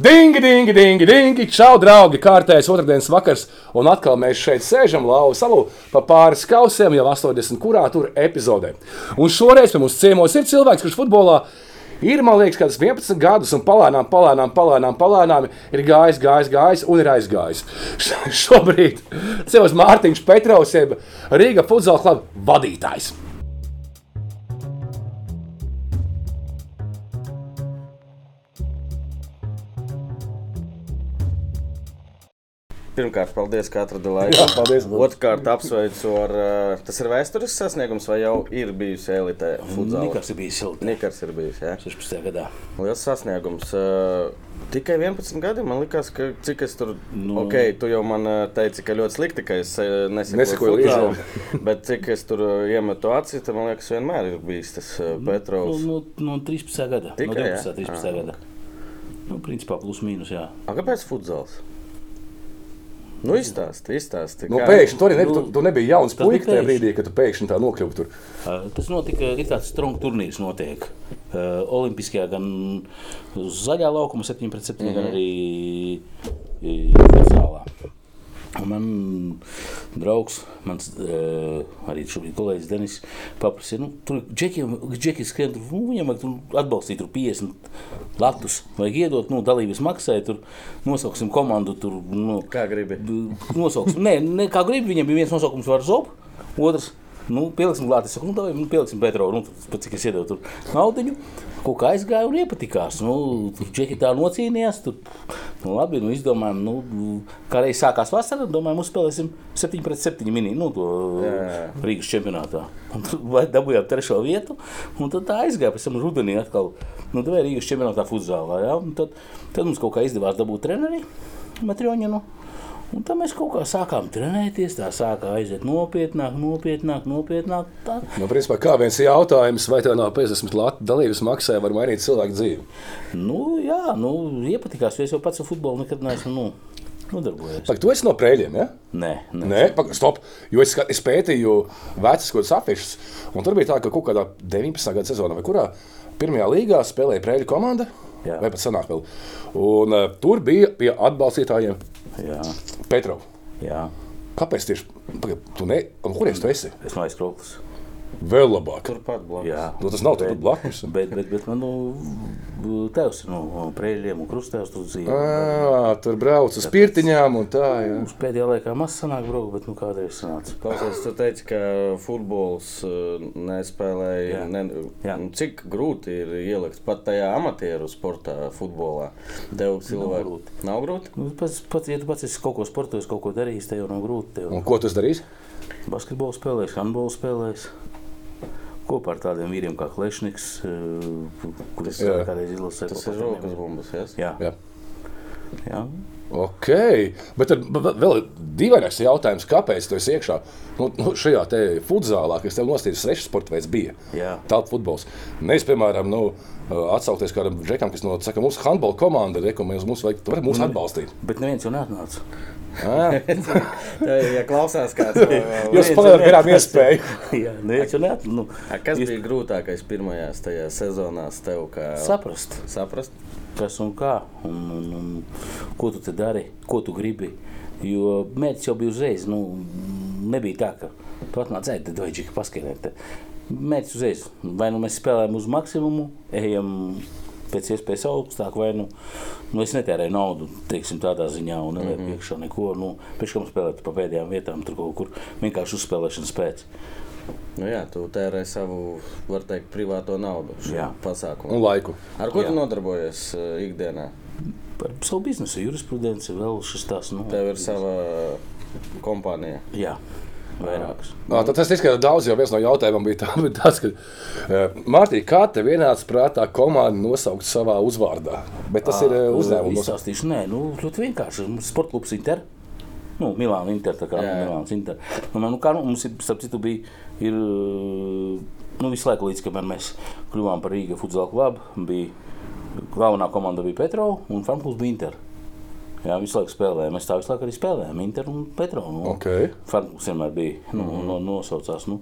Dingi, dingi, dingi, dingi. Čau, draugi! Kārtējs otrdienas vakars, un atkal mēs šeit sēžam lauva salu pa pāris kausiem, jau 80 kurā tur epizodē. Un šoreiz pie mums ciemos ir cilvēks, kurš futbolā ir, man liekas, kāds 11 gadus, un palēnām, palēnām, palēnām, palēnām ir gājis, gājis, gājis un ir aizgājis. Šobrīd cilvēks Mārtiņš Petrovs, jeb Rīga futbola kluba vadītājs. Pirmkārt, paldies, ka atradi laiku. Jā, paldies. Otrkārt, apsveicu ar. uh, Tas ir vēsturisks sasniegums, vai jau ir bijusi elite? Nikars ir bijis silts. Nikars ir bijis. Jā. 16. gadā. Liels sasniegums. Uh, Tikai 11 gadi. Man liekas, ka cik es tur. Nu. Ok, tu jau man uh, teici, ka ļoti slikti, ka es uh, Nesekoju nesakoju līdzi. Bet cik es tur iemetu acīs, tad man liekas, vienmēr ir bijis tas uh, Nu, Petrovs. no, no 13. gada. Tikai, no jā? 12. 13. Ah, gada. Nu, principā plus mīnus, jā. A, kāpēc futbols? Nu, izstāsti, izstāsti. Nu, kā- pēkšņi tu arī ne, Nu, tu, tu nebija jauns puika tajā brīdī, kad tu pēkšņi tā nokļuvi tur. Uh, Tas notika, ir tāds strunke turnīrs, notiek. Uh, Olimpiskajā gan zaļā laukuma 7 pret 7, mm -hmm. gan arī Vecālā. Un man draugs, mans uh, arī šobrīd kolēģis Denis, paprasīja, nu, tur džekiem, džeki skrien, tur, nu, viņam vajag tur atbalstīt tur 50 latus, vajag iedot, nu, dalības maksai, tur nosauksim komandu, tur, nu, Kā gribi? nosauksim. Nē, ne, kā gribi, viņam bija viens nosaukums var zob, otrs. Nu, pieliksim klāt, es saku, nu, davai, nu, pieliksim Petro, nu, pat cik es iedevu tur naudiņu. Kaut kā aizgāja un iepatikās. Nu, tur čehi tā nocīnījās. Tur, nu, labi, nu, izdomājām, nu, kā reiz sākās vasara, domājām, uzspēlēsim 7 pret 7 mini, nu, to Jā. Rīgas čempionātā. Un vai dabūjām trešo vietu, un tad tā aizgāja pēc tam rudenī atkal. Nu, tā Rīgas čempionātā futzālā, jā. Un Tad, tad mums kaut kā izdevās dabūt treneri, Matrioņinu. Un tā mēs kaut kā sākām trenēties, tā sākā aiziet nopietnāk, nopietnāk, nopietnāk. Tā. Nu, principā, kā viens jautājums, vai tev nav 50 latu dalības maksā, var mainīt cilvēku dzīvi? Nu, jā, nu, iepatikās, jo es jau pats ar futbolu nekad neesmu nu, nodarbojies. Pak, tu esi no prēļiem, ja? Nē, nē. Nē, pak, stop. Jo es, es pētīju vecas kaut kādas afišas, un tur bija tā, ka kaut kādā 19. gada sezonā, vai kurā pirmajā līgā spēlēja prēļu komanda, Jā. vai pat senāk vēl. Un uh, tur bija pie atbalstītājiem Jā, Petro. jā. Kāpēc tieši? Pagaid, Tu ne, kurienes tu esi? Es no aizkroklis. Vēl labāk. Turpat blakus. Jā. Nu, tas nav turpat blakus. Bet, bet, bet man nu, tevs ir no prēļiem un krustēvs tur dzīvo. Ā, tur brauc uz pirtiņām un tā. Jā. Mums pēdējā laikā maz sanāk braukt, bet nu kādreiz sanāca. Klausies, tu teici, ka futbols nespēlēja. Jā. Ne, Jā. nu, cik grūti ir ielikt pat tajā amatieru sportā, futbolā? Tev cilvēku grūti. Nav grūti. Nu, pats, pats, ja tu pats esi kaut ko sportojis, kaut ko darījis, tev jau nav grūti. Tev. Un ko tu darīsi? Basketbolu spēlējis, handbolu spēlējis. Kopā ar tādiem vīriem kā Klešniks, eh, kurus kādreiz izlasīju. Tas ir rokas bumbas. Yes? Jā, Jā. jā. Ok, bet tad vēl ir dīvainais jautājums, kāpēc tu esi iekšā nu, nu, šajā futzālā, kas tev nostīdus svešs sporta veids bija? Jā. Tāda futbols. Nevis, piemēram, nu, atsaukties kādam džekam, kas no saka, mūsu handbola komanda, mēs mums vajag, tu vari mūs atbalstīt. Bet neviens jau neatnāca. Tā, ja klausās kāds, Jūs paliekat garām iespēju. Jā, neviens jau neatnāca. Nu, kas bija grūtākais pirmajās tajās sezonās tev? Kā saprast, saprast? Kas un kā, un, un, un ko tu dari, ko tu gribi. Jo mērķis jau bija uzreiz. Nu, nebija tā, ka tu atnāc ēst, tad vajag tikai paskaidrot. Mērķis uzreiz. Vai nu mēs spēlējam uz maksimumu, ejam pēc iespējas augstāk, vai nu, nu es netērēju naudu teiksim, tādā ziņā, un nelieku mm -hmm. iekšā neko. Nu, Pēc tam spēlēt pa pēdējām vietām, tur kaut kur vienkārši uzspēlēšanas pēc. Nu, jā, tu tērē savu, var teikt, privāto naudu Jā. šajā pasākumā. Un laiku. Ar ko Jā. tu nodarbojies uh, ikdienā? Par savu biznesu, jurisprudenci, vēl šis tās. Nu, Tev ir sava kompānija. Jā, vairākas. Nā, tad tas izskatās daudz, jo viens no jautājumiem bija tā, tāds, ka, uh, Mārtiņ, kā tev ienāca prātā komandu nosaukt savā uzvārdā? Bet tas ir uh, uzņēmums. Izstāstīšu, nē, nu, ļoti vienkārši. Mums ir sporta klubs Inter. Nu, Milāna Inter, tā kā Jā, jā. Milāns Inter. Nu, man, nu, kā, nu, mums ir, starp citu, bija, ir, nu, visu laiku līdz, kamēr mēs kļuvām par Rīga futbola klubu, bija galvenā komanda bija Petro un fanklubs bija Inter. Jā, visu laiku spēlējām. Mēs tā visu laiku arī spēlējām. Inter un Petro. Nu, Ok. Farkas vienmēr bija. Nu, mm. no, nosaucās. Nu,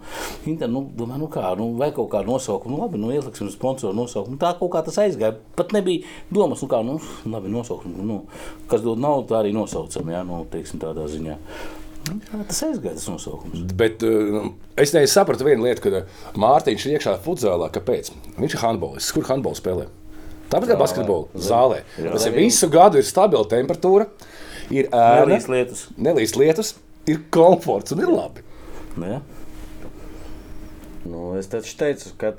Inter, nu, domāju, nu kā, nu, vai kaut kā nosaukumu. Nu, labi, nu, ieliksim sponsoru nosaukumu. Tā kaut kā tas aizgāja. Pat nebija domas, nu kā, nu, labi, nosaukumu. Nu, kas dod naudu, tā arī nosaucam, jā, nu, teiksim tādā ziņā. Nu, tā tas aizgāja, tas nosaukums. Bet uh, es nesapratu vienu lietu, ka Mārtiņš ir iekšā futbolā. Kāpēc? Viņš ir handbolists. Kur handbolu spēlē? Tāpat kā basketbolā, zālē. Tas ir visu gadu, ir stabila temperatūra, ir ēna, Nelīs lietus. nelīst lietus, ir komforts un ir labi. Nu, jā. Nu, es teicu, ka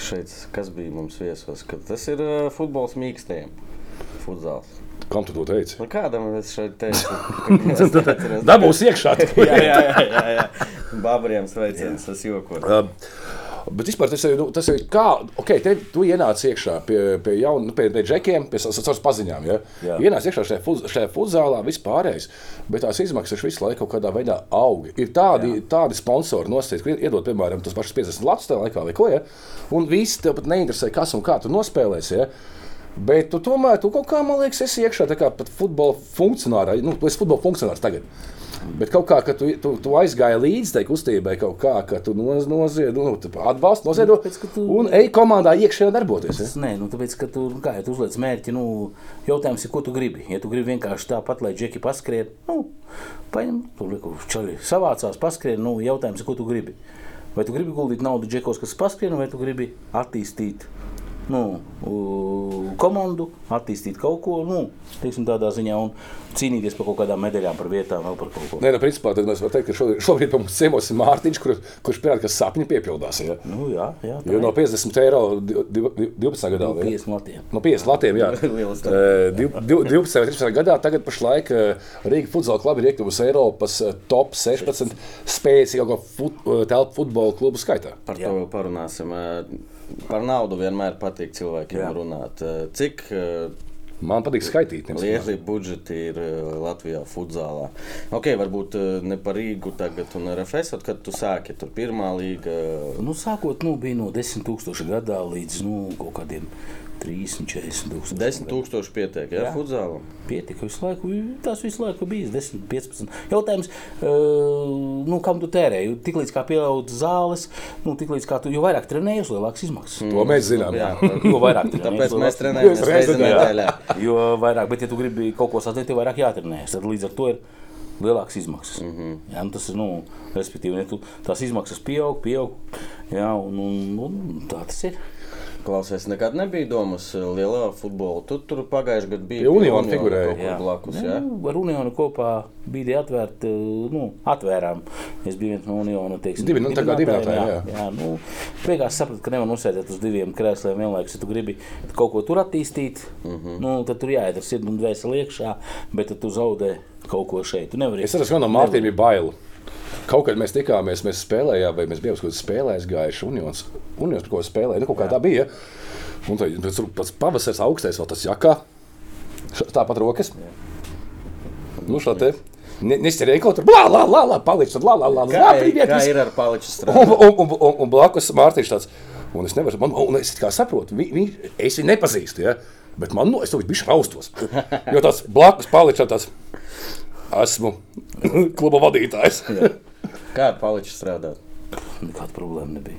šeit, kas bija mums viesos, ka tas ir uh, futbols mīkstiem. Futbols. Kam tu to teici? Nu, kādam es šeit teicu? Es neatceros. Dabūs iekšā. jā, jā, jā, jā, jā. Babriem sveiciens, tas jokos. Um, Bet vispār tas ir, nu, tas ir kā, ok, te, tu ienāc iekšā pie, pie jauniem, nu, pie, pie džekiem, pie savas paziņām. Ja? Jā. Ienāc iekšā šajā, fuz, šajā futzālā, vispārējais, bet tās izmaksas visu laiku kaut kādā veidā aug. Ir tādi, Jā. tādi sponsori nosacīti, ka iedod, piemēram, tas pašs 50 latus tajā laikā vai ko, ja? un visi tev pat neinteresē, kas un kā tu nospēlēsi. Ja? Bet tu tomēr, tu kaut kā, man liekas, esi iekšā tā kā pat futbola funkcionārā, nu, tu esi futbola funkcionārs tagad. Bet kaut kā, ka tu, tu, tu aizgāji līdzi tai kustībai, kaut kā, ka tu noz, nozied, nu, tu atbalsti, Tāpēc, ka tu- un ej komandā iekšā darboties. Ja? Nē, nu, tāpēc, ka tu, nu, kā, ja tu uzliec mērķi, nu, jautājums ir, ko tu gribi. Ja tu gribi vienkārši tāpat, lai džeki paskrien, nu, paņem, tur liku čaļi savācās, paskrien, nu, jautājums ir, ko tu gribi. Vai tu gribi guldīt naudu džekos, kas paskrien, vai tu gribi attīstīt nu, komandu, attīstīt kaut ko, nu, teiksim, tādā ziņā, un cīnīties par kaut kādām medaļām, par vietām, vēl par kaut ko. Nē, nu, principā tad mēs varam teikt, ka šobrīd, šobrīd mums ciemos ir Mārtiņš, kur, kurš pierāda, ka sapņi piepildās. Ja? Nu, jā, jā, tā Jo no ir. 50 eiro di- di- 12 gadā. Ja? 50 latiem. No 50 latiem, jā. Lielas Eh, div- div- 12 vai 13 gadā, tagad pašlaik eh, Rīga futbola kluba ir iekļuvusi Eiropas eh, top 16 spēcīgāko fut, eh, telpu futbola klubu skaitā. Par Jā. to vēl parunāsim. Par naudu vienmēr patīk cilvēkiem Jā. runāt. Eh, Cik eh, Man patīk skaitīt. lieli budžeti ir eh, Latvijā futbolā? Ok, varbūt ne par Rīgu tagad un RFS, bet kad tu sāki tur pirmā līga. Nu, sākot, nu, bija no 10,000 gadā līdz nu, kaut kādiem 30, 40 tūkstošiem. 10 tūkstoši pietiek, ja Jā. futbolam. Pietika visu laiku, tas visu laiku bija 10, 15. Jautājums, uh, nu, kam tu tērēji? Tiklīdz kā pieaug zāles, nu, tiklīdz kā tu, jo vairāk trenējies, lielāks izmaksas. To mēs zinām. Jā, Jā. Jo vairāk trenējies, tāpēc mēs trenējamies jā. nedēļā. Jo vairāk, bet, ja tu gribi kaut ko sasniegt, tev vairāk jātrenējas. Tad līdz ar to ir lielākas izmaksas. Mm -hmm. jā, nu, tas ir, nu, respektīvi, ja tu, tās izmaksas pieaug, pieaug. Jā, un, un, un tā tas ir. Klausies, nekad nebija domas eh, lielā futbolā. Tu tur pagājušajā gadā Pie Uniona kaut kur blakus. Jā. Nu, ar Unionu kopā bija atvērta, nu, atvērām. Es biju viens no Uniona. Teiksim, Divi, nu, tā kā dibinātājiem, dibinātāji, jā. jā. jā nu, beigās sapratu, ka nevar nosēdēt uz diviem krēsliem vienlaikus. Ja tu gribi kaut ko tur attīstīt, mm Mhm. -hmm. nu, tad tur jāiet ar sirdi un dvēseli iekšā, bet tad tu zaudē kaut ko šeit. Tu nevari. Es saprotu, ka no Mārtiņa bija bail. Kaut kad mēs tikāmies, mēs spēlējām, vai mēs bijām kaut kādā spēlē, gājuši Unions. Unions par ko spēlēja, nu kaut kā tā bija. Un tad tam pats pavasaris augstais, vēl tas jakā. Ša- Tāpat rokas. Nu, šo te. Ne- Nesterēja kaut kur, blā, blā, blā, blā, palicis, tad blā, Kā, blā, priviet, kā viss. ir ar paliču Un, un, un, un, un blakus Mārtiņš tāds, un es nevaru, man, un es kā saprotu, vi, vi, es viņu nepazīstu, ja? bet man, nu, es to bišķi raustos. Jo tāds blakus palicis tāds, esmu kluba vadītājs. Kā ar paliču strādāt? Nekāda problēma nebija.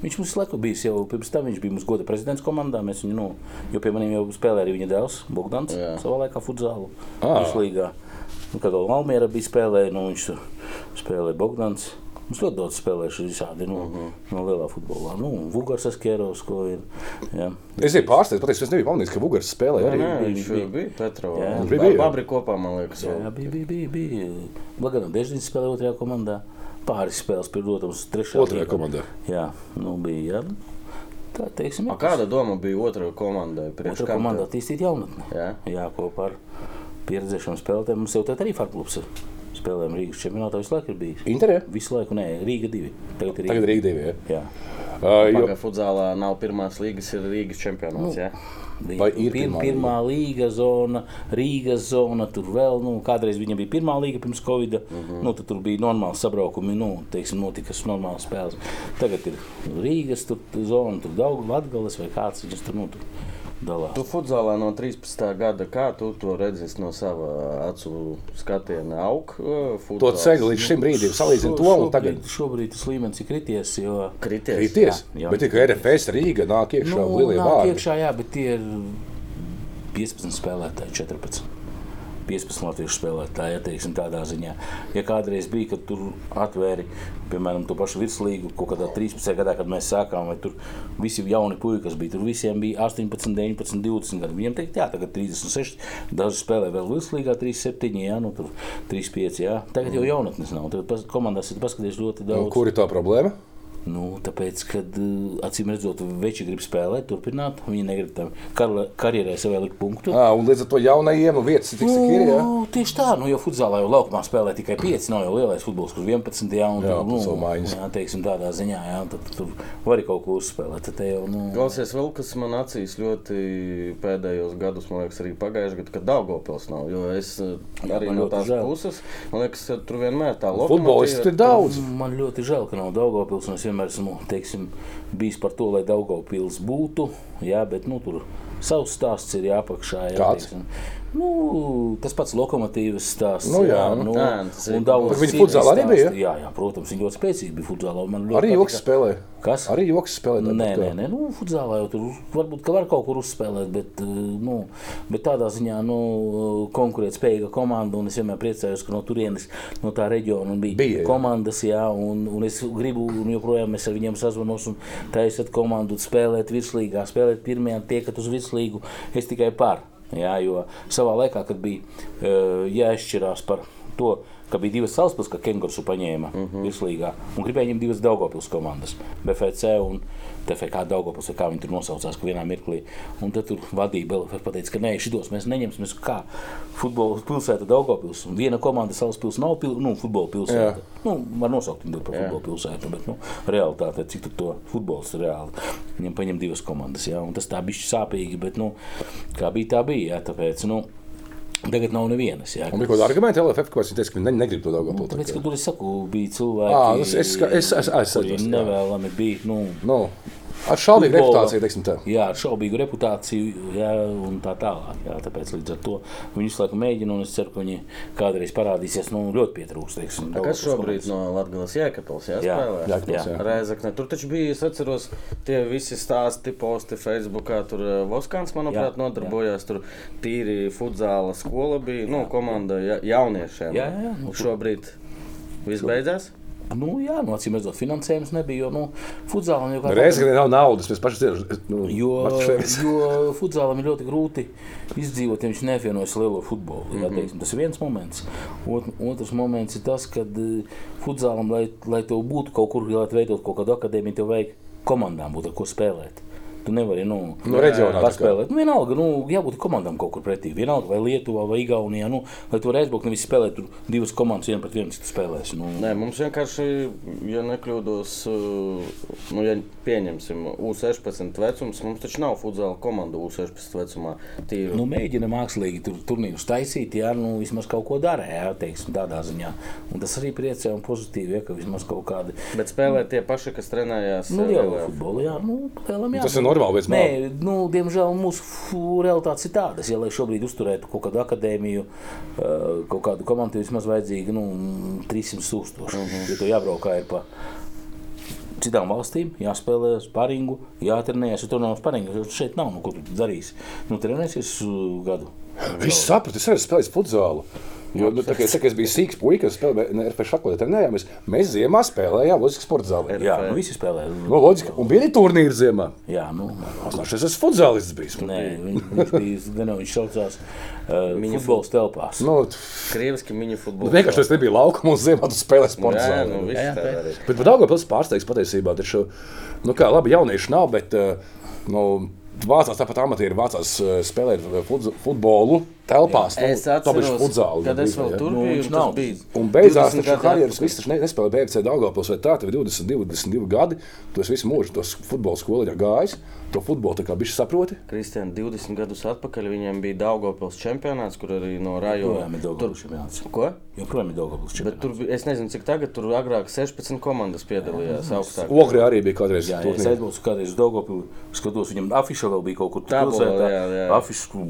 Viņš mums laiku bija jau pirms tam, viņš bija mūsu goda prezidents komandā. Mēs viņu, nu, jo pie maniem jau spēlēja arī viņa dēls, Bogdans, Jā. savā laikā futzālu. Ā. Viņš līgā. Nu, kad vēl Malmiera bija spēlēja, nu, viņš spēlēja Bogdans. Mums ļoti daudz spēlējuši visādi no, uh Mhm. -huh. no lielā futbolā. Nu, Vugars Askerovs, ko ir. Jā. Es biju pārsteigts, pateicu, es nebiju pamanījis, ka Vugars spēlēja arī. bija, viņš bija. bija Petro. Jā. Viņš Bija, bija jā. Babri kopā, man liekas. vēl. Jā, bija, bija, bija. bija. Blagadam Dežģīns spēlēja otrajā komandā. Pāris spēles, protams, trešajā Otrajā līgā. komandā. Jā, nu bija. Jā. Tā teiksim, A, Kāda doma bija otrā komandai? Priekš Otra komanda attīstīt jaunatni. Jā. Jā, kopā ar pieredzējušiem spēlētājiem. Mums jau tādā arī farklubs ir. Spēlējām Rīgas čempionātā visu laiku ir bijis. Interē? Visu laiku, nē, Rīga 2. Tagad ir Tagad Rīga. Rīga divi. Ja. Jā. Uh, jo, futzālā nav pirmās līgas, ir Rīgas čempionāts. Jā. Bija Vai ir pir, pirmā pirmā līga zona, Rīgas zona, tur vēl, nu, kādreiz viņa bija pirmā līga pirms Covid. Uh Mhm. -huh. nu, tad tur bija normāli sabraukumi, nu, teiksim, notikas normālas spēles. Tagad ir Rīgas tur, zona, tur daudz Latgales vai kāds viņas tur, nu, tur dalās. Tu futzālā no 13. gada, kā tu to redzi no sava acu skatiena, aug uh, To futzāls? ceļu līdz šim brīdim salīdzinu to un tagad. Šobrīd, tas līmenis ir krities, jo Krities. Krities, Jā, jā. bet tikai RFS Rīga nāk iekšā nu, lielie nāk vārdi. iekšā, jā, bet tie ir 15 spēlētāji, 14. 15 latviešu spēlētāji, ja teiksim, tādā ziņā. Ja kādreiz bija, kad tur atvēri, piemēram, to pašu virslīgu, kaut kādā 13. gadā, kad mēs sākām, vai tur visi jauni puiši, kas bija, tur visiem bija 18, 19, 20 gadi. Viņiem teikt, jā, tagad 36, daži spēlē vēl virslīgā 37, jā, nu tur 35, jā. Tagad jau jaunatnes nav, tagad pas- komandās ir paskatījuši ļoti Un daudz. Kur ir tā problēma? Nu, tāpēc, kad uh, acīm redzot, veči grib spēlēt, turpināt, viņi negrib tam kar karjerai sev likt punktu. À, un līdz ar to jaunajiem nu, vietas tik cik ir. Jā, Nu, tieši tā, nu, jo futzālā jau laukumā spēlē tikai 5. Nav jau lielais futbols, kur 11. Jā, un, Jā, tur, mājas. jā, teiksim, tādā ziņā, jā, tad tur var kaut ko uzspēlēt. Tad te jau, nu, Klausies, vēl kas man acīs ļoti pēdējos gados, man liekas, arī pagājušajā gadā, kad Daugopils nav. Jo es eh, Jā, arī man no tās žēl. puses, man liekas, ka tur vienmēr tā Futbolisti tur ir daudz. Man ļoti žēl, ka nav Daugopils, un es vienmēr esmu, teiksim, bijis par to, lai Daugopils būtu, jā, bet, nu, tur savs stāsts ir jāpakšā, jā, Kāds? teiksim. Nu, tas pats lokomotīvas stāsts. Nu, jā, nu. nu, Jā, tas ir- un daudz citu futzālā arī bija? Jā, jā, protams, viņi ļoti spēcīgi bija ļoti Arī patika- joks spēlē. Kas? Arī joks spēlē. Nē, nē, nē, nu, futzālā jau tur varbūt ka var kaut kur uzspēlēt, bet, eh, nu, bet tādā ziņā nu, konkurētspējīga komanda. Un es vienmēr priecājos, ka no turienes, no tā reģiona bija, Bija, jā. komandas, jā, un, un es gribu, un joprojām es ar viņiem sazvanos un taisot komandu spēlēt virslīgā, spēlēt pirmajā, tiekat uz virslīgu. Es tikai par. Jā, jo savā laikā, kad bija uh, jāizšķirās par to, ka bija divas salspils, ka Kengursu paņēma Mhm. virslīgā, un gribēja ņemt divas Daugopils komandas, BFC un TFK Daugopils, vai kā viņi tur nosaucās, ka vienā mirklī. Un tad tur vadība pateica, ka nē, šitos mēs neņemsim, mēs kā futbola pilsēta Daugopils, un viena komanda Salaspils nav pil, nu, futbola pilsēta. Jā. Nu, var nosaukt viņu par futbola pilsētu, bet, nu, realitāte, cik to futbols ir reāli. Viņam paņem divas komandas, jā, un tas tā bišķi sāpīgi, bet, nu, kā bija, tā bija, jā, tāpēc, nu, tagad nav nevienas, jā. Un bija kaut kāda argumenta LFF, ko es teicu, ka viņi ne, negrib to Nu, Daugavpilsētu. tāpēc, ka tur es saku, bija cilvēki, tas es ska- es- es- es kuri atceros, jā. nevēlami bija, nu, Nu, ar šaubīgu reputāciju, teiksim tā. Jā, ar šaubīgu reputāciju, jā, un tā tālāk. Jā, tāpēc līdz ar to viņi visu laiku mēģina, un es ceru, ka viņi kādreiz parādīsies. Nu, ļoti pietrūkst. Teiksim, A Kas šobrīd no Latvijas jākapels Jā, jāspēlē? Jēkabpils, Jā. jā. Reizekne. Tur taču bija, es atceros, tie visi stāsti, posti Facebookā. Tur eh, Voskāns, manuprāt, Jā, nodarbojās. Tur tīri futzāla skola bija, nu, komanda ja, jauniešiem. Jā, jā, jā, nu, Šobrīd viss beidzās. Nu, jā, nu, acīm redzot, finansējums nebija. Jo, nu, futzālam jau kā Reizē, kad nav naudas, mēs paši zinām, nu, Jo, jo futzālam ir ļoti grūti izdzīvot, ja viņš neapvienojas lielo futbolu. Mm -hmm. teiksim, tas ir viens moments. Ot, otrs moments ir tas, ka futzālam, lai, lai tev būtu kaut kur, lai veidot kaut kādu akadēmiju, tev vajag komandām būt ar ko spēlēt. Tu nevari nu, No reģionā paspēlēt. Nu, vienalga, nu, jābūt komandām kaut kur pretī. Vienalga, vai Lietuvā, vai Igaunijā. Nu, lai tu varētu aizbraukt, nevis spēlēt tur divas komandas, viena pret vienu, spēlēsi. Nu, Nē, mums vienkārši, ja nekļūdos, uh, nu, ja pieņemsim U16 vecums, mums taču nav futzāla komanda U16 vecumā. Tīri. Nu, mēģina mākslīgi tur turnīrus taisīt, ja nu, vismaz kaut ko dara, jā, teiksim, tādā ziņā. Un tas arī priecē un pozitīvi, ja, ka vismaz kaut kādi Bet spēlē tie paši, kas trenējās. nu, eh, liela lielajā futbola, jā, nu, lielam, jā. Tas ir normāli, bet Nē, nu, diemžēl mūsu realitātes ir tādas, ja lai šobrīd uzturētu kaut kādu akadēmiju, uh, kaut kādu komandu, vismaz vajadzīgi nu, 300 tūkstoši. Uh -huh. Ja tu jābraukā ir pa citām valstīm, jāspēlē sparingu, jātrenējas, ja tur nav sparingu, tad šeit nav, nu, ko tu darīsi. Nu, trenēsies uh, gadu. Viss sapratu, es arī spēlēju futzālu. Jo, nu, tā, es, tā, es biju sīgs puisis, spēlēju ar šādu trenējumies. Mēs ziemā spēlējām Loģiskas sporta zālē. Jā, nu, visi spēlē. Nu, loģiski. Un bija arī turnīri ziemā. Jā, nu, Es esmu futzālists bijis. Nē, viņ- viņš bija, gan viņš saucās uh, futbols telpās. Nu, Krieviski mini nu, futbols. vienkārši tas nebija laukuma un ziemā tu spēlēji sporta Jā, zālē. nu, viss Jā, jā, tā bet- arī. Bet par Daugavpils pārsteigts patiesībā. Taču, nu kā, labi, jaunieši nav, bet uh, nu, vācās tāpat amatieri vācās uh, spēlēt fut- futbolu telpās. Es tā bija atceros, futzāli. kad es vēl tur Nu, biju, viņš un nav. tas bija. Un beigās 20 gadu karjeras viss taču ne, nespēlēja BFC Daugavpils vai tā, tev ir 22, 22 gadi, tu esi visu mūžu tos futbola skolā gājis. To futbolu tā kā bišķi saproti. Kristiāna 20 gadus atpakaļ viņiem bija Daugopils čempionāts, kur arī no rajona. Joprojām ir Daugavpils čempionāts. Ko? Joprojām ir Daugavpils Bet čempionāts. tur, bija- es nezinu, cik tagad tur agrāk 16 komandas piedalījās augstāk. Ogrē arī bija kādreiz Jā, ja es aizbraucu kādreiz uz Daugavpilu, skatos, viņam afiša vēl bija kaut kur tur pilsētā. jā, jā. Afiša,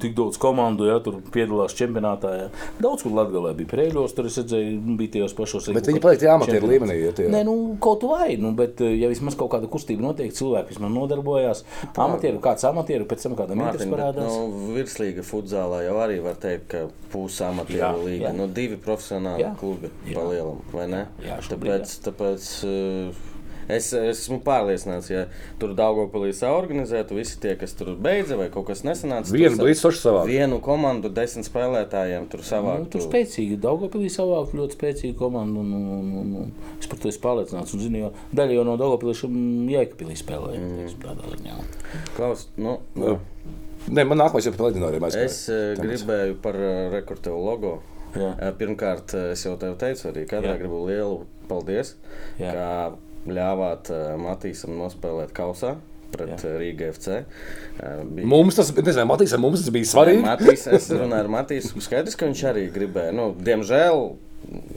tik daudz komandu, jā, tur piedalās čempionātā. Jā. Daudz kur Latgalē bija Prēļos, tur es redzēju, bija tajos pašos. Bet viņi paliek tie amatieru līmenī. Ja tie... Nē, nu, kaut vai, nu, bet, ja vismaz kaut kāda kustība notiek, cilvēki vismaz nodarbojās. Amatieru, kāds amatieru, pēc tam kādam Mārtiņ, bet, parādās. nu, virslīga futzālā jau arī var teikt, ka pusi Jā, amatieru līga. Nu, divi profesionāli Jā. klubi Jā. pa lielam, vai ne? Jā, šobrīd, tāpēc, tāpēc uh, es, es esmu pārliecināts, ja tur Daugopilī saorganizētu visi tie, kas tur beidza vai kaut kas nesanāca. Vienu sošu savā. Vienu komandu, desmit spēlētājiem tur Nu, savākt. tur spēcīgi, Daugopilī savākt ļoti spēcīgu komandu. Un, un, un, un, es par to esmu pārliecināts. Un, zinu, jo daļa jau no Daugopilī Jēkabīlī spēlēja. Mm. Klaus, nu, Jā. Nē, man nākamais ir par leģendāriem es uh, gribēju par uh, rekordu logo. Jā. Uh, Pirmkārt, es jau tev teicu, arī kādreiz Jā. gribu lielu paldies, Jā. Ļāvāt uh, Matīsam nospēlēt kausā pret Jā. Jā. Rīgas FC. Uh, bija- Mums tas, nezinu, Matīsam, mums tas bija svarīgi. Matīs, es runāju ar Matīsu. Skaidrs, ka viņš arī gribēja. Nu, diemžēl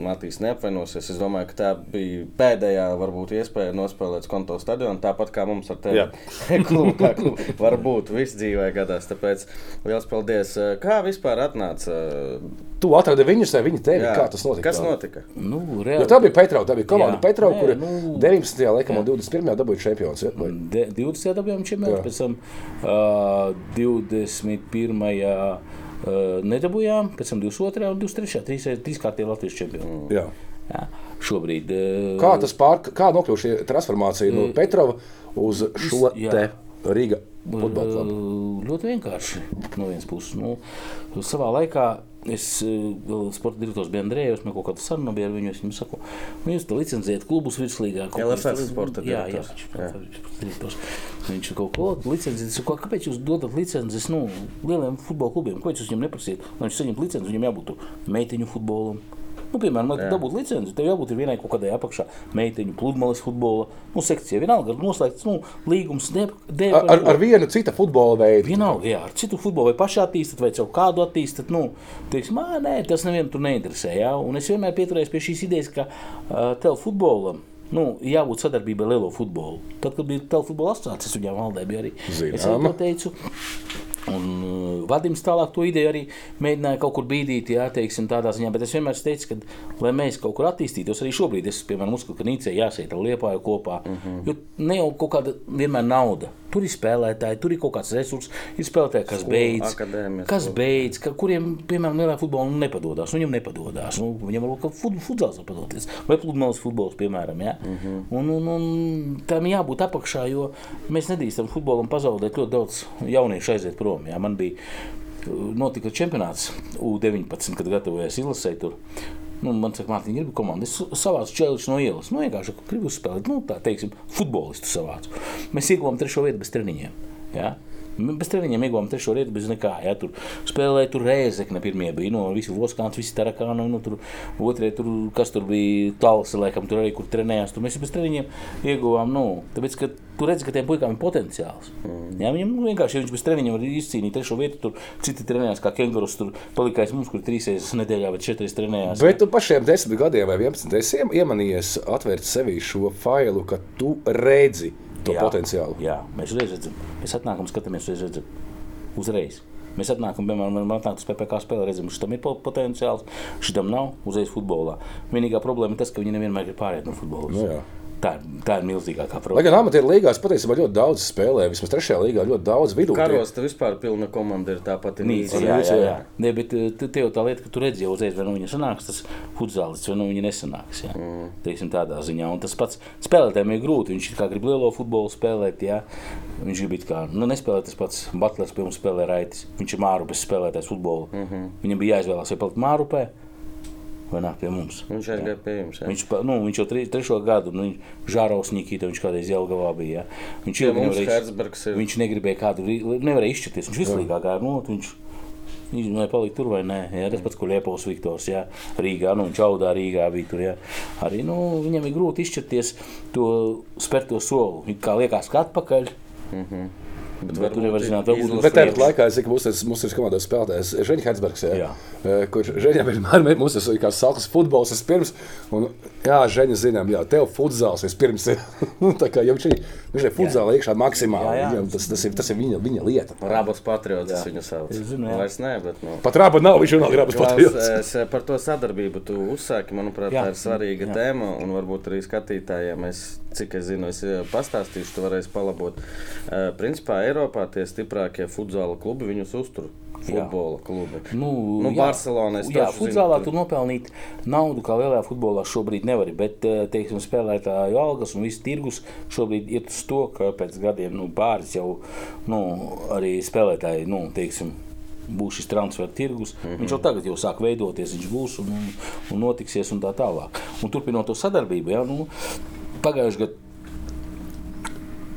Matīs neapvainosies. Es domāju, ka tā bija pēdējā varbūt iespēja nospēlēt konto stadionu. Tāpat kā mums ar tevi. Jā. klubā, klubā. Varbūt viss dzīvē gadās. Tāpēc liels paldies. Kā vispār atnāca? Tu atradi viņus, vai viņi tevi? Kā tas notika? Kas notika? Nu, Jo reāli, tā bija Petrova, tā bija komanda Jā. Petrova, Nē, kur nu- 19. laikam un 21. dabūja čempions. Ja? Vai- De, 20. dabūjām čempionu, Jā. pēc tam uh, 21. Nedabūjām, pēc tam 22. un 23. trīs, trīskārtie Latvijas čempioni. Jā. Jā. Šobrīd. Kā tas pār, kā nokļuva šī transformācija no Petrova uz šo jā. te? Uh, Ļoti vienkārši. No vienas puses, nu, savā laikā es uh, vēl sporta direktors biju Andrejs. Man kaut kāda saruna bija ar viņu. Es viņam saku, nu, jūs te licencējat klubus virslīgā. kādas- sporta Jā, jā, direktors. viņš ir sporta direktors. Viņš kaut ko licencējis. Es saku, Kāpēc jūs dodat licences nu, lieliem futbola klubiem? Ko jūs viņam neprasiet? Lai viņš saņemtu licenci, viņam jābūt meiteņu futbolam. Nu, piemēram, lai dabūt licenci, tev jābūt vienai kaut kādai apakšā meiteņu pludmales futbola nu, sekcijai. Vienalga, ir noslēgts nu, līgums. Ne, de, Ar, ar, ar vienu citu futbola veidu. Vienalga, jā, ar citu futbolu vai pašā attīstīt, vai caur kādu attīstīt. Nu, teiksim, "Ā, nē, tas nevienu tur neinteresē. Jā? Un es vienmēr pieturējos pie šīs idejas, ka uh, tev futbolam. Nu, jābūt sadarbībai ar lielo futbolu. Tad, kad bija futbola asociācija, es viņām valdē biju arī. Es Zināma. to teicu. Un uh, Vadims tālāk to ideju arī mēģināja kaut kur bīdīt, jā, teiksim, tādā ziņā. Bet es vienmēr teicu, ka, lai mēs kaut kur attīstītos, arī šobrīd es, piemēram, uzskatu, ka Nīcē jāsēt ar liepāju kopā. Uh -huh. Jo ne jau kaut kāda vienmēr nauda. Tur ir spēlētāji, tur ir kaut kāds resurss, ir spēlētāji, kas Skola, beidz, akadēmija, kas beidz, ka, kuriem, piemēram, lielā futbolā nu, nepadodas. Viņam nepadodas. Nu, viņam varbūt ka fut, futbols padoties. Vai pludmales futbols, piemēram. Ja? Uh -huh. un, un, un tam jābūt apakšā, jo mēs nedrīkstam futbolam pazaudēt ļoti daudz jauniešu aiziet prom. Ja? Man bija notika čempionāts U-19, kad gatavojās izlasēt tur. Nu, man saka, Mārtiņ, gribu komandu. Es savācu čēliņus no ielas. Nu, vienkārši gribu spēlēt, nu, tā teiksim, futbolistu savācu. Mēs ieguvām trešo vietu bez treniņiem. Ja? Bez treniņiem ieguvām trešo vietu bez nekā. Ja? Tur spēlēja tur rēzekne pirmie bija. Nu, visi Voskāns, visi Tarakāni, nu, tur otrie, tur, kas tur bija Talsa, laikam, tur arī, kur trenējās. Tur mēs bez treniņiem ieguvām, nu, tāpēc, ka tu redzi, ka tiem puikām ir potenciāls. Mm. Ja, viņam nu, vienkārši, ja viņš bez treniņiem var izcīnīt trešo vietu, tur citi trenējās kā kengurus, tur palikais mums, kur trīs reizes nedēļā vai četras trenējās. Bet tu pašiem desmit gadiem vai 11 esi iem- iemanījies atvērt sevī šo failu, ka tu redzi to Jā, potenciālu. Jā, mēs uzreiz redzam. Mēs atnākam, skatāmies, uzreiz redzam. Uzreiz. Mēs atnākam, piemēram, man atnāk uz PPC spēli, redzam, šitam ir po- potenciāls, šitam nav, uzreiz futbolā. Vienīgā problēma ir tas, ka viņi nevienmēr grib pāriet no futbola. Nu jā. Tā, tā ir milzīgākā Lai problēma. gan amatieru līgās patiesībā ļoti daudz spēlē, vismaz trešajā līgā ļoti daudz vidū. Karos tev vispār pilna komanda ir tā pati Nīca, jā, jā, jā. Ne, bet eh, te jau tā lieta, ka tu redzi jau uzreiz, vai nu viņa sanāks, tas futzālis, vai nu viņa nesanāks. Jā. Mm. Teiksim, tādā ziņā. Un tas pats spēlētājiem ir grūti. Viņš kā grib lielo futbolu spēlēt, jā. Viņš grib kā, nu, nespēlēt tas pats Butlers pie mums spēlē raitis. Viņš ir Mārupes spēlētājs futbolu. Mm -hmm. Viņam bija jāizvēlās, vai palikt Mārupē vai nāk pie mums. Viņš arī bija pie jums. jā. Viņš, nu, viņš jau tri, trešo gadu, nu, Žārausnīkīte, viņš kādreiz Jelgavā bija. Jā. Viņš mums nevarēja-. Viņš negribēja kādu, nevarēja izšķirties. Viņš vislīgāk gāja, nu, viņš, viņš vai palika tur vai nē. Jā, tas pats, ko Liepos Viktors, jā, Rīgā, nu, viņš audā Rīgā bija tur, jā. Arī, nu, viņam ir grūti izšķirties to spērto soli. Kā liekas, ka atpakaļ, Bet Bet varbūt zināt, varbūt izlases Bet priekš- laikā es saku, mums mums ir komandā spēlētājs Žēņš Hertzbergs, jā, Jā. kurš Žēņam vienmēr ir mums ir kā salkas futbols vispirms. Un, jā, Žēņa zinām, jā, tev futzāls vispirms ir. Nu, tā kā jau viņš ir, viņš ir futzāla iekšā maksimāli. Jā, jā. Viņam tas, tas, ir, tas ir viņa, viņa lieta. Rabas patriots viņu sauc. Es zinu, jā. Vairs nē, bet nu. Pat rāba nav, viņš jau nav Klaus, patriots. es, eh, par to sadarbību tu uzsāki. Manuprāt, Jā. tā ir svarīga Jā. tēma. Un varbūt arī skatītājiem, es, cik es zinu, es eh, pastāstīšu, tu varēsi palabot. Uh, principā Eiropā tie stiprākie futbola klubi viņus uztur. Jā. Futbola klubi. Nu, Nu, Barcelona, Jā, taču zinu, futbolā tur- tu nopelnīt naudu, kā lielajā futbolā šobrīd nevari. Bet, eh, teiksim, spēlētāju algas un viss tirgus šobrīd iet uz to, ka pēc gadiem nu, pāris jau nu, arī spēlētāji, nu, teiksim, būs šis transfer tirgus. Mm -hmm. Viņš jau tagad jau sāk veidoties, viņš būs un, un, un notiksies un tā tālāk. Un turpinot to sadarbību, jā, nu, pagājušajā gadā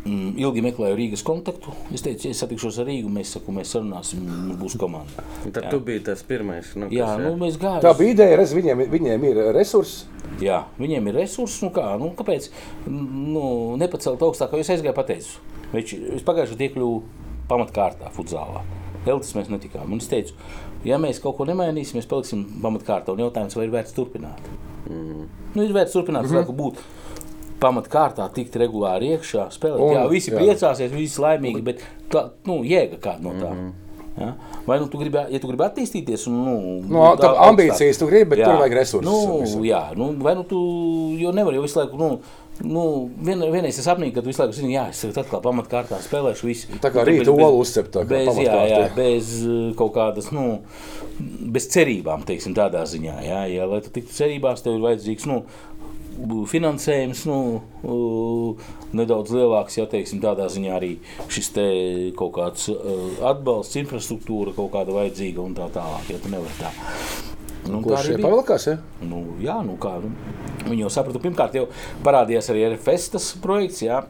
ilgi meklēju Rīgas kontaktu. Es teicu, ja es satikšos ar Rīgu, mēs, saku, mēs sarunāsim, mums būs komanda. Tad tu biji tas pirmais. Nu, Jā, kas, nu, mēs gājām. Tā bija ideja, redz, viņiem, viņiem ir resursi. Jā, viņiem ir resursi. Nu kā, nu, kāpēc nu, nepacelt augstāk? Jo Es aizgāju, pateicu, viņš es pagājušajā iekļuvu pamatkārtā, futzālā. Elvis mēs netikām. Un es teicu, ja mēs kaut ko nemainīsim, mēs paliksim pamatkārtā. Un jautājums, vai ir vērts turpināt? Mm. Nu, ir vērts turpināt, mm -hmm. būt pamatkārtā, tikt regulāri iekšā, spēlēt. Un- jā, visi jā. jā. priecāsies, visi laimīgi, bet tā, nu, jēga kāda no tā. Mm -hmm. Ja? Vai nu tu gribi, ja tu gribi attīstīties, un nu, Nu, tā augstāk? ambīcijas tu gribi, bet tur vajag resursus Nu, visam. jā, nu, vai nu tu jau nevari jau visu laiku. Nu, Nu, vien, vienreiz es apnīju, ka tu visu laiku zini, jā, es tagad atkal pamatkārtā spēlēšu visu. Tā kā Nu, rīta olu uzcept tā kā bez, jā, jā, bez uh, kaut kādas, nu, bez cerībām, teiksim, tādā ziņā. Jā, jā, lai tu tiktu cerībās, tev ir vajadzīgs, nu, finansējums, nu, nedaudz lielāks, ja teiksim, tādā ziņā arī šis te kaut kāds atbalsts, infrastruktūra kaut kāda vajadzīga un tā tālāk, ja tu nevari tā. Nu, Kurš šeit pavilkās? Ja? Nu, jā, nu kā. Nu, viņi jau saprata, pirmkārt, jau parādījās arī RFS tas projekts. Jā.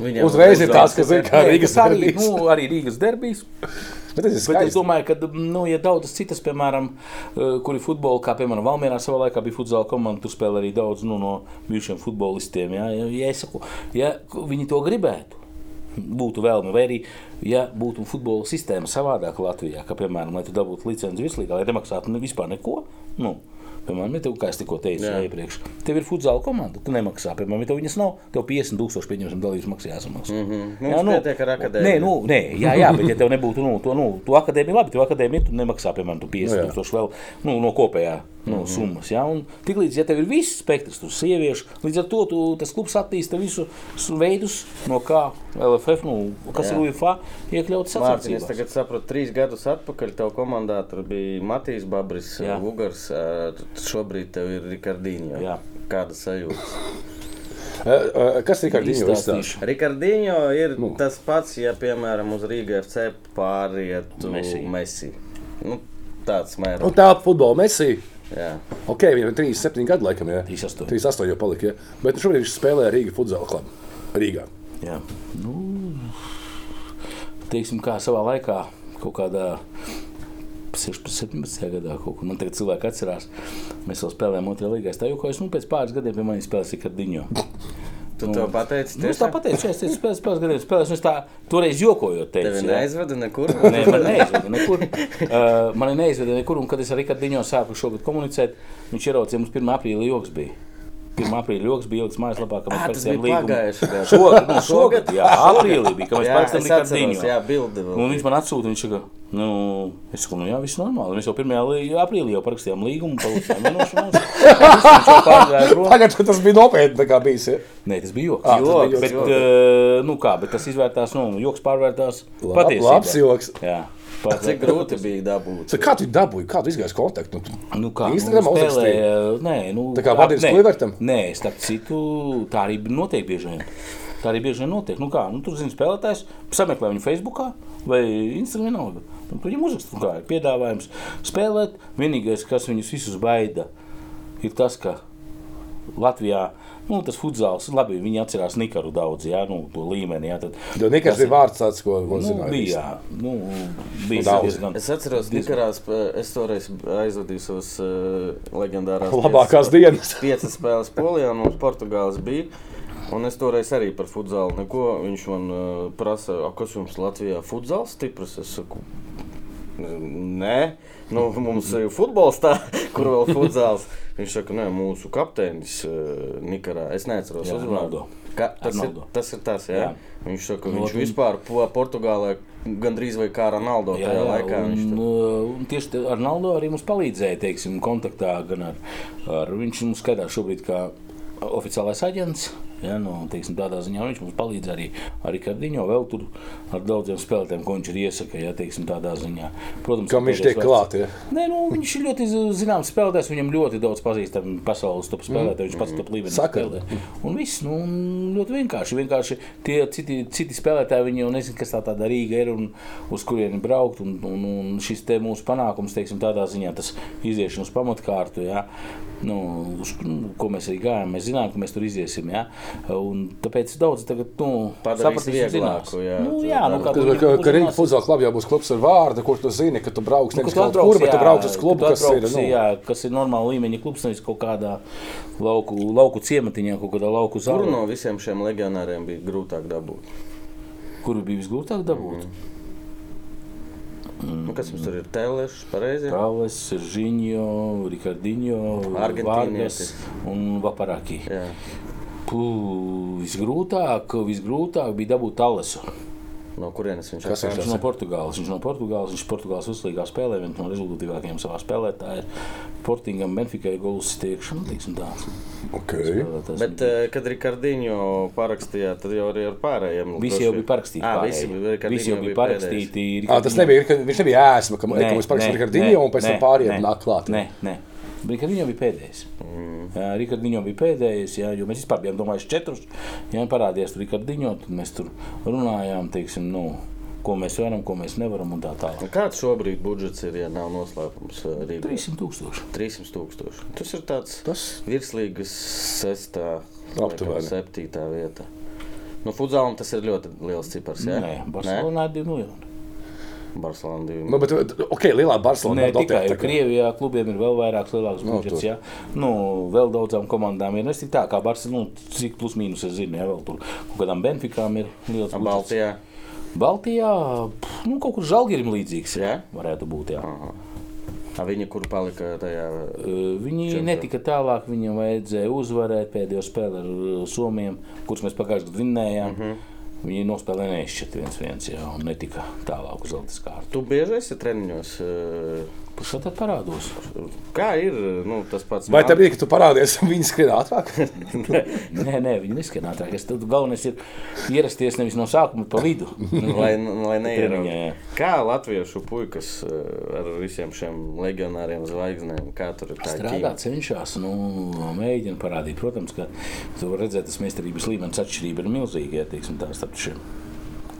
Viņam Uzreiz ir tāds, ka uzvārds zina, kā Nē, Rīgas arī, derbijs. nu, arī Rīgas derbijas. Bet Bet es domāju, ka, nu, ja daudzas citas, piemēram, eh, kuri futbolu, kā piemēram Valmērā savā laikā bija futbola komanda, tur spēlē arī daudz nu, no bijušiem futbolistiem. Ja, ja, es saku, ja viņi to gribētu, būtu vēlme, vai arī, ja būtu futbola sistēma savādāka Latvijā, ka, piemēram, lai tu dabūtu licenci virslīgā, lai nemaksātu ne, vispār neko. Nu, Piemēram, ja tev, kā es tikko teicu, Jā. jā. iepriekš, tev ir futbola komanda, tu nemaksā. Piemēram, ja tev viņas nav, tev 50,000 pieņemsim dalības maksā jāsamaksā. Mm Mhm. Mums pietiek ar akadēmiju. Nē, nu, nē, jā, jā, bet ja tev nebūtu, nu, to, nu, to akadēmiju, labi, tev akadēmija, tu nemaksā, piemēram, tu 50 Nu, jā. vēl nu, no kopējā nu, Mhm. summas. Jā, un tiklīdz, ja tev ir viss spektrs, tu sieviešu, līdz ar to tu, tas klubs attīsta visu veidus, no kā LFF, nu, kas Jā. ir UFA, iekļauts Mārtiņ, es sacensībās. tagad saprotu, trīs gadus atpakaļ tev komandā tur bija Matīs Babris, Jā. Ugars, ā, šobrīd tev ir Rikardīņo. Jā. Kāda sajūta? Eh, eh, Kas ir Izstāstīšu. Rikardīņo ir Nu. nu. tas pats, ja, piemēram, uz Rīgas FC pārietu Messi. Messi. Nu, tāds mērs. Nu, tā futbola mesija. Jā. Ok, viņam ir 37 gadi, laikam, jā. 38. 38 jau palika. Jā. Bet šobrīd viņš spēlē Rīgas futbola klubu. Rīgā. Jā. Nu, teiksim, kā savā laikā, kaut kādā 16, 17 gadā, man tagad cilvēki atcerās, mēs vēl spēlējām otrajā līgā. Es tā kā, nu, pēc pāris gadiem pie manis spēlēja Rikardiņo. Tu to pateici? Nu, es tā pateicu, es teicu, pēc pāris gadiem spēlēju, un es tā toreiz jokojot Tevi teicu. jā. neaizveda nekur. Nē, man neizveda nekur. Uh, man neizveda nekur, un kad es ar Rikardiņo sāku šogad komunicēt, viņš ieraudzīja mums 1. aprīļa joks bija. 1. aprīļa joks bija ielicis mājaslapā, ka mēs parakstījām bija līgumu. Šogad, nu, šogad, jā, aprīlī bija, kad mēs Jā, parakstījām Rikardiņo. jā, bildi vēl. Un viņš man atsūta, viņš saka, nu, es saku, nu jā, viss normāli. Mēs jau 1. lī- aprīlī jau parakstījām līgumu, palikām vienošanos. Tagad tas bija nopietni tā kā bijis. Ja? Nē, tas bija joks. Tas bija bet, joks. uh, nu kā, bet tas izvērtās, nu, joks pārvērtās patiesībā. labs joks. Jā. Cik grūti bija dabūt? So, kā tu dabūji, kā tu izgāji kontaktu? Nu, Nu, kā Instagramā nu, spēlēja, nē, nu, Tā kā Vladimirs nē. Kluivertam? Nē, starp citu, tā arī notiek bieži vien. Tā arī bieži vien notiek. Nu, kā, nu, tur zina spēlētājs, sameklē viņu Facebook vai Instagram. Nu, tur viņam uzrakst, nu, kā ir piedāvājums spēlēt. Vienīgais, kas viņus visus baida, ir tas, ka Latvijā nu, tas futbols, labi, viņi atcerās Nikaru daudz, jā, nu, to līmeni. Jā, tad, Jo nekas bija vārds tāds, ko, ko nu, zināja. bija, jā, nu, bija Daudz. diezgan. Es atceros, ka Nikarās es toreiz aizvadīju savus uh, leģendārās Labākās piecas- dienas. Piecas spēles Polijā un mums Portugāles bija. Un es toreiz arī par futbolu neko. Viņš man uh, prasa, "A, kas jums Latvijā futbols stiprs? Es saku, nē, nu, mums ir futbols, tā, kur vēl futbols. Viņš saka, nē, mūsu kapteinis uh, Nikarā. Es neatceros Jā, uzvārdu. Ka, tas, ir, tas ir tas, jā. Jā. Viņš saka, No, viņš vispār po- Portugālē gandrīz vai kā Ronaldo Jā, tajā jā, laikā. un, viņš uh, un tieši ar Naldo arī mums palīdzēja, teiksim, kontaktā gan ar, ar viņš mums skatās šobrīd kā oficiālais aģents. Ja, nu, teiksim, tādā ziņā viņš mums palīdz arī ar Rikardiņo, vēl tur ar daudziem spēlētājiem, ko viņš ir iesaka. Ja, teiksim. Protams, Kam ka viņš tiek vārds- klāt, ja? Nē, nu, viņš ir ļoti zināms spēlētājs. Viņam ļoti daudz pazīstams pasaules top spēlētāju. Viņš pats top līmenī spēlē. Un viss nu, ļoti vienkārši. vienkārši tie citi, citi spēlētāji, viņi jau nezina, kas tā tāda Rīga ir un uz kurieni braukt. Un, un, un šis te mūsu panākums, teiksim, tādā ziņā, tas iziešana uz pamatkārtu, ja, nu, uz, nu, ko mēs arī gājām, mēs zinām, ka mēs tur iziesim. Ja, un tāpēc daudz tagad, nu, Padarīs sapratīs vieglāku, jā, Nu, tā jā, nu, kā Ka, tu ka, ka Rīgas futbola klubā būs klubs ar vārdu, kur tu zini, ka tu brauks Nu, nevis tu kaut kur, bet tu brauc uz klubu, kas ir. Nu, Jā, kas ir normāla līmeņa klubs, nevis kaut kādā lauku, lauku ciematiņā, kaut kādā lauku zālē. no visiem šiem legionāriem bija grūtāk dabūt? Kuru bija visgrūtāk dabūt? Nu, kas mums tur ir? Telešs, pareizi? Kāles, Žiņo, Rikardiņo. Vargas un Vaparaki. Jā. Pū, visgrūtāk, visgrūtāk bija dabūt Talesu. No kurienes viņš ir? Viņš no Portugāles. Viņš no Portugāles, viņš Portugāles uzlīgā spēlē, viens no rezultātīvākajiem savā spēlētājā. Sportingam, Benfikai gulus tiekšana, teiksim tā. okay. Tas Bet, eh, kad Rikardiņo parakstījāt, tad jau arī ar pārējiem. Visi jau bija parakstīti. Ah, pārējie. visi visi jau bija parakstīti. Ah, tas nebija, ka viņš nebija ēsma, ka, ka mums parakstīs Rikardīņo un pēc tam pārējiem nāk klāt. Nē, nē. Rikardinho bija pēdējais. Mm. Jā, Rikardinho bija pēdējais, jā, jo mēs vispār bijām domājuši četrus. Jā, parādījās tur Rikardinho, tad mēs tur runājām, teiksim, nu, ko mēs varam, ko mēs nevaram un tā tālāk. Kāds šobrīd budžets ir, ja nav noslēpums eh, Rīgā? 300 tūkstoši. 300 tūkstoši. Tas ir tāds Tas virslīgas sestā, Aptuveni. septītā vieta. Nu, futbolam tas ir ļoti liels cipars. Ja? Nē, Barcelonā ir 2 miljoni. Barcelona divi. Nu, bet, ok, lielā Barcelona Nē, nav tikai dotēta, ka- Krievijā klubiem ir vēl vairāks lielāks Nu, budžets. tur. jā. Nu, vēl daudzām komandām ir. Es tik tā kā Barcelona, nu, cik plus mīnus es zinu, ja vēl tur kaut kādām Benfikām ir liels budžets. Baltijā. Baltijā nu, kaut kur žēlgirim līdzīgs. Jā? Varētu būt. Jā. A, viņi, kur palika tajā. Viņi Čempionā. netika tālāk, viņiem vajadzēja uzvarēt pēdējo spēli ar uh, Somiem, kurus mēs pagājušajā gadā vinnējām. Uh Mhm. -huh. Viņi nospēlēja neizšķirt viens viens, jā, un netika tālāk uz Zeltas kārtu. Tu bieži esi treniņos. eh, Kas tad parādos? Kā ir nu, tas pats? Vai tā bija, ka tu parādies un viņi skrien ātrāk? Nē, nē, viņi neskan ātrāk. Es tad galvenais ir ierasties nevis no sākuma, bet pa vidu. Lai, lai neieraudzētu. Kā latviešu puikas eh, ar visiem šiem legionāriem zvaigznēm, kā tur ir tā Strādā, cenšas, nu, mēģina parādīt. Protams, ka tu vari redzēt, tas meistarības līmenis atšķirība ir milzīga, ja teiksim, tā starp šiem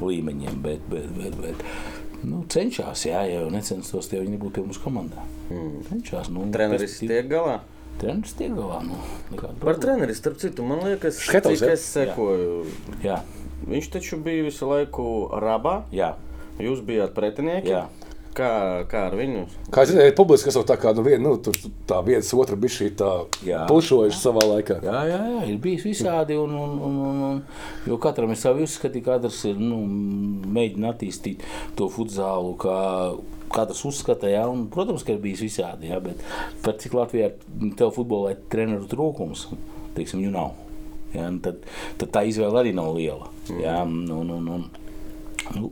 līmeņiem. Bet, bet, bet, bet nu, cenšas, jā, ja jau necenstos, tie viņi nebūtu pie mums komandā. Mm. Cenšas, nu, Treneris perspektīva- tiek galā. Treneris tiek galā. Nu, Par problēma. treneri, starp citu, man liekas, Šketovs, cik es sekoju. Jā, Viņš taču bija visu laiku rabā. jā, Jūs bijāt pretinieki. jā. Kā, kā ar viņu? Kā zināt, ir publiski, jau tā kā nu, vien, nu, tur tā viens otru bija šī tā Jā. pulšojuši savā laikā. Jā, jā, jā, ir bijis visādi. Un, un, un, un, un, jo katram ir savi uzskati, katrs ir nu, mēģina attīstīt to futzālu. Kā, Katrs uzskata, jā, un, protams, ka ir bijis visādi. Jā, bet par cik Latvijā tev futbolā ir treneru trūkums, teiksim, viņu nav. Jā, tad, tad tā izvēle arī nav liela. Jā, un, un, un, un, nu,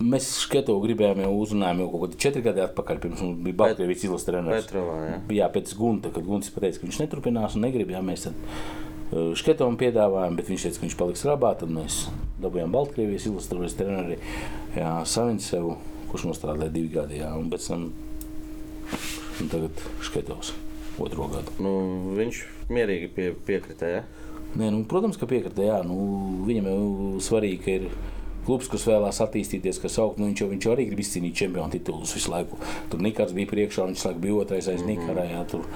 mēs Šketo gribējām jau uzrunājām jau kaut kādi četri gadi atpakaļ, pirms mums bija Baltkrievijas izlases treneris. Petrovā, jā. Jā, pēc Gunta, kad Gunts teica, ka viņš neturpinās un negrib, jā, mēs tad uh, Šketovam piedāvājām, bet viņš teica, ka viņš paliks rabā, tad mēs dabūjām Baltkrievijas ilustrācijas treneri jā, Savincevu, kurš nostrādāja divi gadi, jā, un pēc tam un tagad Šketovs otro gadu. Nu, viņš mierīgi pie, piekritēja. Nē, nu, protams, ka piekrita, jā, nu, viņam jau svarīgi, ka ir klubs, kas vēlās attīstīties, kas augt, nu, viņš, jau, viņš jau arī grib izcīnīt čempionu titulus visu laiku. Tur Nikārs bija priekšā, un viņš laiku bija otrais aiz Nikārā, jā, tur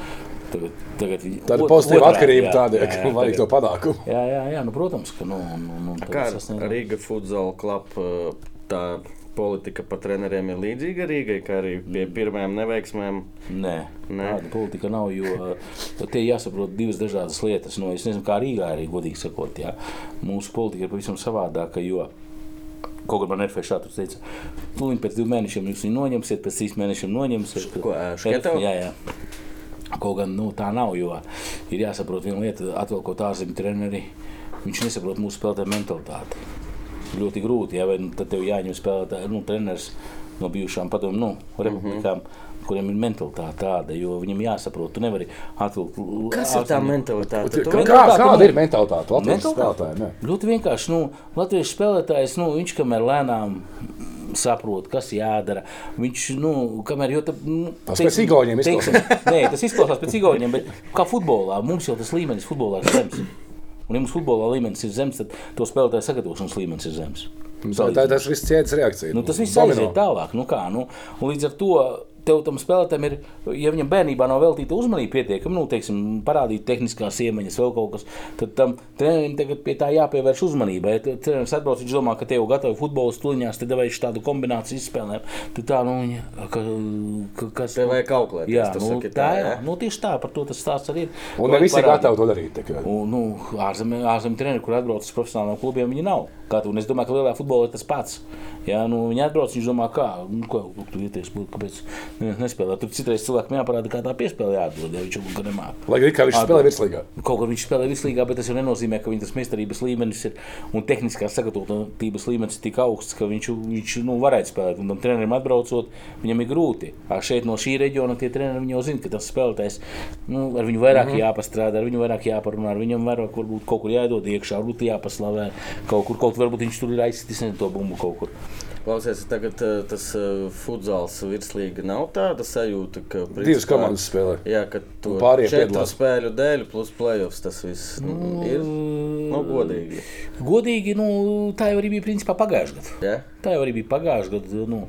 tagad, tagad Tāda ot- pozitīva otrā, atkarība jā, ka jā, vajag to tagad- panākumu. Jā, jā, jā, nu, protams, ka, nu, nu, nu Kā. Riga Futsal Club eh, tā politika par treneriem ir līdzīga Rīgai, kā arī pie pirmajām neveiksmēm. Nē, Nē. tāda politika nav. Jo te jāsaprot divas dažādas lietas. Nu, es nezinu, kā Rīgā arī godīgi sakot. Jā. Mūsu politika ir pavisam savādāka. Jo Kaut kā man ir fēšā, tur teica, nu, pēc diviem mēnešiem jūs viņu noņemsiet, pēc trīs mēnešiem noņemsiet. Ko, ē, Šketevu? Jā, jā. Kaut gan nu, tā nav, jo ir jāsaprot viena lieta, atvilkot ārzemju treneri, viņš nesaprot mūsu spēlētāju mentalitāti. Ļoti grūti, ja vai, nu, tad tev jāņem spēlētāji, nu, treneris no bijušām padomu nu, republikām. Mm -hmm kuriem ir mentalitāte tāda, jo viņam jāsaprot, tu nevari atvilkt. Kas ir tā mentalitāte? Kā, Mentalitāte, kāda ir mentalitāte Latvijas spēlētājiem? Ļoti vienkārši. Nu, Latvijas spēlētājs, nu, viņš kamēr lēnām saprot, kas jādara. Viņš, nu, kamēr jau tā, nu, Tas pēc igauņiem teiksim, Nē, tas izklausās pēc igauņiem, bet kā futbolā, mums jau tas līmenis futbolā ir zems. Un, ja mums futbolā līmenis ir zems, tad to spēlētāju sagatavošanas līmenis ir zems. Tā, tā, tas viss cietas reakcija. Nu, tas viss aiziet tālāk. Nu, kā, nu, līdz ar to tev tam spēlētājam ir, ja viņam bērnībā nav veltīta uzmanība pietiekami, nu, teiksim, parādīt tehniskās iemaņas, vēl kaut kas, tad tam trenerim tagad pie tā jāpievērš uzmanība. Ja treneris atbrauc, viņš domā, ka te jau gatavi futbols tuliņās, tad vajag tādu kombināciju izspēlēm. Tad tā, nu, viņa, ka, ka, kas... Tev vajag kalkulēt, Jā, tu nu, saki tā, tā, jā. Nu, tieši tā, par to tas stāsts arī ir. Un ne visi gatavi to darīt. Un, nu, ārzemē, ārzemē treneri, kur atbrauc uz profesionāliem klubiem, viņi nav. Kā tu, un es domāju, ka lielā futbolā tas pats. Jā, nu, viņi atbrauc, viņš domā, kā, nu, ko tu ieties, kāpēc ne- nespēlē. Tur citreiz cilvēkam jāparāda, kā tā piespēle jādod, ja viņš kaut kā nemāk. Lai gan kā viņš spēlē virslīgā. Kaut kur viņš spēlē vislīgā, bet tas jau nenozīmē, ka viņa tas meistarības līmenis ir un tehniskās sagatavotības līmenis ir tik augsts, ka viņš, viņš nu, varētu spēlēt. Un tam trenerim atbraucot, viņam ir grūti. Ā, Šeit no šī reģiona tie treneri jau zina, ka tas spēlētājs nu, ar viņu vairāk mm -hmm. jāpastrādā, ar viņu vairāk jāparunā, ar viņam vairāk varbūt kaut kur jādod iekšā, varbūt jāpaslavē. Kaut kur, kaut varbūt viņš tur ir aizsitis to bumbu kaut kur. Klausies, tagad eh, tas uh, futzāls virslīga nav tāda sajūta, ka Divas komandas spēlē. Jā, ka to Un pārējie četru spēļu dēļ plus playoffs tas viss nu, ir nu, godīgi. Godīgi, nu, tā jau arī bija principā pagājušajā gadā. Ja? Tā jau arī bija pagājušā gada, nu,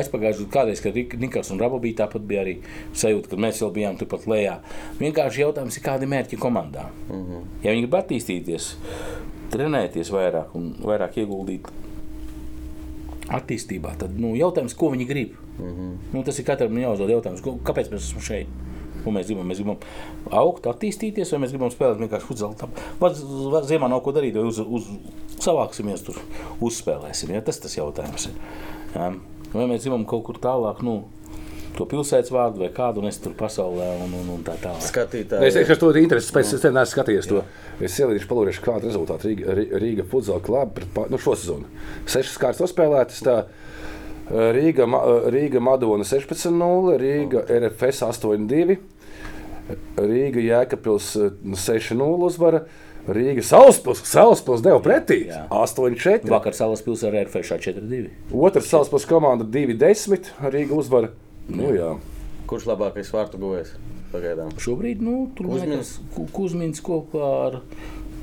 aizpagājušā gada, kādreiz, kad Nikars un Rabo bija tāpat, bija arī sajūta, ka mēs vēl bijām turpat lejā. Vienkārši jautājums ir, kādi mērķi komandā. Mhm. -huh. Ja viņi grib attīstīties, trenēties vairāk un vairāk ieguldīt attīstībā, tad nu, jautājums, ko viņi grib. Mhm. -huh. nu, tas ir katram jāuzdod jautājums, ko- kāpēc mēs esam šeit. Ko mēs gribam? Mēs gribam augt, attīstīties, vai mēs gribam spēlēt vienkārši futbolu. Ziemā nav ko darīt, vai uz, uz, savāksimies tur, uzspēlēsim. Ja? Tas tas jautājums ir. Ja? Vai mēs gribam kaut kur tālāk, nu, to pilsētas vārdu vai kādu nes tur pasaulē un, un, un tā tālāk. Skatītāji. Es teikšu, ka to ir interesanti. Pēc tam es skatījies to. Es ielīdzu, palūrīšu, kāda ir rezultāta Rīga, Rī- Rīga futbola kluba pret nu, šo sezonu. Sešas kārtas nospēlētas. Tā. Rīga, Ma- Rīga Madona 16-0, Rīga RFS 8-2, Rīga Jēkabpils nu, 6-0 uzvara, Rīga Salaspils, Salaspils deva pretī Jā. 8-4. Vakar salas pilsēta ar RFŠ 4-2. Otrs Salaspils komanda 2-10, Rīga uzvara. Nu, jā. Kurš labākais vārtu guvējs pagaidām? Šobrīd nu, tur Kuzmins. Ku- Kuzmins kopā ar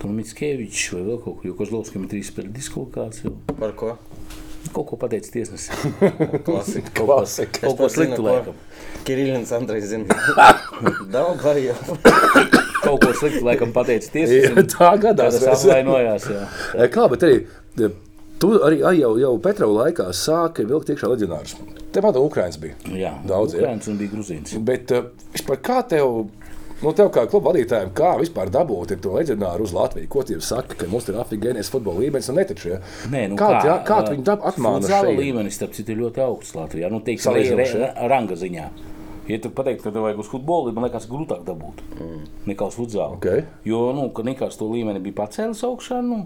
Mitskevičs vai vēl kaut ko, jo Kozlovskim ir trīs spēļu diskvalifikācija. Par ko? Kaut ko pateicis tiesnesis. Klasika. Klasika. Kaut ko sliktu laikam. Kirillins Andrejs zina. Daudz vai jau. Kaut ko sliktu laikam pateicis Jā, tiesnesis. tā gadās. Tas apvainojās. jā. E, Kā, bet arī e, tu arī ai, jau, jau Petrova laikā sāki vilkt iekšā leģionārus. Te man Ukraiņas bija. Jā, Daudz. Ukraiņas un bija Gruzīns. Bet e, vispār kā tev, nu tev kā kluba vadītājiem, kā vispār dabūt to leģionāru uz Latviju? Ko tie saka, ka mums ir afigēnijas futbola līmenis un netaču? Ja? Nē, nu kā, kā, kā tu viņu dab- atmāni? Futzāla līmenis, starp citu, ir ļoti augsts Latvijā. Nu, teiksim, re- re- ranga ziņā. Ja tu pateikt, ka tev vajag uz futbolu, man liekas, grūtāk dabūt mm. nekā uz futzālu. Ok. Jo, nu, kad Nikārs to līmeni bija pacēlis augšā, nu,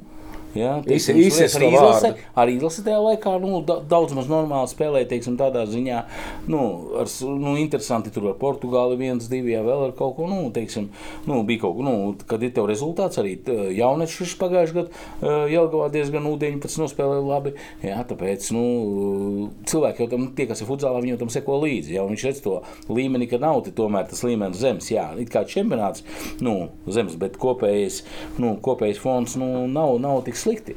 Īsi- teiksim, īsi arī es to izlase, arī izlase tajā laikā nu, da, daudz maz normāli spēlēja, teiksim, tādā ziņā, nu, ar, nu, interesanti tur ar Portugāli viens, divi, jā, vēl ar kaut ko, nu, teiksim, nu, bija kaut ko, nu, kad ir tev rezultāts, arī t- jaunečs pagājušajā gadā Jelgavā diezgan U19 nospēlēja labi, jā, tāpēc, nu, cilvēki jau tam, tie, kas ir futzālā, viņi jau tam seko līdzi, jā, viņš redz to līmeni, ka nav tomēr tas līmenis zems, jā, it kā čempionāts, nu, zems, bet kopējais, nu, kopējais fons, nu, nav, nav tik slikti.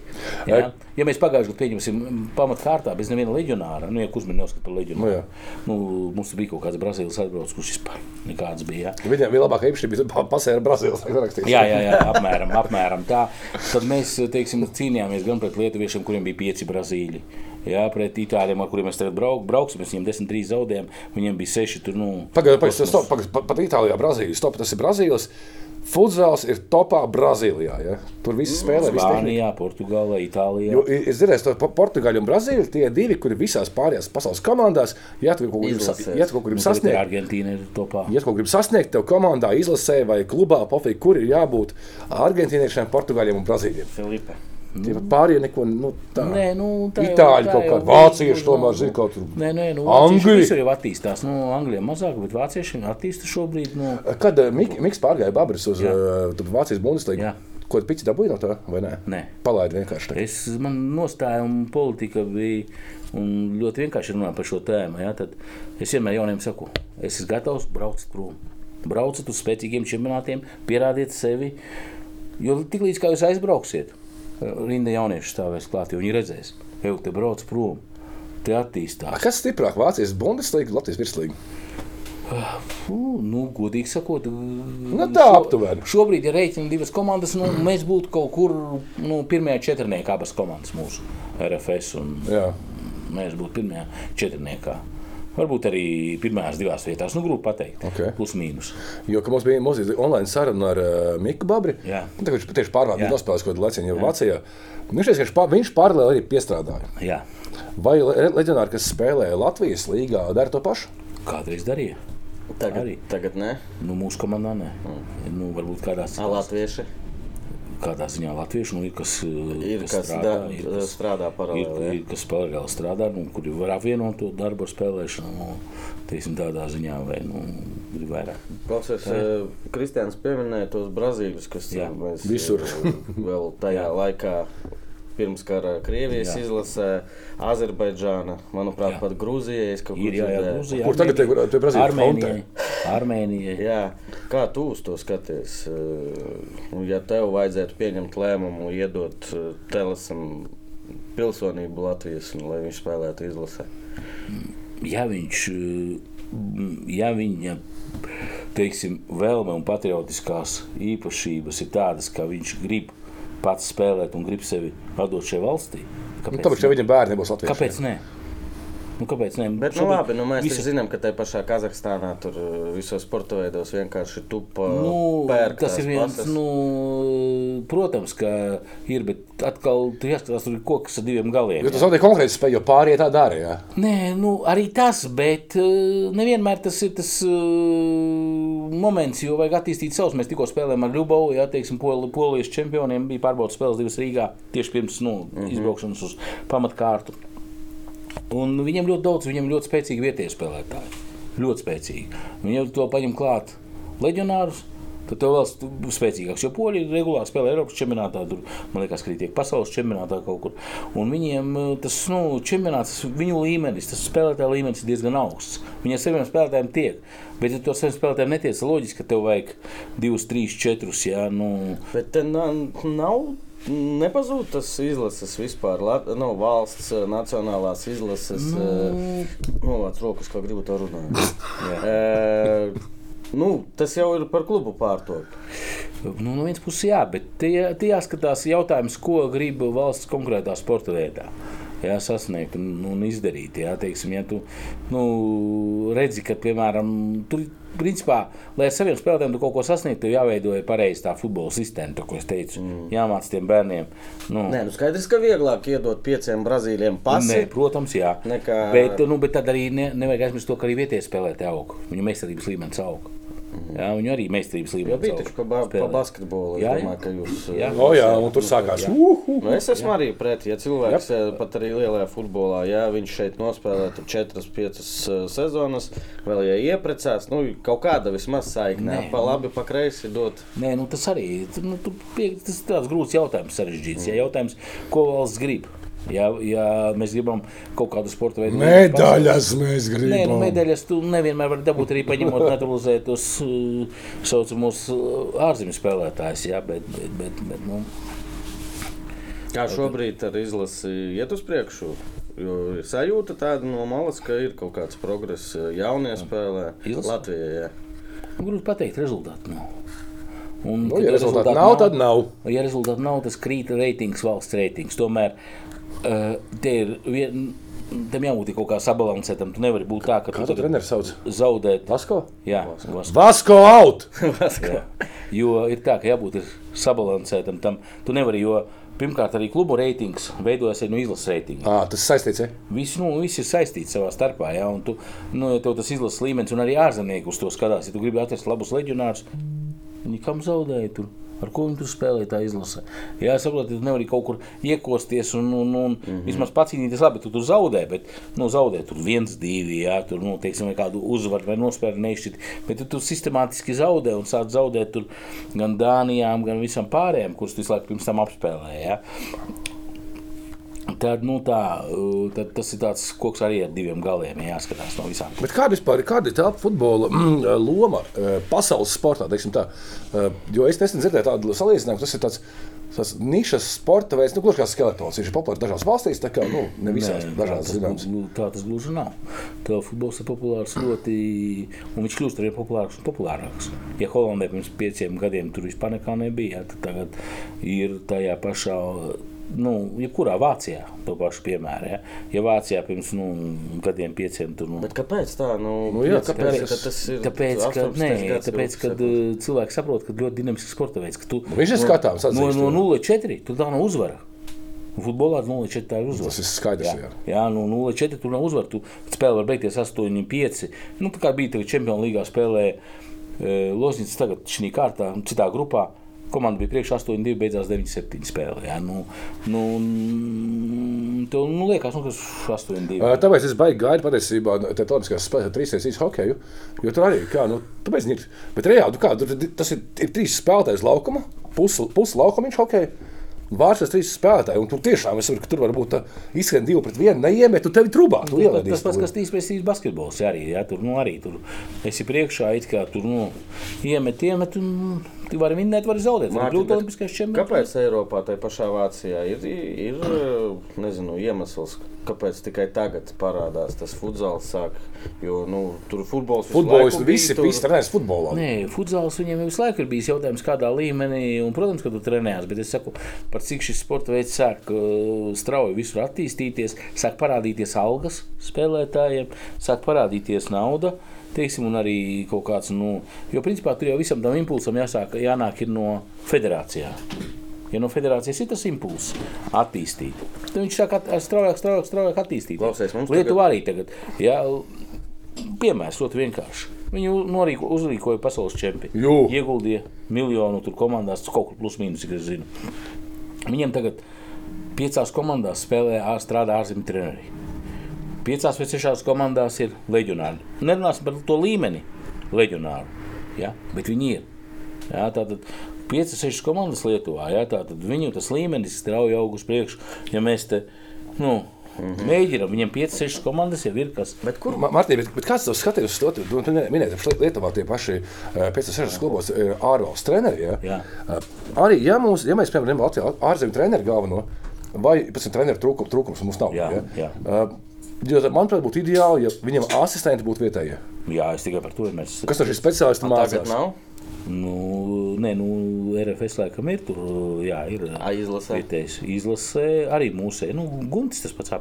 Jā. Ja mēs pagājušajā gadā pieņemsim pamatkārtā bez neviena leģionāra, nu, ja Kuzmina neuzskata par Nu, leģionāru, jā. nu, mums bija kaut kāds Brazīlijas atbraucis, kurš vispār nekāds bija. Jā. Viņam bija labākā īpašība, pasēra Brazīlijas rakstīts. Jā, jā, jā apmēram, apmēram tā. Tad mēs teiksim, cīnījāmies gan pret lietuviešiem, kuriem bija pieci brazīļi. Jā, pret Itālijiem, ar kuriem mēs tagad brauk, brauksim, mēs viņiem 10-3 zaudējām. Viņiem bija 6. Tur, nu, Pagaidiet, pagaid, stop, pagaid, pat, pat Itālijā, Brazīlijā. Stop, tas ir Brazīlijas. Futzāls ir topā Brazīlijā. Ja? Tur viss spēlē. visi tehniķi. Spānijā, Portugālē, Itālijā. Jo ir dzirdējis, ka Portugāļi un Brazīlija tie divi, kuri visās pārējās pasaules komandās, ja tu kaut ko gribi sasniegt, Argentīna ir topā. Ja tu kaut ko gribi sasniegt, tev komandā, izlasē vai klubā, pofīgi, kur ir jābūt argentīniešiem, portugāļiem un brazīļiem. Filipe. Tie pat pārējie neko nu, tādu Nē, nu, tā jau- Itāļi tā kaut bija, vācieši nu, tomēr zina kaut kur. Nē, nē, nu, Angļi. Jau attīstās. Nu, Angļiem mazāk, bet vācieši attīsta šobrīd. Nu, Kad uh, Mik Miks pārgāja Babris uz Jā. uh, Vācijas Bundeslīgu, ko tu pici dabūji no tā, vai nē? nē. Palaid vienkārši. Tā. Es, man nostāja un politika bija ļoti vienkārši runāt par šo tēmu. Ja? Tad es vienmēr jauniem saku, es esmu gatavs braukt prom. Brauciet uz spēcīgiem čempionātiem, pierādiet sevi. Jo tiklīdz kā jūs aizbrauksiet, rinda jaunieši stāvēs klāt, jo viņi redzēs, ka jau te brauc prom. Te attīstās. Kas stiprāk, Vācijas Bundeslīga, Latvijas virslīga? Fū, nu, godīgi sakot, Nu, tā aptuveni. Šobrīd, ja rēķina divas komandas, nu, mēs būtu kaut kur nu, pirmajā četrniekā abas komandas mūsu RFS. Un, Jā. mēs būtu pirmajā četrniekā. Varbūt arī pirmajās divās vietās. Nu, grūti pateikt. Ok. Plus mīnus. Jo, mums bija mazliet online saruna ar uh, Miku Babri, Jā. nu, tā, viņš tieši pārvaldīja nospēlēs kaut kādu lecienu Vācijā. Viņš ka viņš pār- viņš paralēli arī piestrādāja. Jā, Vai le- leģionāri, kas spēlē Latvijas līgā, dara to pašu? kādreiz darīja. Tagad, Arī. tagad ne. Nu, mūsu komandā nē. Nu, varbūt kādās Ā, Latvieši. Kādā ziņā latviešu nu, ir, kas, Ir kas strādā, ir, kas, strādā ir, paralēli. ir, kas paralēli strādā, nu, kuri var apvienot to darbu ar spēlēšanu. Nu, teiksim, tādā ziņā, vai nu, ir vairāk. Klausies, eh, Kristians pieminēja tos brazīļus, kas Jā. mēs, Visur. eh, vēl tajā laikā. Pirms kara Krievijas Jā. izlasē, Azerbaidžāna, manuprāt, Jā. pat kur Ir jā, jā. Grūzija, Kur tagad tie- tie Brazīļu Armēnijai. Armēnijai. Jā, kā tu uz to skaties? Eh, Ja tev vajadzētu pieņemt lēmumu, iedot eh, Telesam pilsonību Latvijas, un lai viņš spēlētu izlasē. ja viņš, eh, ja viņa teiksim, vēlme un patriotiskās īpašības ir tādas, ka viņš grib pats spēlēt un grib sevi atdot šai valstī, Nu, tāpēc, ka ne? viņam bērni būs Latvijas. kāpēc ne? Nu, kāpēc ne? Bet, nu, labi, nu, mēs visi... zinām, ka tajā pašā Kazahstānā tur eh, visos sporta veidos vienkārši tupa Nu, pērk tas ir viens, pases. nu, protams, ka ir, bet atkal tur jāskatās, tur ir koks ar diviem galiem. Jo tas nav tikai konkrēti spēja, jo pārējie tā dara. Jā. Nē, nu, arī tas, bet uh, nevienmēr tas ir tas uh, moments, jo vajag attīstīt savus. Mēs tikko spēlējām ar Ljubovu, ja teiksim, pol, polijas čempioniem bija pārbaudas spēles divas Rīgā tieši pirms nu, mm -hmm. izbraukšanas uz pamatkārtu. Un viņiem ļoti daudz, viņiem ļoti spēcīgi vietējie spēlētāji. Ļoti spēcīgi. Viņi jau to paņem klāt leģionārus. Tad tev vēl spēcīgāks, jo poļi regulāri spēlē Eiropas čempionātā. Tur, man liekas, ka tiek pasaules čempionātā kaut kur. Un viņiem eh, tas nu, čempionāts, viņu līmenis, tas spēlētāju līmenis ir diezgan augsts. Viņiem saviem spēlētājiem tiek. Bet, ja ar saviem spēlētājiem netiec, loģiski, ka tev vajag divus, trīs, četrus. Jā, nu, Bet nav. Nepazūd tas izlases vispār. Lat, no valsts eh, nacionālās izlases. Nu, Novāc rokas, kā gribu to runāt. e, nu, tas jau ir par klubu pārtopu. Nu, no vienas puses, jā, bet tie, tie jāskatās jautājums, ko grib valsts konkrētā sporta veidā. Jā, sasniegt un, un izdarīt. Jā, teiksim, ja tu nu, redzi, ka, piemēram, tur, principā, lai ar saviem spēlētājiem tu kaut ko sasniegtu, tev jāveido pareizi tā futbola sistēma, to, ko es teicu. Mm. Jāmāc tiem bērniem. Nu, Nē, nu skaidrs, ka vieglāk iedot pieciem brazīļiem Nē, pasi. protams, jā. Nekā- Bet, nu, bet tad arī ne, nevajag aizmirst to, ka arī vietējais spēlētāji aug. Viņu meistarības līmenis aug. Jā, viņu arī meistarības Jo līmenis bija taču pa, ba pa spēlē. basketbolu. Es Jā, jā. domāju, ka jūs. Jā. eh, O, jā, un tur sākās. Uhu. Nu, es esmu arī pret, ja cilvēks eh, pat arī lielajā futbolā, ja viņš šeit nospēlē 4-5 sezonas, vēl ja ieprecās, nu, kaut kāda vismaz saikne, Nē, pa labi, pa kreisi dot. Nē, nu, tas arī nu, tur pie, tas ir tāds grūts jautājums, sarežģīts. Ja, jautājums, ko valsts grib? Ja, ja mēs gribam kaut kādu sporta veidu, Medaļas mēs gribam. Nē, nu, medaļas tu nevienmēr vari dabūt arī paņemot neutralizētos uh, saucamos uh, ārzemju spēlētājus. Jā, bet, bet, bet, bet, nu, Kā šobrīd ar izlasi iet uz priekšu? Jo ir sajūta tāda no malas, ka ir kaut kāds progress jaunie spēlē Izlase? Latvijā. Jā. Grūti pateikt, rezultātu nav. Un, Nu, ja rezultāti nav, tad nav. Ja rezultāti nav, tas krīt reitings, valsts reitings. Tomēr uh, te ir vien, tam jābūt kaut kā sabalansētam. Tu nevari būt tā, ka tu tu treneris sauc? zaudēt. Vasko? Jā, Vasko. Vasko out! Jā. Jo ir tā, ka jābūt sabalansētam tam. Tu nevari, jo pirmkārt arī klubu reitings veidojas no izlases reitinga. À, tas saistīts, ja? Visi, nu, visi ir saistīti savā starpā. Ja, un tu, nu, ja tev tas izlases līmenis un arī ārzemnieki uz to skatās, ja tu gribi atrast labus leģionārus, viņi kam zaudēja tur. Ar ko viņi tur spēlēja, tā izlase? Jā, es saprotu, ka tu nevari kaut kur iekosties un, un, un mm -hmm. vismaz pacīnīties. Labi, tu tur zaudē, bet nu, zaudē tur viens, divi, jā, tur nu, teiksim, kādu uzvaru vai nospēli neizšķirt. Bet tu, tu sistemātiski zaudē un sāc zaudēt tur gan Dānijām, gan visam pārējiem, kurus tu visu laiku pirms tam apspēlēji. Tad, nu, tā, tad tas ir tāds koks arī ar diviem galiem, ja jāskatās no visām. Bet kāda, vispār, kāda ir tā futbola mm, loma pasaules sportā? Tā? Jo es nesen dzirdēju tādu salīdzinājumu, tas ir tāds. Tas nišas sporta veids, nu, gluži kā skeletons, viņš ir populārs dažās valstīs, tā kā nu, ne visās, Nē, dažās zināmas. glu- Tā tas gluži nav. Tā futbols ir populārs ļoti, un viņš kļūst arī populārāks un populārāks. Ja Holandē pirms pieciem gadiem tur vispār nekā nebija, tad tagad ir tajā pašā. Nu, jebkurā Vācijā to pašu piemēru. Ja, ja Vācijā pirms nu, gadiem, pieciem tur nu, Bet kāpēc tā? Nu, Nu jā, kāpēc gadi, tas- ir Tāpēc, ka, 18. nē, tāpēc, kad sekos? uh, cilvēki saprot, ka ļoti dinamisks sporta veids, ka tu Viņš ir skatāms, no, atzīst, no jā. 0,4 tur tā nav uzvara. Futbolā 0,4 tā ir uzvara. Tas ir skaidrs, jā. Jā, nu 0,4 tur nav uzvara. Tu spēle var beigties 8,5. Nu, tā kā bija Champions League spēlē e, Lozņits tagad šī kārtā, citā grupā. Komanda bija priekšā 8,2, beidzās 9,7 spēle. Jā, nu, nu, tev nu, liekas, nu, ka 8,2. Ā, Tāpēc es baigi gaidu patiesībā te telemiskās spēlēs trīs reizes hokeju, jo tur arī, kā, nu, tāpēc ir, bet reāli, nu kā, tur, tas ir, ir trīs spēlētājs laukuma, pusi pus laukuma viņš hokeju. Vārds trīs spēlētāji, un tu tiešām es varu, ka tur var būt izskan divi pret vienu, neiemet, tu tevi trubā. Tu Tas, ielaidīsi tas pats, kas tīspretsības basketbols jā, arī. Jā, tur, nu, arī tur esi priekšā, it kā tur nu, iemet, iemet, un tu vari vinnēt, vari zaudēt. Vari Mārtiņ, kļūt bet olimpiskais čempions. Kāpēc Eiropā, tai pašā Vācijā, ir, ir nezinu, iemesls, kāpēc tikai tagad parādās tas futbols? Sāk, jo nu, tur futbols visu Futbolisti laiku bija, visi, tur- visi trenēs futbolā. Nē, futbols viņiem visu laiku ir bijis jautājums, kādā līmenī. Un, protams, ka tu trenējies, bet es saku, par cik šis sporta veids sāk uh, strauji visur attīstīties, sāk parādīties algas spēlētājiem, sāk parādīties nauda. Teiksim, un arī kaut kāds, nu, jo principā tur jau visam tam impulsam jāsāk, jānāk ir no federācijām. Ja no federācijas ir tas impulss attīstīt, tad viņš sāk at, straujāk, straujāk, straujāk attīstīt. Klausies, mums Lietuva arī tagad. Jā, piemērs ļoti vienkārši. Viņu norīko, uzrīkoja pasaules čempioni. Jū. Ieguldīja miljonu tur komandās, kaut kur plus mīnus, cik es zinu. Viņiem tagad piecās komandās spēlē strādā ārzemju treneri. Piecās vai sešās komandās ir leģionāri. Nerunāsim par to līmeni leģionāru, ja? bet viņi ir. Jā, tātad 5, 6 komandas Lietuvā. Jā, tātad viņu tas līmenis strauji aug uz priekšu. Ja mēs te nu, mm -hmm. mēģinām, viņiem 5, 6 komandas jau ir kas. Bet kur? Ma- Martīn, bet, bet kāds tev skatījums uz to? Tu tu minēji, ka Lietuvā tie paši eh, pēc sešas klubos ir ārvalstu treneri. Ja? Jā. Eh, Arī, ja, mūs, ja mēs, piemēram, Latvijā ārzemju treneru galveno, vai pēc tam treneru trūkums, trūkums mums nav. Jā, ja? jā. Eh, Jo, manuprāt, būtu ideāli, ja viņam asistenti būtu vietējie. Jā, es tikai par to mēs. Kas no šīs speciālistu Tagad nav. Nu, nē, nu, RFS laikam ir tur. Jā, ir izlasē? vietējais. Izlasē arī mūsē. Nu, Guntis tas pats jā.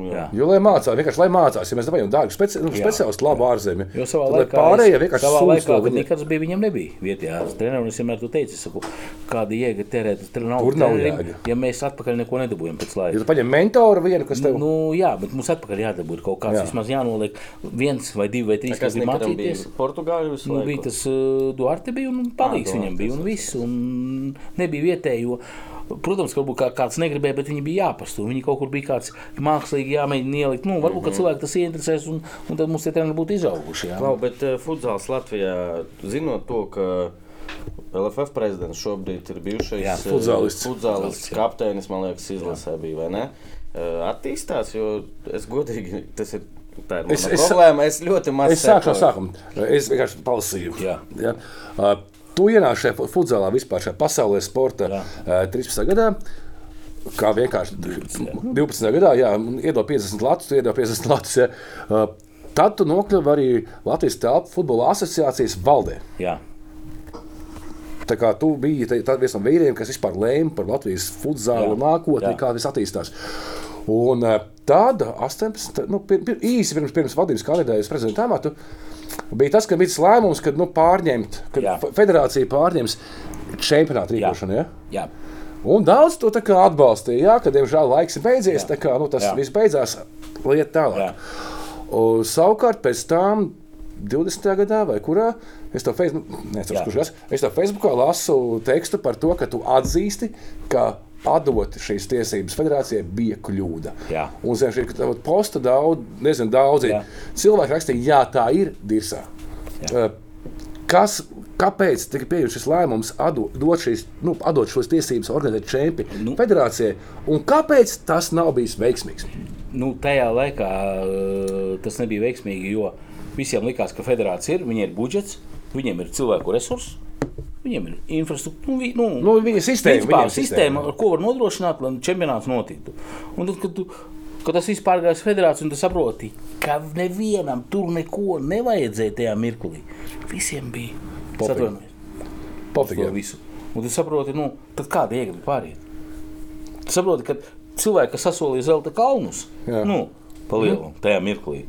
Jā. Jo, lai mācās, vienkārši lai mācās, ja mēs dabūjām dārgu speci nu, speciālistu, labu ārzemju, Jo savā tad, lai laikā, pārējie vienkārši savā laikā, kad Nikas bija, viņam nebija vietējā trenera. Es vienmēr to teicu, saku, kāda jēga terēt uz trenera Tur nav jēga. ja mēs atpakaļ neko nedabūjam pēc laika. Tu paņem mentoru vienu, kas tev Nu, jā, bet mums atpakaļ jādabū kaut kāds. Jā. Vismaz jānoliek viens vai divi vai trīs, Kas bija mācīties. Portugāļu visu Nu, laiku? bija tas uh, Duarte, bija un palīgs Ā, viņam bija un viss. Un nebija vietējo. Protams, ka kā, kāds negribēja, bet viņi bija jāpastāv. Viņi kaut kur bija kāds mākslīgi jāmēģina ielikt. Nu, varbūt, ka cilvēki tas ieinteresēs, un, un tad mums tie treniņi būtu izauguši. Jā. Klau, bet uh, futbols Latvijā, zinot to, ka LFF prezidents šobrīd ir bijušais eh, futzālists kapteinis, man liekas, izlasē bija? Eh, Attīstās, jo es godīgi, tas ir, tā ir Es- es, problēma, es ļoti maz Es sāku no sākuma. Es vienkārši palasīju. Jā. Ja? Uh, tu ienāc šajā fu- futbolā vispār šajā pasaulē sporta Jā. uh, 13. gadā. Kā vienkārši 12. gadā, jā, iedod 50 latus, tu iedod 50 latus. Ja. Uh, tad tu nokļuvi arī Latvijas telpu futbola asociācijas valdē. Jā. tā kā tu biji viens no vīriem, kas vispār lēma par Latvijas Jā. nākotni, Jā. kā tas attīstās. Un eh, tad, 18, nu, pir, pir, īsi pirms, pirms vadības kandidējas prezidenta amatu, bija tas, ka bija tas lēmums, kad nu, pārņemt, kad Jā. fe- federācija pārņems čempionātu Jā. rīkošanu. Ja? Jā, Un daudz to atbalstīja, jā, ka, diemžēl, laiks ir beidzies. Kā, nu, tas Jā. viss beidzās, lieta tālāk. Jā. Un, savukārt, pēc tam, 20. gadā vai kurā, es to, Facebook, nezinu, Jā. kurš es to Facebookā lasu tekstu par to, ka tu atzīsti, ka atdot šīs tiesības federācijai bija kļūda. Jā. Un zem šī posta daudz, nezinu, daudzi Jā. cilvēki rakstīja, jā, tā ir dirsā. Jā. Uh, Kas, kāpēc tika pieņemts šis lēmums dot šīs, nu, atdot šos tiesības organizēt čempionu Nu. federācijai, un kāpēc tas nav bijis veiksmīgs? nu, tajā laikā uh, tas nebija veiksmīgi, jo visiem likās, ka federācija ir, viņiem ir budžets, viņiem ir cilvēku resursi. Viņiem ir infrastruktūra, nu, nu, Nu, viņa sistēma, principā, viņiem sistēma, ar ko var nodrošināt, lai čempionāts notiktu. Un tad, kad, tu, kad tas viss pārgājās federācijā, un tu saproti, ka nevienam tur neko nevajadzēja tajā mirklī. Visiem bija visu. Un tu saproti, nu, tad kāda iegriba pāriet. Tu saproti, ka cilvēki, kas sasolīja zelta kalnus, Jā. nu, palielināt tajā mirklī.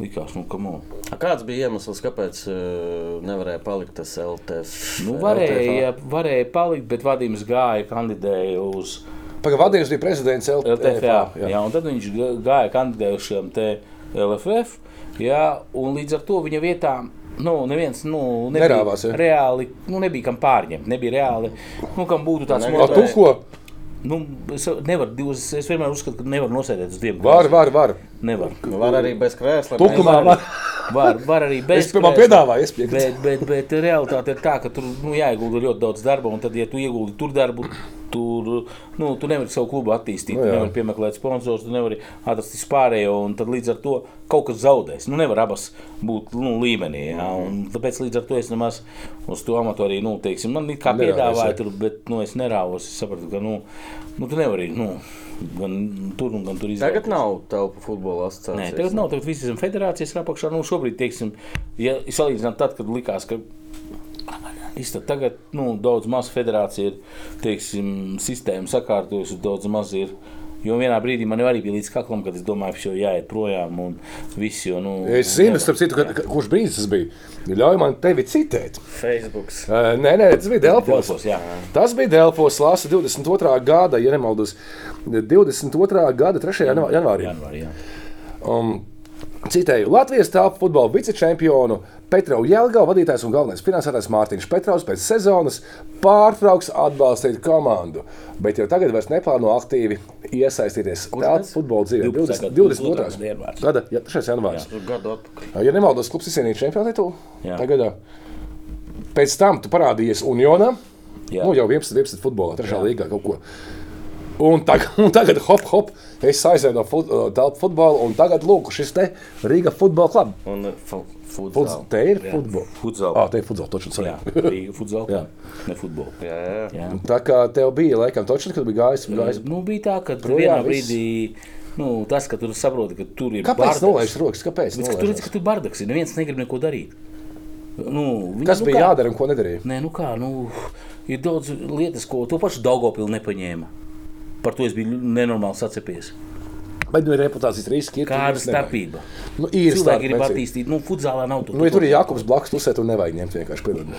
Likās, nu, kam on. A Kāds bija iemesls, kāpēc uh, nevarēja palikt tas LTF? Nu, varēja, varēja palikt, bet vadījums gāja, kandidēja uz Pagaidām, vadījums bija prezidents LTF. LTFA. Jā. Jā, un tad viņš gā- gāja kandidēt uz šiem te LFF. Jā, un līdz ar to viņa vietā. Nu, neviens nu, nebija Nerāvās, ja? reāli. Nu, nebija kam pārņemt. Nebija reāli. Nu, kam būtu tāds Negribēja. Nu, es, nevar, divas, es vienmēr uzskatu, ka nevar nosēdēt uz diviem. Var, var, var. Nevar. Nu, var arī bez krēsla. Tukumā var. Var, var arī bez Es pirmā piedāvāju, es piekrītu. Bet, bet, bet realitāte ir tā, ka tur nu, jāiegulda ļoti daudz darba, un tad, ja tu ieguldi tur darbu, tur nu, tu nevari savu klubu attīstīt. Nu, tu jā. nevari piemeklēt sponsorus, tu nevari atrast vispārējo, un tad līdz ar to kaut kas zaudēs. Nu, nevar abas būt nu, līmenī. Jā, un tāpēc līdz ar to es nemaz uz to amatu arī, nu, teiksim, man kā piedāvāja tur, bet nu, es nerāvos. Es sapratu, ka nu, nu, tu nevari nu, gan tur, gan tur izdarīt. Tagad nav telpu futbola Nē, asociācijas. tagad nav. Tagad viss ir federācijas apakšā. Nu, šobrīd, teiksim, ja salīdzinām tad, kad likās, ka Īsta, tagad nu, daudz maz federācija ir teiksim, sistēma sakārtojusi, daudz maz ir. Jo vienā brīdī man arī bija līdz kaklam, kad es domāju, ka jau jāiet projām un viss. Jo, nu, Es zinu, starp citu, ka, ka, kurš brīdis tas bija. Ļauj man tevi citēt. Facebook. Uh, nē, nē, tas bija Dēlpos. Delfos, jā. Tas bija Dēlpos lasa 22. gada, ja nemaldos, 22. gada 3. janvā- janvārī. Janvārī, jā. Um, citēju, Latvijas telpu futbola vicečempionu Petrovu Jēlgavu vadītājs un galvenais finansētājs Mārtiņš Petrovs pēc sezonas pārtrauks atbalstīt komandu, bet jau tagad vairs neplāno aktīvi iesaistīties futbola dzīvē. 12. 22. gada ja, 3. janvārs. Atpakaļ. Ja nemaldos, klubs izcīnīja čempionu titulu. Jā. Tagad, pēc tam tu parādījies Unionā. Jā. Nu, jau 11, 11 futbolā, 3. līgā kaut ko. Un tagad, un tagad hop, hop, es aizēju no fut, telpu futbola, un tagad lūk, šis te Rīga futbola klubs. Futsal. te ir futbols. Futsal. Ah, te ir futbols, točs. Jā, Rīga futbola. Jā. ne futbola. Jā, jā. Jā. Tā kā tev bija laikam točs, kad bija gājis. gājis. Nu, bija tā, ka Projām vienā viss. brīdī nu, tas, ka tu saproti, ka tur ir Kāpēc nolaiž rokas? Kāpēc? Ka tur redz, ka tur bardaks ir. Neviens negrib neko darīt. Nu, viņi- Kas nu, bija kā? jādara un ko nedarīja? Nē, nu kā, nu, ir daudz lietas, ko to pašu Daugopilu nepaņēma. Par to es biju nenormāli sacepies. Bet nu, ir reputācijas riski. Ir, Kāda tur starpība? Nu, ir Cilvēki grib starpniecība. attīstīt, nu, futzālā nav to. Nu, ja tur ir Jakobs blakus, pusē, tur nevajag ņemt vienkārši piedod.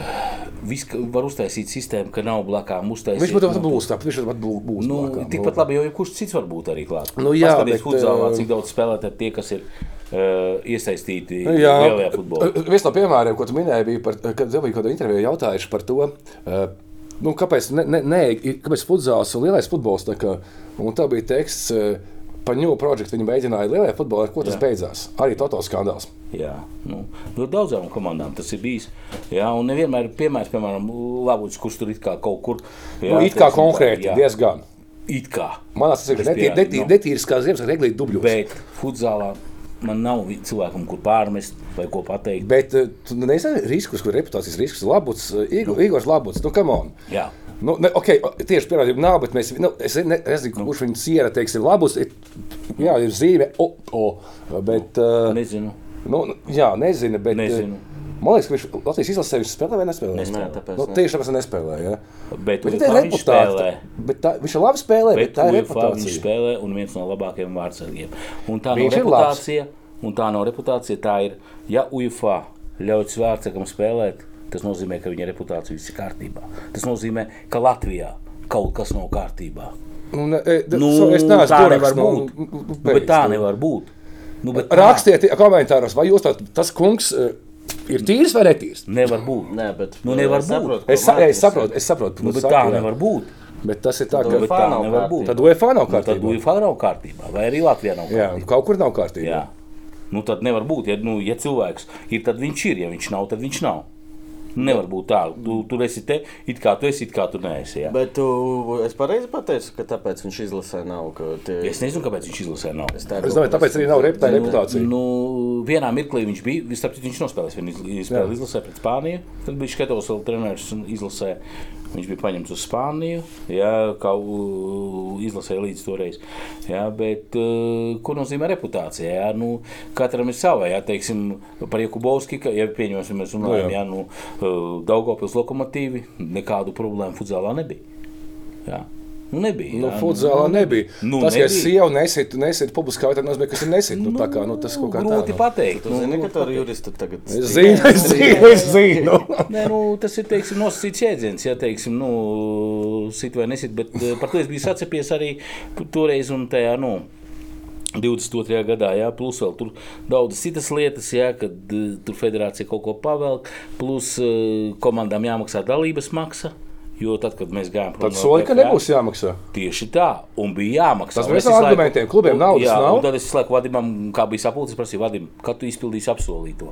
Viss var uztaisīt sistēmu, ka nav blakām uztaisīt. Viņš pat nu, būs tā, viņš pat būs. būs Nu, blakām, tikpat labi, jo jebkurš cits var būt arī klāts. Nu, jā, Paskaties bet, futzālā, eh, cik daudz spēlētāji tie, kas ir uh, iesaistīti Jā, lielajā futbolā. viens no piemēriem, ko tu minēji, bija par, kad bija kāda intervija jautājuši par to. Uh, Nu, kāpēc ne, ne, ne, kāpēc futzāls un lielais futbols? tā Kā, un tā bija teksts uh, par New Project. Viņi mēģināja lielajā futbolā, ar ko tas Jā. beidzās. Arī Toto skandāls. Jā, nu, ļoti daudzām komandām tas ir bijis. Jā, un nevienmēr ir piemērs, piemēram, Labuļs, kurš tur it kā kaut kur. Jā, nu, it kā konkrēti, jā, diezgan. It kā. Manā skatījumā, Es netīrs, pieņemu, netīrs, nu. netīrs kā Ziemassvētku reglīte dubļos. Bet futzālā man nav cilvēkam, kur pārmest vai ko pateikt. Bet uh, tu nezini riskus, kur reputācijas riskus. Labuts, Igo- Igors Labuts, nu, come on. Jā. Nu, ne, okay, tieši pierādījumu nav, bet mēs, nu, es ne- nezinu, kurš viņa siera teiks, ir labus. Ir, jā, ir zīme, o, o, bet. Uh, Nezinu. nu, jā, nezinu, bet. Nezinu. Man liekas, ka viņš Latvijas izlasē viņš spēlē vai nespēlē. Nē, tāpēc Nu, ne. tieši tāpēc nespēlē. Ja? Bet, Bet tā ir reputācija. Bet tā, viņš ir labi spēlē, bet, Bet tā ir UEFA viņš reputācija. spēlē un viens no labākajiem vārdsargiem. Un tā Viņš nav reputācija. Un tā nav reputācija. Tā ir, ja UEFA ļauj vārdsargam spēlēt, tas nozīmē, ka viņa reputācija viss ir kārtībā. Tas nozīmē, ka Latvijā kaut kas nav kārtībā. Nu, ne, e, Nu, so, es neesmu tā nevar nu, būt. nu, nu, Nu, bet tā nu. nevar būt. Nu, bet tā Rakstiet komentāros, vai jūs prāt, tas kungs e, ir tīrs vai netīrs. Nevar būt. Nē, bet Nu, nevar es būt. Es, sa- es saprotu, es saprotu. Nu, bet tā jā. nevar būt. Bet tas ir tā, Tad ka tā nav nevar kārtībā. būt. tad UEFA nav Nu, Tad kārtībā. UEFA nav kārtībā, vai arī Latvijā nav Jā, kārtībā. kaut kur nav kārtībā. Jā. Nu, tad nevar būt. Ja, nu, ja cilvēks ir, tad viņš ir. Ja viņš nav, tad viņš nav. Nevar būt tā. Tu, tur esi te, it kā tu esi, it kā tu neesi. Jā. Bet tu, es pareizi pateicu, ka tāpēc viņš izlasē nav. ka Tie, Es nezinu, kāpēc viņš izlasē nav. Es tā Es domāju, tāpēc arī nav tā Nu, reputācija. Nu, vienā mirklī viņš bija. Starp citu, viņš nospēlēs vienu spēli izlasē pret Spāniju. Tad bija skatos vēl treneris un izlasē. Viņš bija paņemts uz Spāniju, jā, kā izlasē līdz toreiz. Jā, bet uh, ko nozīmē reputācija? Jā, nu, katram ir sava. Jā, teiksim, par Jakubovski, ja pieņemsim, mēs runājam, Nu, jā. nu, uh, Daugopils lokomotīvi, nekādu problēmu futzālā nebija. Jā. Nu, nebija. Nu, jā, futzālā nebija. Nu, tas, ka nebija. sieva nesit, nesit publiskā vietā, nozīmē, ka tas ir nesit. Nu, tā kā, nu, tas kaut kā grūti tā. Nu. pateikt. Nu, zini, ka grūti tur juristi tagad Es zinu, es zinu, es zinu. Nē, nu, tas ir teiksim, nosacīts jēdziens, ja teiksim, nu, sit vai nesit. Bet eh, par to es biju sacepies arī toreiz un tajā. Nu, 22. gadā, jā, plus vēl tur daudzas citas lietas, jā, kad uh, tur federācija kaut ko pavelk, plus uh, komandām jāmaksā dalības maksa. Jo tad, kad mēs gājām prom Tad soli, ka PFA, nebūs jāmaksā. Tieši tā, un bija jāmaksā. Tas Un viens no argumentiem. Klubiem naudas jā, nav. un Tad es laiku vadījumam, kā bija sapulcis, prasīju, vadim, kad tu izpildīsi apsolīto.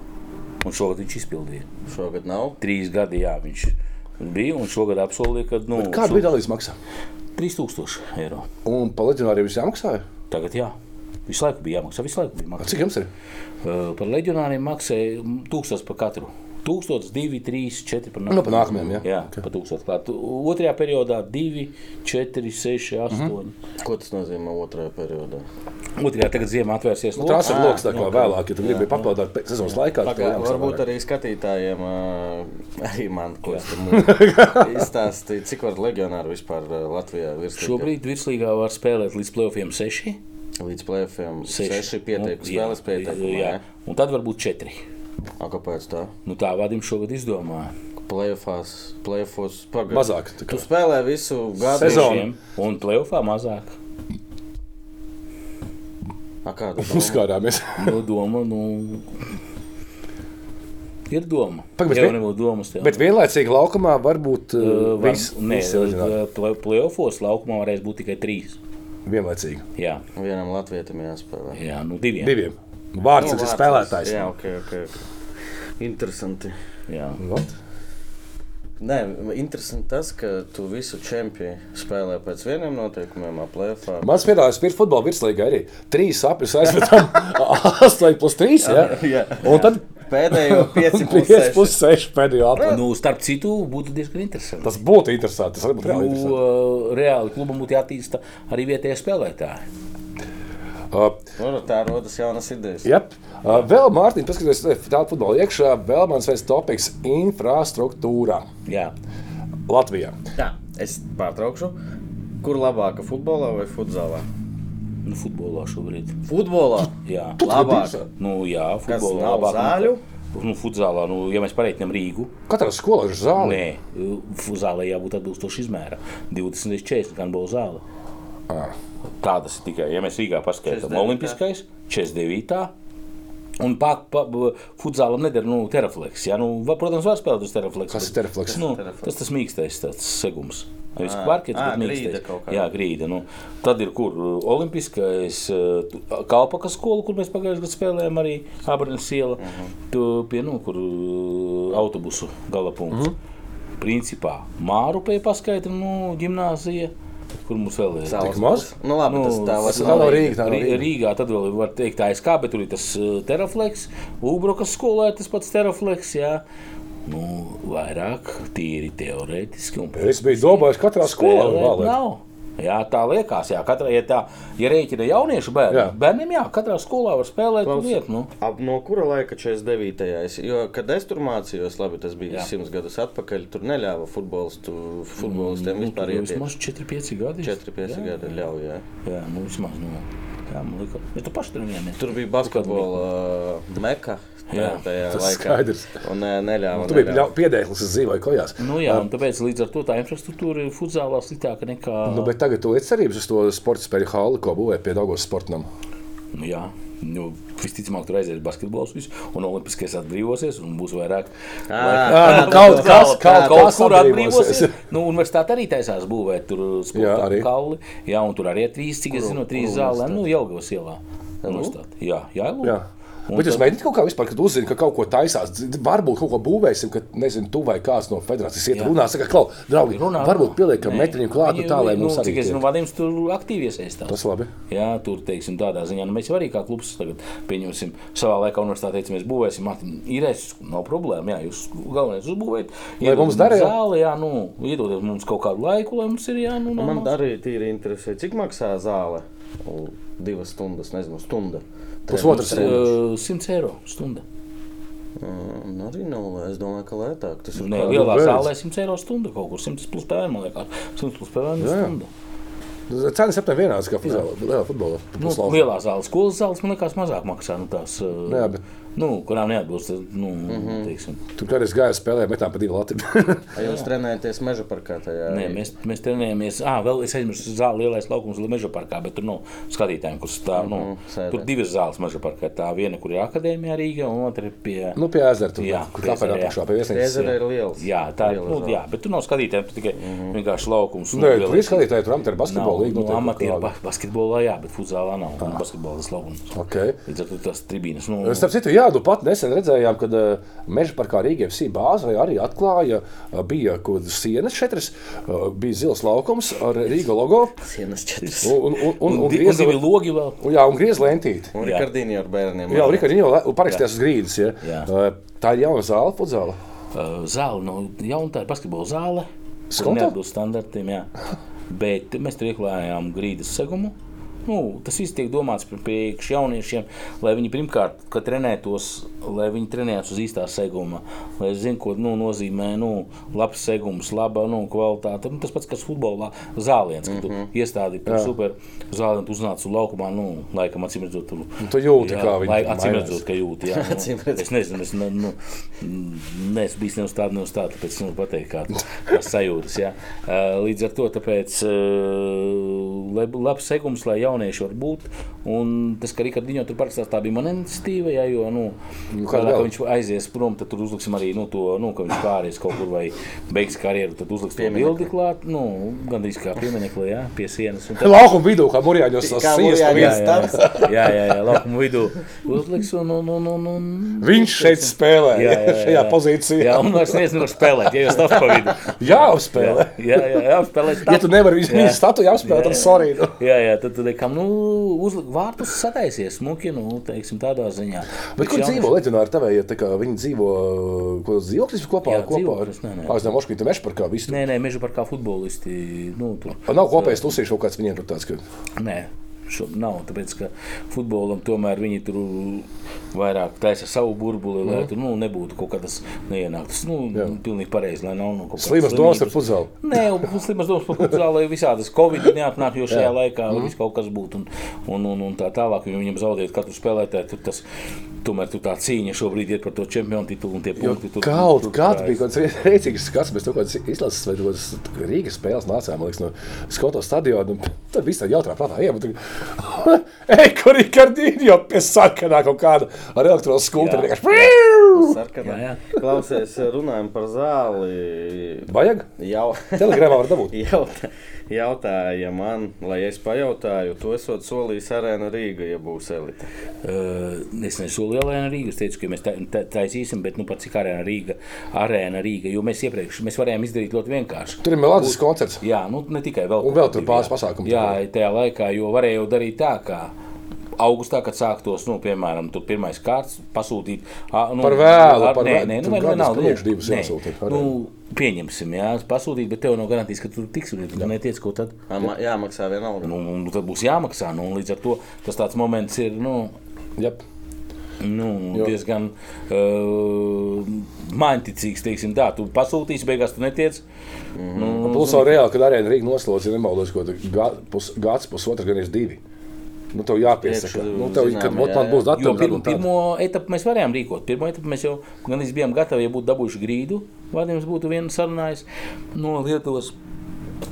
Un šogad viņš izpildīja. šogad nav. Trīs gadi, jā, viņš bija. Un šogad apsolīja, ka nu, Kāda bija dalības maksa? 3000 eiro. Un pa leģionāriem viss jāmaksāja? Tagad jā. Visu laiku bija jāmaksā. Visu laiku bija maksā. Cik jums ir? Uh, par leģionāriem maksāja 1000 par katru. 1000, 2, 3, 4 par Nu, pa nākamajam, jā. Jā, okay. pa 1000 klāt. Otrajā periodā 2, 4, 6, 8. Mm -hmm. Ko tas nozīmē otrajā periodā? Otrajā tagad ziemā atvērsies Nu, loks. Transfer Ā, loks tā kā vēlāk, ja tu gribi papildināt pe- sezonas laikā. Pagā, jāmaksā varbūt arī skatītājiem, arī man, ko es tur izstāstīju, cik var leģionāri vispār Latvijā virs Šobrīd virslīgā var spēlēt līdz playoffiem 6. līdz plēfiem 6 seši pieteikumi, spēles pieteikumi. Jā, Jā. un tad varbūt 4. A, kāpēc tā? Nu, tā vadim šogad izdomāja. Plēfās, plēfos, pagaidi. Mazāk. Tu spēlē visu gadu. Sezonu. Un playoffā mazāk. A, kādu? Uzkārāmies. Nu, doma, nu, ir doma. Pagaid, bet Jau nebūtu domas. tev. Bet vienlaicīgi laukumā var būt uh, Uh, var- viss. Nē, leģionāri. playoffos laukumā varēs būt tikai trīs. Vienlaicīgi. Jā, Vienam latvietim jāspēlē. jā nu diviem. Diviem. Vārds Nu, ir spēlētājs. Jā, ok, ok. Interesanti. Jā. Ot. Nē, interesanti tas, ka tu visu čempionu spēlē pēc vieniem noteikumiem, aplēfā. Mans piedāvājums ir futbola virslīga arī. Trīs sapņus aizmetam, 8 plus 3. Ja? Jā. Un tad Pēdējo 5 5 plus 6 pēdējo apli. Nu, starp citu, būtu diezgan interesanti. Tas būtu interesanti. Tas būtu reāli Nu, interesanti. uh, reāli klubam būtu jātīsta arī vietējie spēlētāji. Uh, Nu, tā rodas jaunas idejas. Yep. Uh, vēl Mārtiņš, paskatieties, tādu futbolu iekšā. Vēl mans viens topiks - infrastruktūra Jā. Latvijā. Tā, es pārtraukšu. Kur labāka futbolā vai futzālā? Nu, futbolā šobrīd. Futbolā Jā. labāka. Nu, jā, futbolā nav labāk. zāļu? Nu, futzālā, nu, ja mēs pareiķinām Rīgu, Katrā skolā ir zāle. Nē, zālē jābūt atbilstoši izmēram. 20 līdz 40 gan būs zāle. Ah. Tādas ir tikai, ja mēs Rīgā paskaidrojam, 49. Olimpiskais, 49. Un pak, pa, futzālam nedara nu, terafleks. Ja? Nu, va, protams, var spēlēt uz terafleksu. Kas ir terafleks? Nu, terafleks? tas tas mīkstais tāds segums. Nevis Ā, kvarkets, ā, bet grīda mīkstais. Jā, grīda. Nu, tad ir kur uh, Olimpiskais, uh, Kalpakas skola, kur mēs pagājušajā gadā spēlējām arī Abraņas iela. Uh Mhm. -huh. Tu pie, nu, kur uh, autobusu galapunkts. Uh -huh. Principā Mārupē paskaidro, nu, ģimnāzija, kur mums vēl ir. Salas maz? Nu, labi, tas tā tas vairs nav Rīga. tā nav Rī- Rīga. Rīgā tad vēl var teikt, tā ir kā, bet tur ir tas uh, terafleks, Ubrokas skolē tas pats terafleks. Jā. Nu, vairāk tīri teorētiski. un Es biju domājis, ka katrā skolā ir spēlēt vālēt. Jā, tā liekas, jā, katrā, ja tā ja rēķina jauniešu bērnu, Jā. bērniem, jā, katrā skolā var spēlēt Klaus, lietu. Nu. Ap, no kura laika 49. Es, jo, kad es tur mācījos, labi, tas bija Jā. simts gadus atpakaļ, tur neļāva futbolistu, futbolistiem Nu, vispār tur iet. Vismaz 4-5 gadi. 4-5 gadi ļauj. Jā. Jā, nu vismaz. Nu, jā, man liekas, ja tu paši tur vienā. Tur bija basketbola uh, meka. Jā, tajā tas laikā. skaidrs. Un uh, neļāva. Tu biji piedēklis, es dzīvoju kojās. Nu, jā, un tāpēc līdz ar to tā infrastruktūra ir futzālā sliktāka nekā. Nu, bet tagad tu liec cerības uz to sporta spēļu hali, ko būvēja pie Daugos sportam. Nu, jā, nu, visticamāk, tur aizies basketbols viss, un olimpiskais atbrīvosies, un būs vairāk. Ā, Ā, nu, kaut kas, kaut, Kaut kur atbrīvosies. Nu, universitāte arī taisās būvēt tur Jā, sporta arī. kalli. Jā, un tur arī ir trīs, cik es zinu, trīs zālēm. Nu, Jelgavas ielā. Universitāte. Jā, jā. Jā. Un Bet jūs tad- mēģināt kaut kā vispār, kad uzzina, ka kaut ko taisās, varbūt kaut ko būvēsim, ka, nezinu, tu vai kāds no federācijas iet runā, saka, klau, draugi, Runā, varbūt pieliekam metriņu klāt, nu tā, lai nu, mums arī Cik es zinu. Vadims tur aktīvi iesaistās. Tas labi. Jā, tur teiksim, tādā ziņā, nu, mēs jau arī kā klubs tagad pieņemsim savā laikā universitātē, teicām, mēs būvēsim, Mārtiņ, ir es, nav problēma, jā, jūs galvenais uzbūvēt. Lai mums dara, jā. Zāli, jā, nu, iedodiet mums kaut kādu laiku, lai mums ir, jā, nu, Man arī tīri interesē, cik maksā zāle. Divas stundas, nezinu, stunda. Pusotras. Uh, 100 eiro stunda. Mm, Arī nav, es domāju, ka lētāk. Tas ir kā- lielā zālē 100 eiro stunda kaut kur, 100 plus PVN, man liekas, 100 plus PVN jā. stunda. Cenas aptuveni vienādas kā futbolā. Nu, lielā zāle, skolas zāles, man liekas, mazāk maksā. Nu, tās, uh, Jā, bet- nu, kurām neatbilst, nu, mm. -hmm. teiksim. Tur kādreiz gāja spēlē, metām pa divu Latviju. Vai Jūs trenējaties meža parkā tajā? Nē, mēs, mēs trenējamies. Ah, vēl es aizmirsu zāli, lielais laukums Meža parkā, bet tur nav skatītājiem, kurš stāv. Nu, Mhm, sēdē. tur divas zāles Meža parkā. Tā viena, kur ir akadēmija Rīga, un otra ir pie. nu, pie ezera tur. Jā, kur kāpēc apakšā pie viesnīcas. Ezera ir liels. Jā, tā ir. Liela Nu, jā, bet tur nav skatītājiem, tur tikai vienkārši laukums. Nē, lielais- tur ir skatītāji, tur amatieru basketbolu līnija. nu, amatieru ba basketbolā, jā, bet futzālā nav. Ah. Basketbolas laukums. Okay. Līdz ar to tas tribīnas. Nu, Starp citu, jā, nu pat nesen redzējām, kad uh, Meža parkā Rīgā FC bāzē arī atklāja, uh, bija kaut kādas sienas četras, uh, bija zils laukums ar Rīga logo. Sienas četras. Un, un, un, un, un, grieza, divi logi vēl. jā, un griez lentīti. Un. Rikardīni ar bērniem. Jā, Rikārds jau parakstījās uz grīdas. Ja. Jā. Tā ir jauna zāle, futzāla. Uh, zāle, no jauna tā ir basketbola zāle. Tur neatbilst standartiem, jā. Bet mēs tur ieklājām grīdas segumu. Nu, tas viss tiek domāts par priekšu jauniešiem, lai viņi pirmkārt, trenētos, lai viņi trenētos uz īstā seguma. Lai zinātu, ko nu, nozīmē nu, labs segums, laba nu, kvalitāte. Nu, tas pats, kas futbolā zāliens, kad mm -hmm. iestādi par super zāli un tu uznāc uz laukumā, nu, laikam, acīm redzot, tur. Tu jūti, Jā, kā viņi tur acīm redzot, ka jūti. Jā, nu, es nezinu, es ne, nu, neesmu bijis ne uz tādu, ne uz tādu, tāpēc nevaru pateikt, kādas tās sajūtas. Jā. Līdz ar to, tāpēc, lai labs segums, lai jaunieši var būt. Un tas, ka Rikardiņo tur parakstās, tā bija mana iniciatīva, jā, jo, nu, Nu, kā kāda vēl? viņš aizies prom, tad tur uzliksim arī, nu, to, nu, ka viņš pāries kaut kur vai beigs karjeru, tad uzliks to bildi klāt, nu, gandrīz kā pieminekli, jā, pie sienas. Un tad- Laukuma vidū, kā sijas pa Mūrjāņos. vienu. Jā, jā, jā, jā, jā laukuma vidū uzliks un, un, un, un, un Viņš šeit spēlē Jā, jā, jā, šajā jā. pozīcijā. Jā, un vairs neviens nevar spēlēt, ja jau stāv pa vidu. Jāuzspēlē. Jā, jā, jā, spēlē Ja tu nevari viņu Jā. statu jāuzspēlē, tad sorry. Nu. Jā, jā, tad tur liekam, nu, uzlikt vārtus sataisies, smuki, nu, teiksim, tādā ziņā. Bet kur dzīvo leģionāri tavējie? Tā kā Viņi dzīvo kādā dzīvokļos kopā, Jā, kopā ar dzīvokļos, nē, nē. Aizņem Moškī, tu meši par kā visu. Nē, nē, meža par kā futbolisti, nu, tur. Nav kopējais tusīšs kaut kāds viņiem tur tāds, ka Nē, šo, nav. Tāpēc, ka futbolam tomēr viņi tur vairāk taisa savu burbuli, lai tur nu, nebūtu kaut kādas neienāktas. Nu. Jā. pilnīgi pareizi, lai nav nu, kaut kādas slimas domas ar futzālu. Nē, slimas domas par futbolu, lai visādas covid neatnāk, jo šajā laikā Mhm. viss kaut kas būtu un, un, un, un tā tālāk. jo Viņam zaudēt katru spēlētāju, tur tas, tomēr tur tā cīņa šobrīd ir par to čempionu titulu un tie punkti. tur- kaut tur kāds bija kaut kāds rēcīgs skats, mēs to kaut kādas izlases vai Rīgas spēles nācām, man liekas, no Skoto stadiona. Tad viss tā jautrā prātā, ejam, tur, ej, kur ir kardīni, jo pie sarkanā kaut kāda ar. Jā. vienkārši, Sarkanā. Jā, jā. Klausies, runājam par zāli. Vajag? Jau. Telegramā var dabūt. Jautā, jautāja man, lai es pajautāju, to esot solījis arēna Rīga, ja būs elite. Uh, es nesolu Lielānu Rīgu. Es teicu, ka mēs tā- tā- taisīsim, bet nu, pat cik arēna Rīga, arēna Rīga, jo mēs iepriekš mēs varējām izdarīt ļoti vienkārši. Tur ir Melāns koncerts. Jā, nu ne tikai vēl. Un vēl tur pāris jā. pasākumi. Jā, tajā laikā, jo varēja jau darīt tā, ka augustā, kad sāktos, nu, piemēram, tur pirmais kārts pasūtīt. Nu, Par vēlu, ar- par nē, vēlu. nē, nu, Tur vai gadus vienalga, priekš nu, divus nē. jāsūta ar Nu, pieņemsim, jā, pasūtīt, bet tev nav garantijas, ka tur tiks, un ja tu netiec, ko tad? Ā, ma- Jāmaksā vienalga. Nu, un tad būs jāmaksā, nu, un līdz ar to tas tāds moments ir, nu, Jep. Nu, Jo. diezgan uh, mākslinieks, teiksim, tā. Tu pasūtīsi, beigās tu netiec. Nu, Plus vēl reāli, kad arēna Rīga noslodzīja, nemaldos, ko gads, pus, pusotrs, gan ir divi. Nu, tev jāpiesaka. Nu, tev, zinām, kad jā, ot, man jā. būs datums, pirmo, pirmo etapu mēs varējām rīkot. Pirmo etapu mēs jau gan bijām gatavi, ja būtu dabūjuši grīdu. Vadījums būtu viens sarunājis no Lietuvas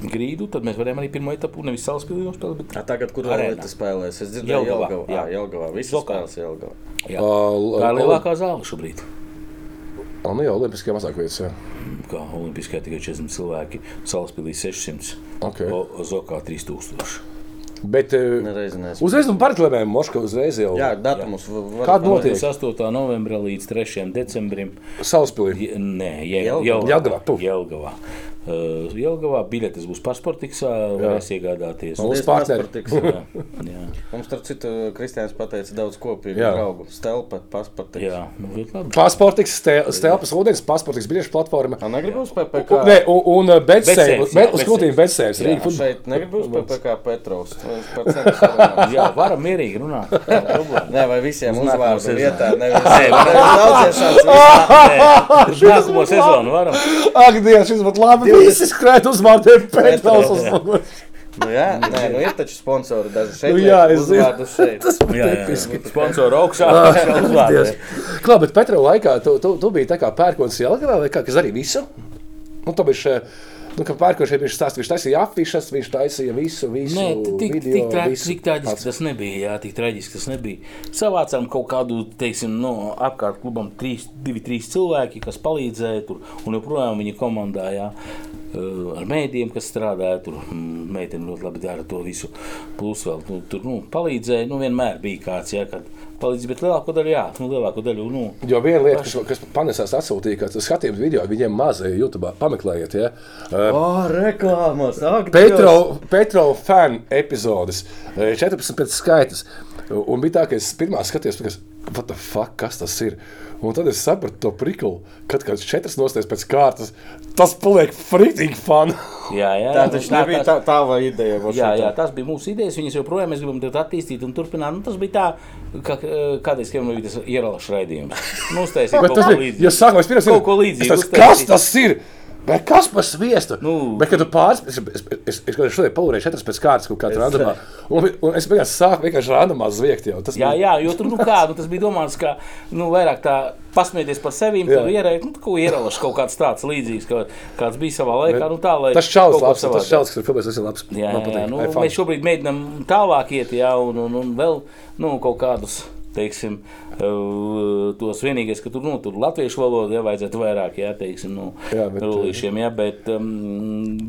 grīdu, tad mēs varējām arī pirmo etapu nevis salas pilsētu spēlēt, bet A, tagad, kur tas spēlēs? Es dzirdēju, Jelgavā, jā. Jā, Jelgavā. Visas Zokā. spēles Jelgavā. jā. tā ir lielākā zāle šobrīd. Nu, jā, Olimpiskajā mazāk vietas. Jā. Kā Olimpiskajā tikai 40 cilvēki, salas pilsēta 600, Ok. o Zokā 3000. Bet uh, Nereiz neesmu. uzreiz no parklēmēm Moška uzreiz jau Jā, datumos. var- Kādu notiek? 28. 8. novembra līdz 3. decembrim. Salaspilī. Je- Nē, Je- Jelgavā. Jelgavā, tu. Jelgavā. Uh, Jelgavā biļetes būs pasportiksā, varēs iegādāties. Partneri. Pasportiks. Jā, jā, Mums, starp citu, Kristiāns pateica daudz kopīgu Jā. draugu. Stelpa, pasportiks. jā nu, labi. Pasportiks, Ste- Stelpas ūdens, pasportiks biļešu platforma. A, negribu uz PPK. Nē, un, un uh, jā, uz krūtīm Betsēms, Jā, Rīga. Šeit negribu uz PPK Petrovs. Jā, varam mierīgi runāt. Nē, vai visiem uzvārdu vietā. Nevis Nē, varam. Nē, Uz nākamo sezonu varam. Ak, Dievs, šis būtu labi. Visi skrēt uz jā. uzmanības. Nu, jā, nē, nu ir taču sponsori. Daži šeit Nu, jā, es zinu. šeit. Tas Jā, jā, tipiski. jā. Sponsoru augšā. Dievs. Klā, bet Petra laikā tu, tu, tu biji tā kā pērkons Jelgavā vai kā, kas arī visu? Nu, tu biji, šeit, nu, ka pērkons šeit viņš stāst, viņš taisīja afišas, viņš taisīja visu, visu Nē, tik, video, tik, tra, visu. tik traģiski tas nebija. Jā, tik traģiski tas nebija. Savācām kaut kādu, teiksim, no apkārt klubam, trīs, divi, trīs cilvēki, kas palīdzēja tur, un joprojām viņa komandā, jā, eh, ar mēdījiem, kas strādāja tur. mm, Meitene ļoti labi dara to visu. Plus vēl nu, tur nu, palīdzēja. Nu, vienmēr bija kāds, jā, kad palīdz, bet lielāko daļu, jā, nu, lielāko daļu. Nu, Jo viena lieta, kas, kas panesās atsūtīja, ka skatījums video, viņiem mazai YouTube pameklējiet, ja? Uh, O, reklāmas! Ak, Petro, Petro fanu epizodes, eh, 14 pēc skaitas. Un bija tā, ka es pirmā skatījos, kas, what the fuck, kas tas ir. Un tad es sapratu to priklu, kad kāds četras nosties pēc kārtas. Tas paliek fritīgi fun. jā, jā, Tā taču nebija tā, tava ideja. Jā, jā, tas bija mūsu idejas. Viņas joprojām mēs gribam attīstīt un turpināt. Nu, tas bija tā, ka eh, kādreiz kādam bija tas ieralašu raidījums. Nu, uztaisīt Bet kaut tas ko bija, līdzīgu. ja sākumā es pirms Kaut ko līdzīgu Tas, kas tas ir? Vai kas par sviestu? Nu. Bet, kad tu pārspēji, es, es, es, es, es šodien palūrēju četras pēc kārtas, kaut kādā randamā. Un, un es beigās sāku vienkārši randamā zviegt jau. Tas Jā, bija- jā, jo tur nu, kā, nu, tas bija domāts, ka nu, vairāk tā pasmieties par sevi, tur ierēkt, nu, ko ieralaši kaut kāds tāds līdzīgs, kā, kāds bija savā laikā. Nu, tā, lai Tas ko labs, tas savādāk. čalis, kas ir filmēs, tas ir labs. Jā, jā, jā. Nu, mēs šobrīd mēģinām tālāk iet, jā, un, un, un vēl nu, kaut kādus. Teiksim, uh, tos vienīgais, ka tur, nu, tur latviešu valodu jā, vajadzētu vairāk, jā, teiksim, nu, Jā, bet, rullīšiem, jā, bet, um,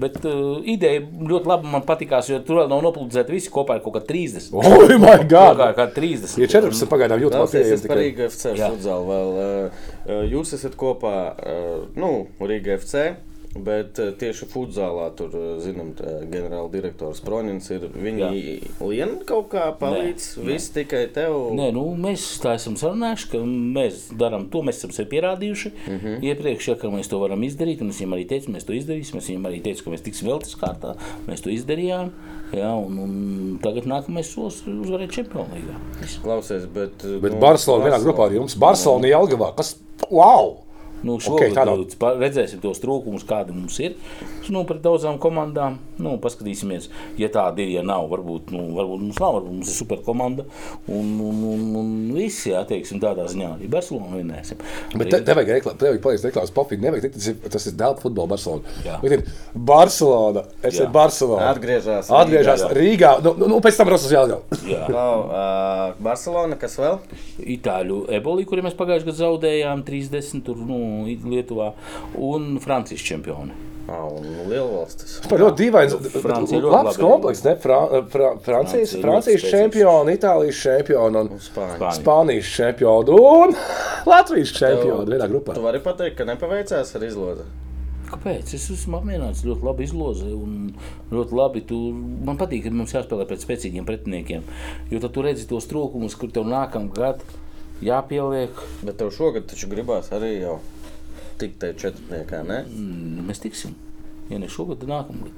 bet uh, ideja ļoti labi man patikās, jo tur vēl nav noplūdzēti visi kopā ir kaut kā 30. Oh, my God! Kā, kā 30. Ir 14 pagaidām YouTube Klausies, es par tikai. Rīgas FC Jā. futzalu vēl. Jūs esat kopā, nu, Rīga FC. Bet uh, tieši futzālā tur, uh, zinām, ģenerāla direktors Pronins ir. Viņi lien kaut kā palīdz. Nē, Viss tikai tev. Nē, nu, mēs tā esam sarunājuši, ka mēs darām to, mēs esam sev pierādījuši. Uh Mhm. -huh. Iepriekš, ja, ka mēs to varam izdarīt, un es viņam arī teicu, mēs to izdarīsim. Es viņam arī teicu, ka mēs tiksim vēl tas kārtā. Mēs to izdarījām. Jā, un, un tagad nākamais solis ir uzvarēt Čempionu līgā. Klausies, bet. Bet Barcelona vienā grupā ar jums. Barcelona Jelgavā. Kas? Wow! Nu, šogad tādā. okay, pa- redzēsim tos trūkumus, kādi mums ir. Nu, pret daudzām komandām. Nu, paskatīsimies, ja tāda ir. Ja nav, varbūt, nu, varbūt mums nav, varbūt mums ir super komanda. Un, un, un, un visi, jā, teiksim, tādā ziņā arī Barcelona vinnēsim. Bet te, te vajag reklāmas, tev vajag palīdzēt reklāmas pofīgi. Nevajag teikt, tas ir, tas ir dēļ futbola Barcelona. Ir Barcelona, es esmu Barcelona. Atgriežas. Atgriežas Jā. Rīgā. Nu, nu, nu, pēc tam uz Jelgavu. Jā. Klau, uh, Barcelona, kas vēl? Itāļu eboli, kuriem mēs pagājušajā gadā zaudējām 30, tur, nu, Lietuvā, un Francijas čempioni. Un Lielvalstis. Par ļoti dīvainu. Labs labi komplekss, ne? Fra, fra, Francijas, Francijas čempioni, Itālijas čempioni un Spāņi. Spāņi. Spānijas čempioni un Latvijas čempioni vienā grupā. Tu vari pateikt, ka nepaveicās ar izlozi. Kāpēc? Es esmu apmierināts, ļoti labi izlozi. un Ļoti labi. Tu, man patīk, ka mums jāspēlē pret spēcīgiem pretiniekiem. Jo tad tu redzi tos trūkumus, kur tev nākamā gada jāpieliek. Bet tev šogad taču gribās arī jau tikt tajā četrniekā, ne? Mm, Mēs tiksim. Ja ne šogad, tad nākamgad.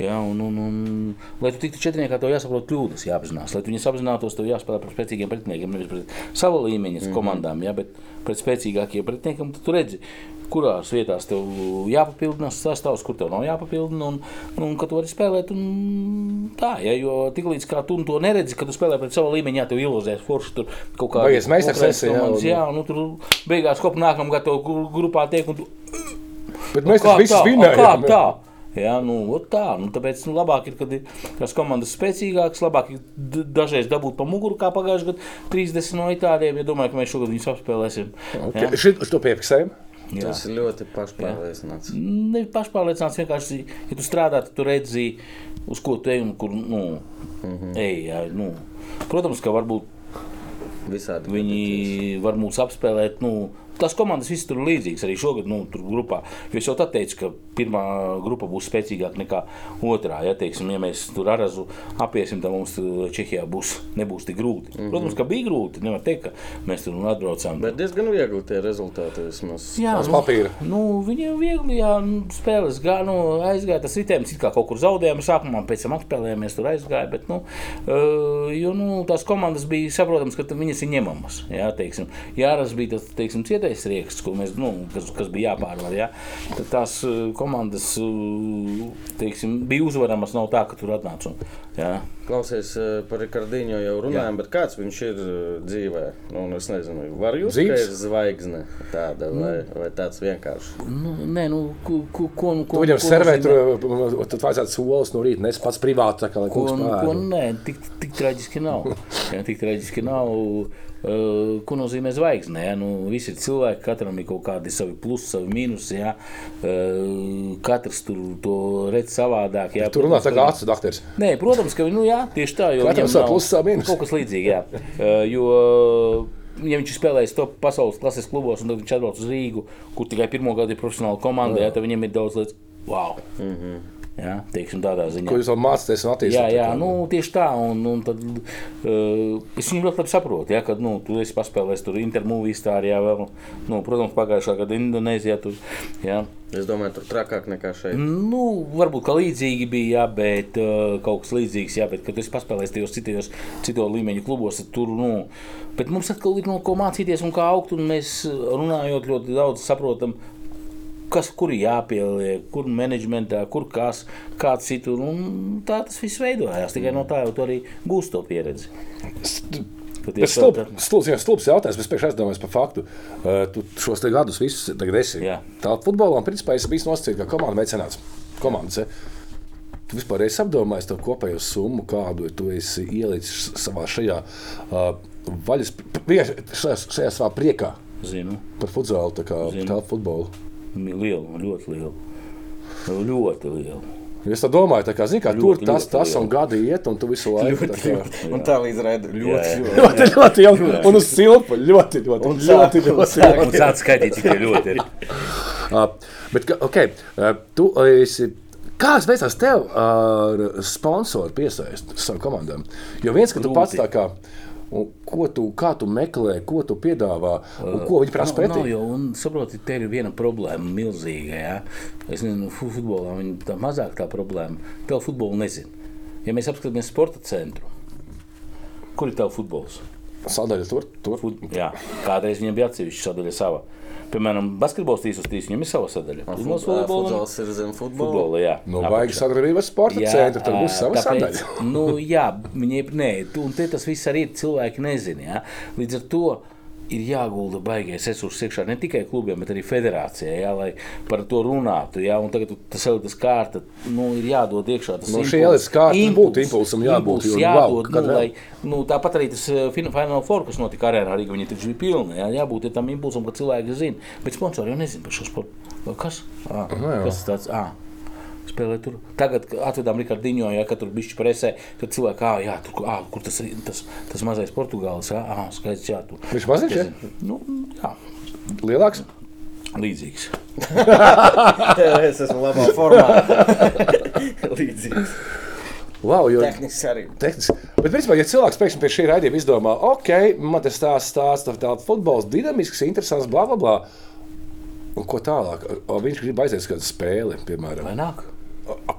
Jā, un, un, un, lai tu tiktu četrniekā, tev jāsaprot kļūdas, jāapzinās. Lai tu viņus apzinātos, tev jāspēlē pret spēcīgiem pretiniekiem, nevis pret sava līmeņa mm -hmm. komandām, jā, bet pret spēcīgākiem pretiniekiem. Tad tu redzi, kurās vietās tev jāpapildinās sastāvs, kur tev nav jāpapildina, un, un, un ka tu vari spēlēt. Un, tā, ja, jo tiklīdz kā tu to neredzi, kad tu spēlē pret savu līmeni, jā, tev ilūzēs forši tur kaut kāda Beidzies meistarsesija, jā, un- Jā, nu tur beigās kopu nākamā gada tev gru- grupā tiek, un tu Bet mēs Kā taču visus tā? vinējām. Kā tā? Jā, nu, tā. Nu, tāpēc nu, labāk ir, kad ir tās komandas spēcīgākas, labāk ir dažreiz dabūt pa muguru, kā pagājušajā gadā 30 no itāļiem. Ja domāju, ka mēs šogad viņus apspēlēsim. Jā. Šito piefiksējam. Jā. Tas ir ļoti pašpārliecināts. Nevis pašpārliecināts, vienkārši, ja tu strādā, tad tu redzi, uz ko tu ej un kur nu, mm -hmm. ej. Jā, nu. Protams, ka varbūt Visādi Viņi var mūs apspēlēt. Nu, tās komandas visas tur ir līdzīgas arī šogad, nu, tur grupā. Jo es jau tā teicu, ka pirmā grupa būs spēcīgāka nekā otrā. Ja, teiksim, ja mēs tur ar azu apiesim, tad mums tur Čehijā būs, nebūs tik grūti. Mm -hmm. Protams, ka bija grūti. Nevar teikt, ka mēs tur atbraucām. Bet diezgan viegli tie rezultāti vismaz. Jā, Uz papīra. Nu, viņiem viegli, jā, nu, spēles gāja, nu, aizgāja tas ritējums, it kā kaut kur zaudējām sākumā, pēc tam atspēlējāmies, tur aizgāja, bet, nu, uh, jo, nu, tās komandas bija saprotams, ka viņas ir ņemamas, jā, teiksim, Jāras bija tas, teiksim, cietais rieksts, mēs, nu, kas, kas bija jāpārvar, jā, tad tās uh, komandas, uh, teiksim, bija uzvaramas, nav tā, ka tur atnāca jā. Klausies, eh, par Rikardīņu jau runājām, Jā. bet kāds viņš ir eh, dzīvē? Nu, es nezinu, var jūs teikt, zvaigzne tāda vai, vai tāds vienkārši. Nu, nē, nu, ko, ko, ko, nu, ko, viņam ko servē, nozīmē? tur tad vajadzētu solis no rīta, nes pats privāti, tā kā lai Ko, nu, ko, nē, tik, tik traģiski nav. Jā, tik traģiski nav. Uh, ko nozīmē zvaigzne? Ja? Nu, visi ir cilvēki, katram ir kaut kādi savi plusi, savi mīnusi. Ja? Uh, katrs tur to redz savādāk. Ja? Tur runā tā kā acu dakteris. Nē, protams, ka nu, jā, tieši tā. Katram nav plusi, savi mīnusi. Kaut kas līdzīgs. Jā. Uh, jo, ja viņš ir spēlējis top pasaules klases klubos, un tad viņš atbrauc uz Rīgu, kur tikai pirmo gadu ir profesionāla komanda, jā, tad viņam ir daudz lietas. Wow! Mm -hmm. Jā, teiksim, tādā ziņā. Ko jūs vēl mācāties un attīstāt? Jā, jā nu, tieši tā. Un, un tad, uh, es viņu ļoti labi saprotu. Ja, kad nu, tu esi paspēlējis tur intermūvijas, tā arī jā, vēl, nu, protams, pagājušā gada Indonēzijā. Tur, jā. Es domāju, tur trakāk nekā šeit. Nu, varbūt kā līdzīgi bija, jā, bet uh, kaut kas līdzīgs. Jā, bet, kad es paspēlēju tajos citos, citos līmeņu klubos, tad tur, nu, bet mums atkal ir no ko mācīties un kā augt. Un mēs runājot ļoti daudz saprotam, kas kur ir jāpieliek, kur menedžmentā, kur kas, kāds citur. Tā tas viss veidojās. Tikai no tā jau tu arī gūst to pieredzi. Bet tieši stulbs, jautājums. Es pēc aizdomājos par faktu. Uh, tu šos gadus visus tagad esi. Jā. Tā futbolā, principā es biju nosacīts, ka komanda veicinās. Komandas, ja? Tu vispār esi apdomājis to kopējo summu, kādu tu esi ielicis savā šajā uh, vaļas, šajā, šajā savā priekā Zinu, par futbolu, tā kā Zinu. tā futbolu. Lielu, ļoti lielu. Ļoti lielu. Es tā domāju, tā kā, zini, kā Ļoti, tur tas, ļoti tas liela. un gadi iet, un tu visu laiku tā kā. Un tā līdz redzēt, ļoti, ļoti. Ļoti, ļoti, ļoti, un uz silpa, ļoti, ļoti, Un ļoti, ļoti, ļoti, sāc skaitīt, cik ļoti ir. Uh, bet, okay, uh, tu esi. Kāds veicās tev ar sponsoru piesaisti savām komandām? Jo viens, ka tu pats tā kā. un Ko tu, kā tu meklē, ko tu piedāvā, un ko viņi prasa nav pretī? jau, un saproti, te ir viena problēma, milzīga. Ja? Es nezinu, fu- futbolā viņa tā mazāk tā problēma. Tev futbolu nezinu. Ja mēs apskatāmies sporta centru, kur ir tavs futbols? Sadaļa tur, tur. Fut, jā, kādreiz viņam bija atsevišķa sadaļa sava. Piemēram, basketbols 3 uz 3, viņam ir sava sadaļa. Volejbolam- Futbols ir zem futbola. Futbola, jā. Nu, vajag sadarbību ar sporta centru, tad būs sava tāpēc, sadaļa. Nu, jā, viņiem nē, tu- un te tas viss arī ir cilvēki nezina. Ja? Līdz ar to ir jāgulda baigais resursi iekšā ne tikai klubiem, bet arī federācijai, ja? lai par to runātu. Ja? Un tagad tas jau tas kārta, nu, ir jādod iekšā. Tas Nu, šī ielas kārta būtu impulsam jābūt, Impuls nu, jādod, kad nu, lai, nu, tāpat arī tas fin- Final Four, kas notika arēnā, arī viņi taču bija pilni. Jā, jābūt tam impulsam, ka cilvēki zina. Bet sponsori jau nezina par šo sportu. Kas? À, Nu, jā. kas tāds? À. Spēlē tur. Tagad, kad atvedām Rikārdiņo, ja tur bija presē, tad cilvēki, ah, jā, tur, ah, kur tas, ir, tas, tas mazais Portugālis, jā, ah, skaists, jā, tur. Viņš maziņš, ja? Nu, jā, Lielāks? Līdzīgs. es esmu labā formā. Līdzīgs. Wow, jo, Tehniski arī. Tehniski. Bet, principā, ja cilvēks pēkšņi pie šī raidījuma izdomā, ok, man tas stāsts, stāsts, tā futbols dinamisks, interesants, bla, bla, bla. Un ko tālāk? O, Viņš grib aiziet uz kādu spēli, piemēram. Vai nāk?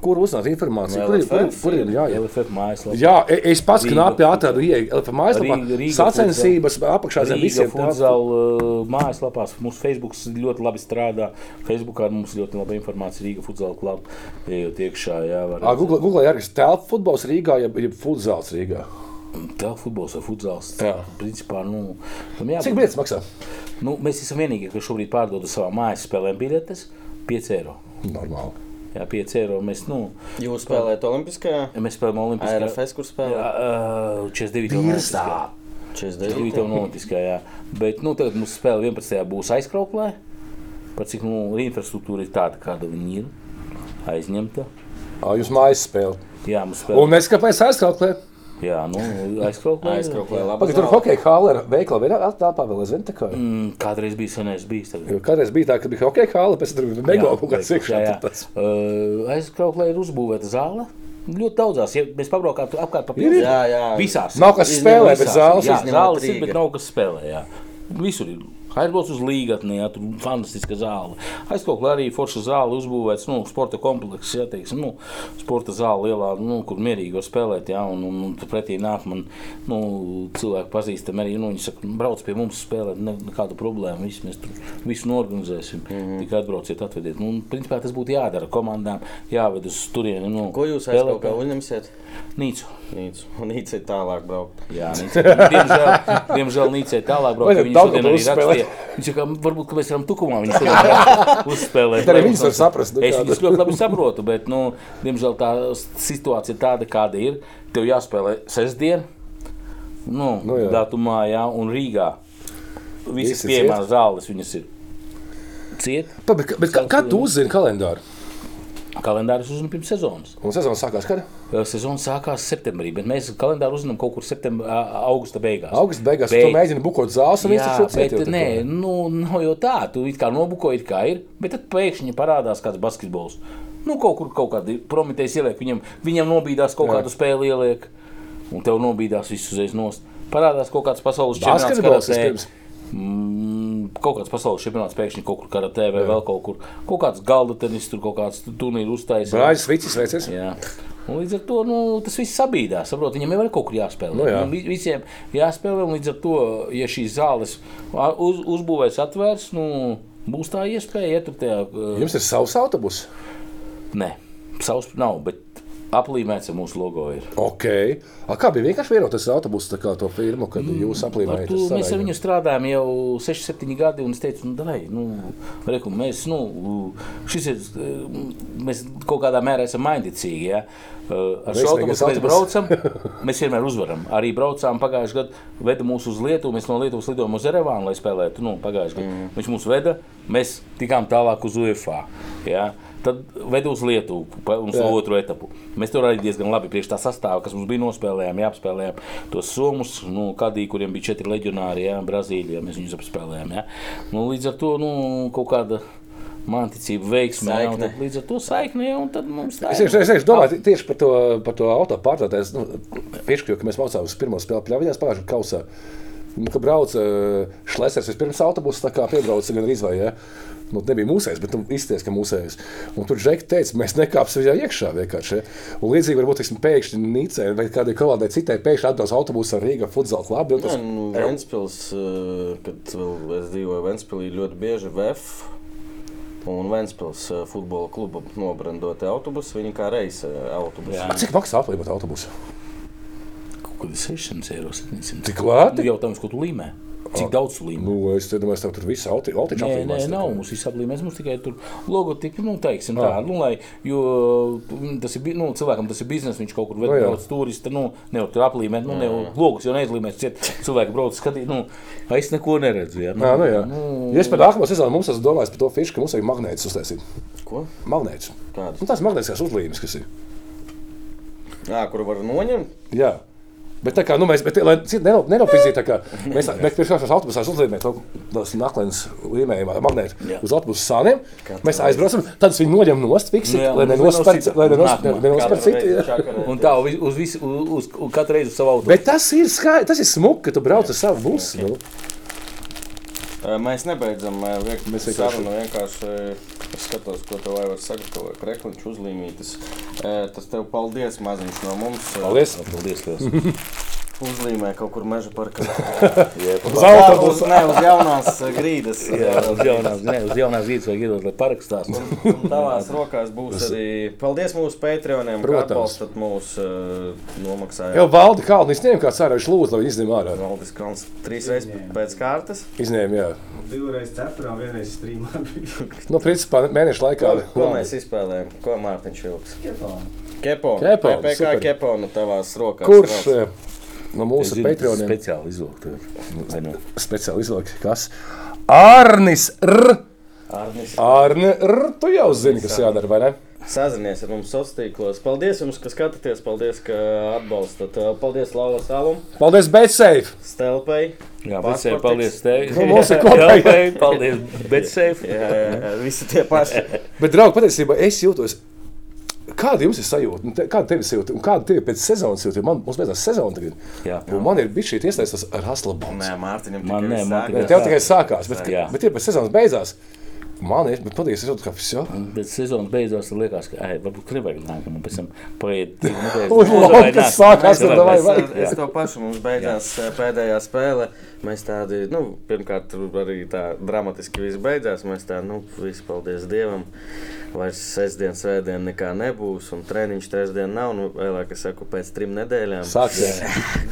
Kur uzzināt informāciju? No Kur ir, kur, LFF kur ir jā, jā. LFF mājaslapā. Jā, e- es pats knapi atradu ieeju LFF mājaslapā. Rīga- Sacensības apakšā zem visiem. uh, mājaslapās. Mūsu Facebook ļoti labi strādā. Facebookā mums ļoti laba informācija. Rīga futzāla klubā. Ejot iekšā, jā, var Ā, Google, Google arī ir telpu futbols Rīgā, jeb, jeb futzāls Rīgā. Telefutbols vai futzāls. Jā. Principā, nu, tam jābūt. Cik biļetes maksā? Nu, mēs esam vienīgie, kas šobrīd pārdod uz savām mājas spēlēm biļetes. 5 eiro. Normāli. Jā, 5 eiro. Mēs, nu, Jūs spēlējat Olimpiskajā? ja mēs spēlējam Olimpiskajā. ARFS, kur spēlē? Jā, 49. Virsā. 49. 49. Olimpiskajā. Bet nu, tagad mūsu spēle 11. būs aizkrauklē. Par cik nu, infrastruktūra ir tāda, kāda viņa ir. Aizņemta. Jūs mājas spēle. Jā, mums spēle. Un es kāpēc aizskrauklē? Jā, nu, aizkrauklē. Aizkrauklē labi. Pagaid, tur hokeja hāla ir veikla, vai ir telpā vēl aizvien tā kā? Mm, kādreiz bija senais bijis. Tagad. Jo Kādreiz bija tā, ka bija hokeja hāla, pēc tam tur bija mega kaut kāds jā, iekšā. jā. tas- Uh, Aizkrauklē ir uzbūvēta zāle. Ļoti daudzās, ja mēs pabraukām apkārt pa pilsētu. Jā, jā. Visās. Nav kas spēlē, bet zāles Jā, zāles ir, bet nav kas spēlē. Jā. Visur ir. Aizbrauc uz līgatni, jā, tur fantastiska zāle. Aizkoklē arī forša zāle uzbūvēts, nu, sporta komplekss, jā, teiksim, nu, sporta zāle lielā, nu, kur mierīgi var spēlēt, jā, un, un, un pretī nāk man, nu, cilvēki pazīstam arī, nu, viņi saka, brauc pie mums spēlēt, ne, nekādu problēmu, visu mēs tur visu norganizēsim, mm -hmm. tikai atbrauciet, atvediet. Nu, un, principā tas būtu jādara komandām, jāved uz turieni, nu, Ko jūs spēlēt aizkraukā uzņemsiet? Nīcu. Nīcu. Ir tālāk braukt. Jā, Nīcē. diemžēl, diemžēl Nīcē tālāk braukt. Daudz šodien arī rakstīja. Viņš saka, varbūt, ka mēs varam tukumā viņu šodien uzspēlēt. Arī viņus var saprast, nu, Es viņus ļoti labi saprotu, bet, nu, diemžēl tā situācija tāda, kāda ir. Tev jāspēlē sestdien, nu, Nu, jā. datumā, jā, un Rīgā. Visas pieejamās zāles viņas ir ciet. Pa, Bet, bet kā, kā tu uzzini kalendāru? Kalendārs uzzina pirms sezonas. Un sezona sākās kad? Sezona sākās septembrī, bet mēs kalendāru uzzinām kaut kur septembrī, augusta beigās. Augusta beigās Bet- tu mēģini bukot zāles, un ciet. nē, nu, nav jau tā. Tu it kā nobuko, it kā ir, bet tad pēkšņi parādās kāds basketbols. Nu, kaut kur kaut kāda prometējas ieliek, viņam, viņam nobīdās kaut Jā. kādu spēli ieliek, un tev nobīdās visu uzreiz nost. Parādās kaut kāds pasaules čempionāts. Mm, kaut kāds pasaules čempionāts pēkšņi kaut kur karatē vai vēl kaut kur. Kaut kāds galda tenis, tur kaut kāds turnīrs uztaisīts. Brāļs Vicis veicies. Jā. Un līdz ar to nu, tas viss sabīdās. Saprot, viņam jau ir kaut kur jāspēlē. Nu, jā. Viņam vi- visiem jāspēlē, līdz ar to, ja šīs zāles uz, uzbūvēs atvērs, nu, būs tā iespēja tur tajā. uh, Jums ir savs autobus. Nē, savs nav, bet aplīmēts ar mūsu logo. Ir. Ok. A, kā bija vienkārši vienot tas autobus, tā kā to firmu, kad jūs Ar aplīmējat? to mēs ar viņu strādājam jau 6, 7 gadi, un es teicu, nu, davai, nu, reku, mēs, nu, šis ir, eh, mēs kaut kādā mērā esam mainticīgi, ja. Ar šo autobusu mēs braucam, mēs vienmēr uzvaram. Arī braucām pagājušajā gadā, veda mūs uz Lietuvu, mēs no Lietuvas lidojām uz Erevānu, lai spēlētu, nu, pagājušajā gadā. Mm. Viņš mūs veda, mēs tikām tālāk uz UFA, ja. Tad veda uz Lietuvu, uz Jā. otru etapu. Mēs tur arī diezgan labi priekš tā sastāvā, kas mums bija nospēlējām, jāapspēlējām tos somus, nu, kādī, kuriem bija četri leģionāri, jā, Brazīlijā, mēs viņus apspēlējām. Jā. Nu, līdz ar to nu, kaut kāda manticība, tad līdz ar to un tad mums tā Es tieši, es tieši domāju tieši par to, par to auto pārvadātāju. Nu, Piešķiru, ka mēs mācāmies uz pirmo spēli pļaviņās pagājušajā kausā. Nu, Kad brauca uh, Šlesers, vispirms autobusu tā kā piebrauca gan arī ja? nu, nebija mūsējis, bet nu, izties, ka mūsējis. Un tur Džeki teica, mēs nekāpsim viņā iekšā vienkārši. Ja? Un līdzīgi varbūt teiksim, pēkšņi Nīcē vai kādai kādai citai pēkšņi atbrauc autobusā ar Rīgā futzālu klubu. un Jā, Tas, nu, Ventspils, eh, kad vēl es dzīvoju Ventspilī, ļoti bieži VF un Ventspils eh, futbola kluba nobrandoti autobusi. Viņi kā reisa autobusi. Jā. Cik maksā aplīmot autobusu? Kaut kādi 600 eiro, 700. Cik lēti? Nu, jautājums, ko tu līmē? Cik daudz tu līmē? Nu, es domāju, ka tur viss auto Nē, nē, nav mums viss aplīmēs. Mums tikai tur logotipi, nu, teiksim tā, nu, lai, jo mm, tas ir, nu, cilvēkam tas ir bizness, viņš kaut kur Nu, jā. vedot turisti, nu, nevar tur aplīmēt, nu, nevar logus jau neizlīmēs, ciet, cilvēki brauc skatīt, nu, es neko neredzu, jā. Jā, nu, jā. Ja es par nākamo sezonu mums esmu domājis par to fišu, ka mums vajag magnētus uztaisīt. Ko? Magnētus. Kādas? Nu, tās magnētiskās uzlīmes, kas ir. Jā, kur var noņemt? Jā. Bet tā kā nu, mēs, bet, lai neno- nenopīzītu, tā kā mēs, mēs pirms kādas autobusā uzliekam to tos naklēnas līmējumā, magnētu uz autobusu sāniem. Mēs aizbraucam, tad viņi noņem Nu jā, lai un nenospēr nenosita. lai nenosper- Nākamā. nenosper Katru citu. Un tā uz, visu, uz, uz, uz katru reizi uz savu auto. Bet tas ir skaisti, tas ir smuki, ka tu brauc ar savu busu. Nu. Mēs nebeidzam Mēs vienkārši- sarunu. Vienkārši es skatos, ko tev vajag sagatavot. Krekliņš uzlīmītas. Tas tev paldies maziņš no mums. Paldies! Paldies! Uzlīmē kaut kur meža parkā. Uz Jā, autobusu. uz, jaunās ē, grīdas. Jā, uz jaunās, ne, uz jaunās vietas vajag iedot, lai parakstās. Un tavās rokās būs arī. Paldies mūsu Patreoniem, ka atbalstat mūs ē, nomaksājāt. Jau valdi kalnu izņēma kāds ārā, viņš lūdzu, lai izņem ārā. Valdis Kalns trīs reizes pēc kārtas. Izņēma, jā. Divreiz cepurā, vienreiz strīmā. Nu, principā mēneša laikā. Ko, ko mēs izspēlējām? Ko Mārtiņš Vilks? Kepo. Kepona, PPC super. Kepona tavās rokās. Kurš Velc. Eh, no mūsu Patreoniem speciāli izvilkt. vai ne? speciāli izvilka? Kas? Arnis R. Arnis. Arne R. Tu jau zini, kas jādara, vai ne? Sazinies ar mums sociālos tīklos. Paldies jums, ka skatāties. Paldies, ka atbalstat. Paldies Laura Salam, Paldies, Betsafe! Stelpai. Jā, bet Pasportiks. sev paldies tev. Nu, mums ir kopīgi. Paldies, bet sev. Jā, jā, jā, visi tie paši. Bet, draugi, patiesībā es jūtos. Kāda jums ir sajūta? Nu, te- Kāda tev ir sajūta? Un kāda tev ir pēc sezonas jūta? Jo Man, mums beidzās sezona tagad. Jā. Un man ir bijis šī iesaistīšanās ar Haslabu. Nē, Mārtiņam Man tikai nē, tikai- Tev tikai sākās, bet, Jā. bet ir pēc sezonas beigās. Man ir, bet patiesībā es viss jau. Bet sezonas beidzās, tad liekas, ka ai, varbūt nevajag nākamā, pēc tam paiet nāk. sākās, tad vai- vai. Es, to pašu mums beidzās Jā. pēdējā spēle. Mēs tādi, nu, pirmkārt, arī tā dramatiski viss beidzās. Mēs tā, nu, visi paldies Dievam. Vairs sestdien, svētdien nekā nebūs, un treniņš trešdien nav. Nu, vēlāk, es saku, pēc trim nedēļām. Sāksies.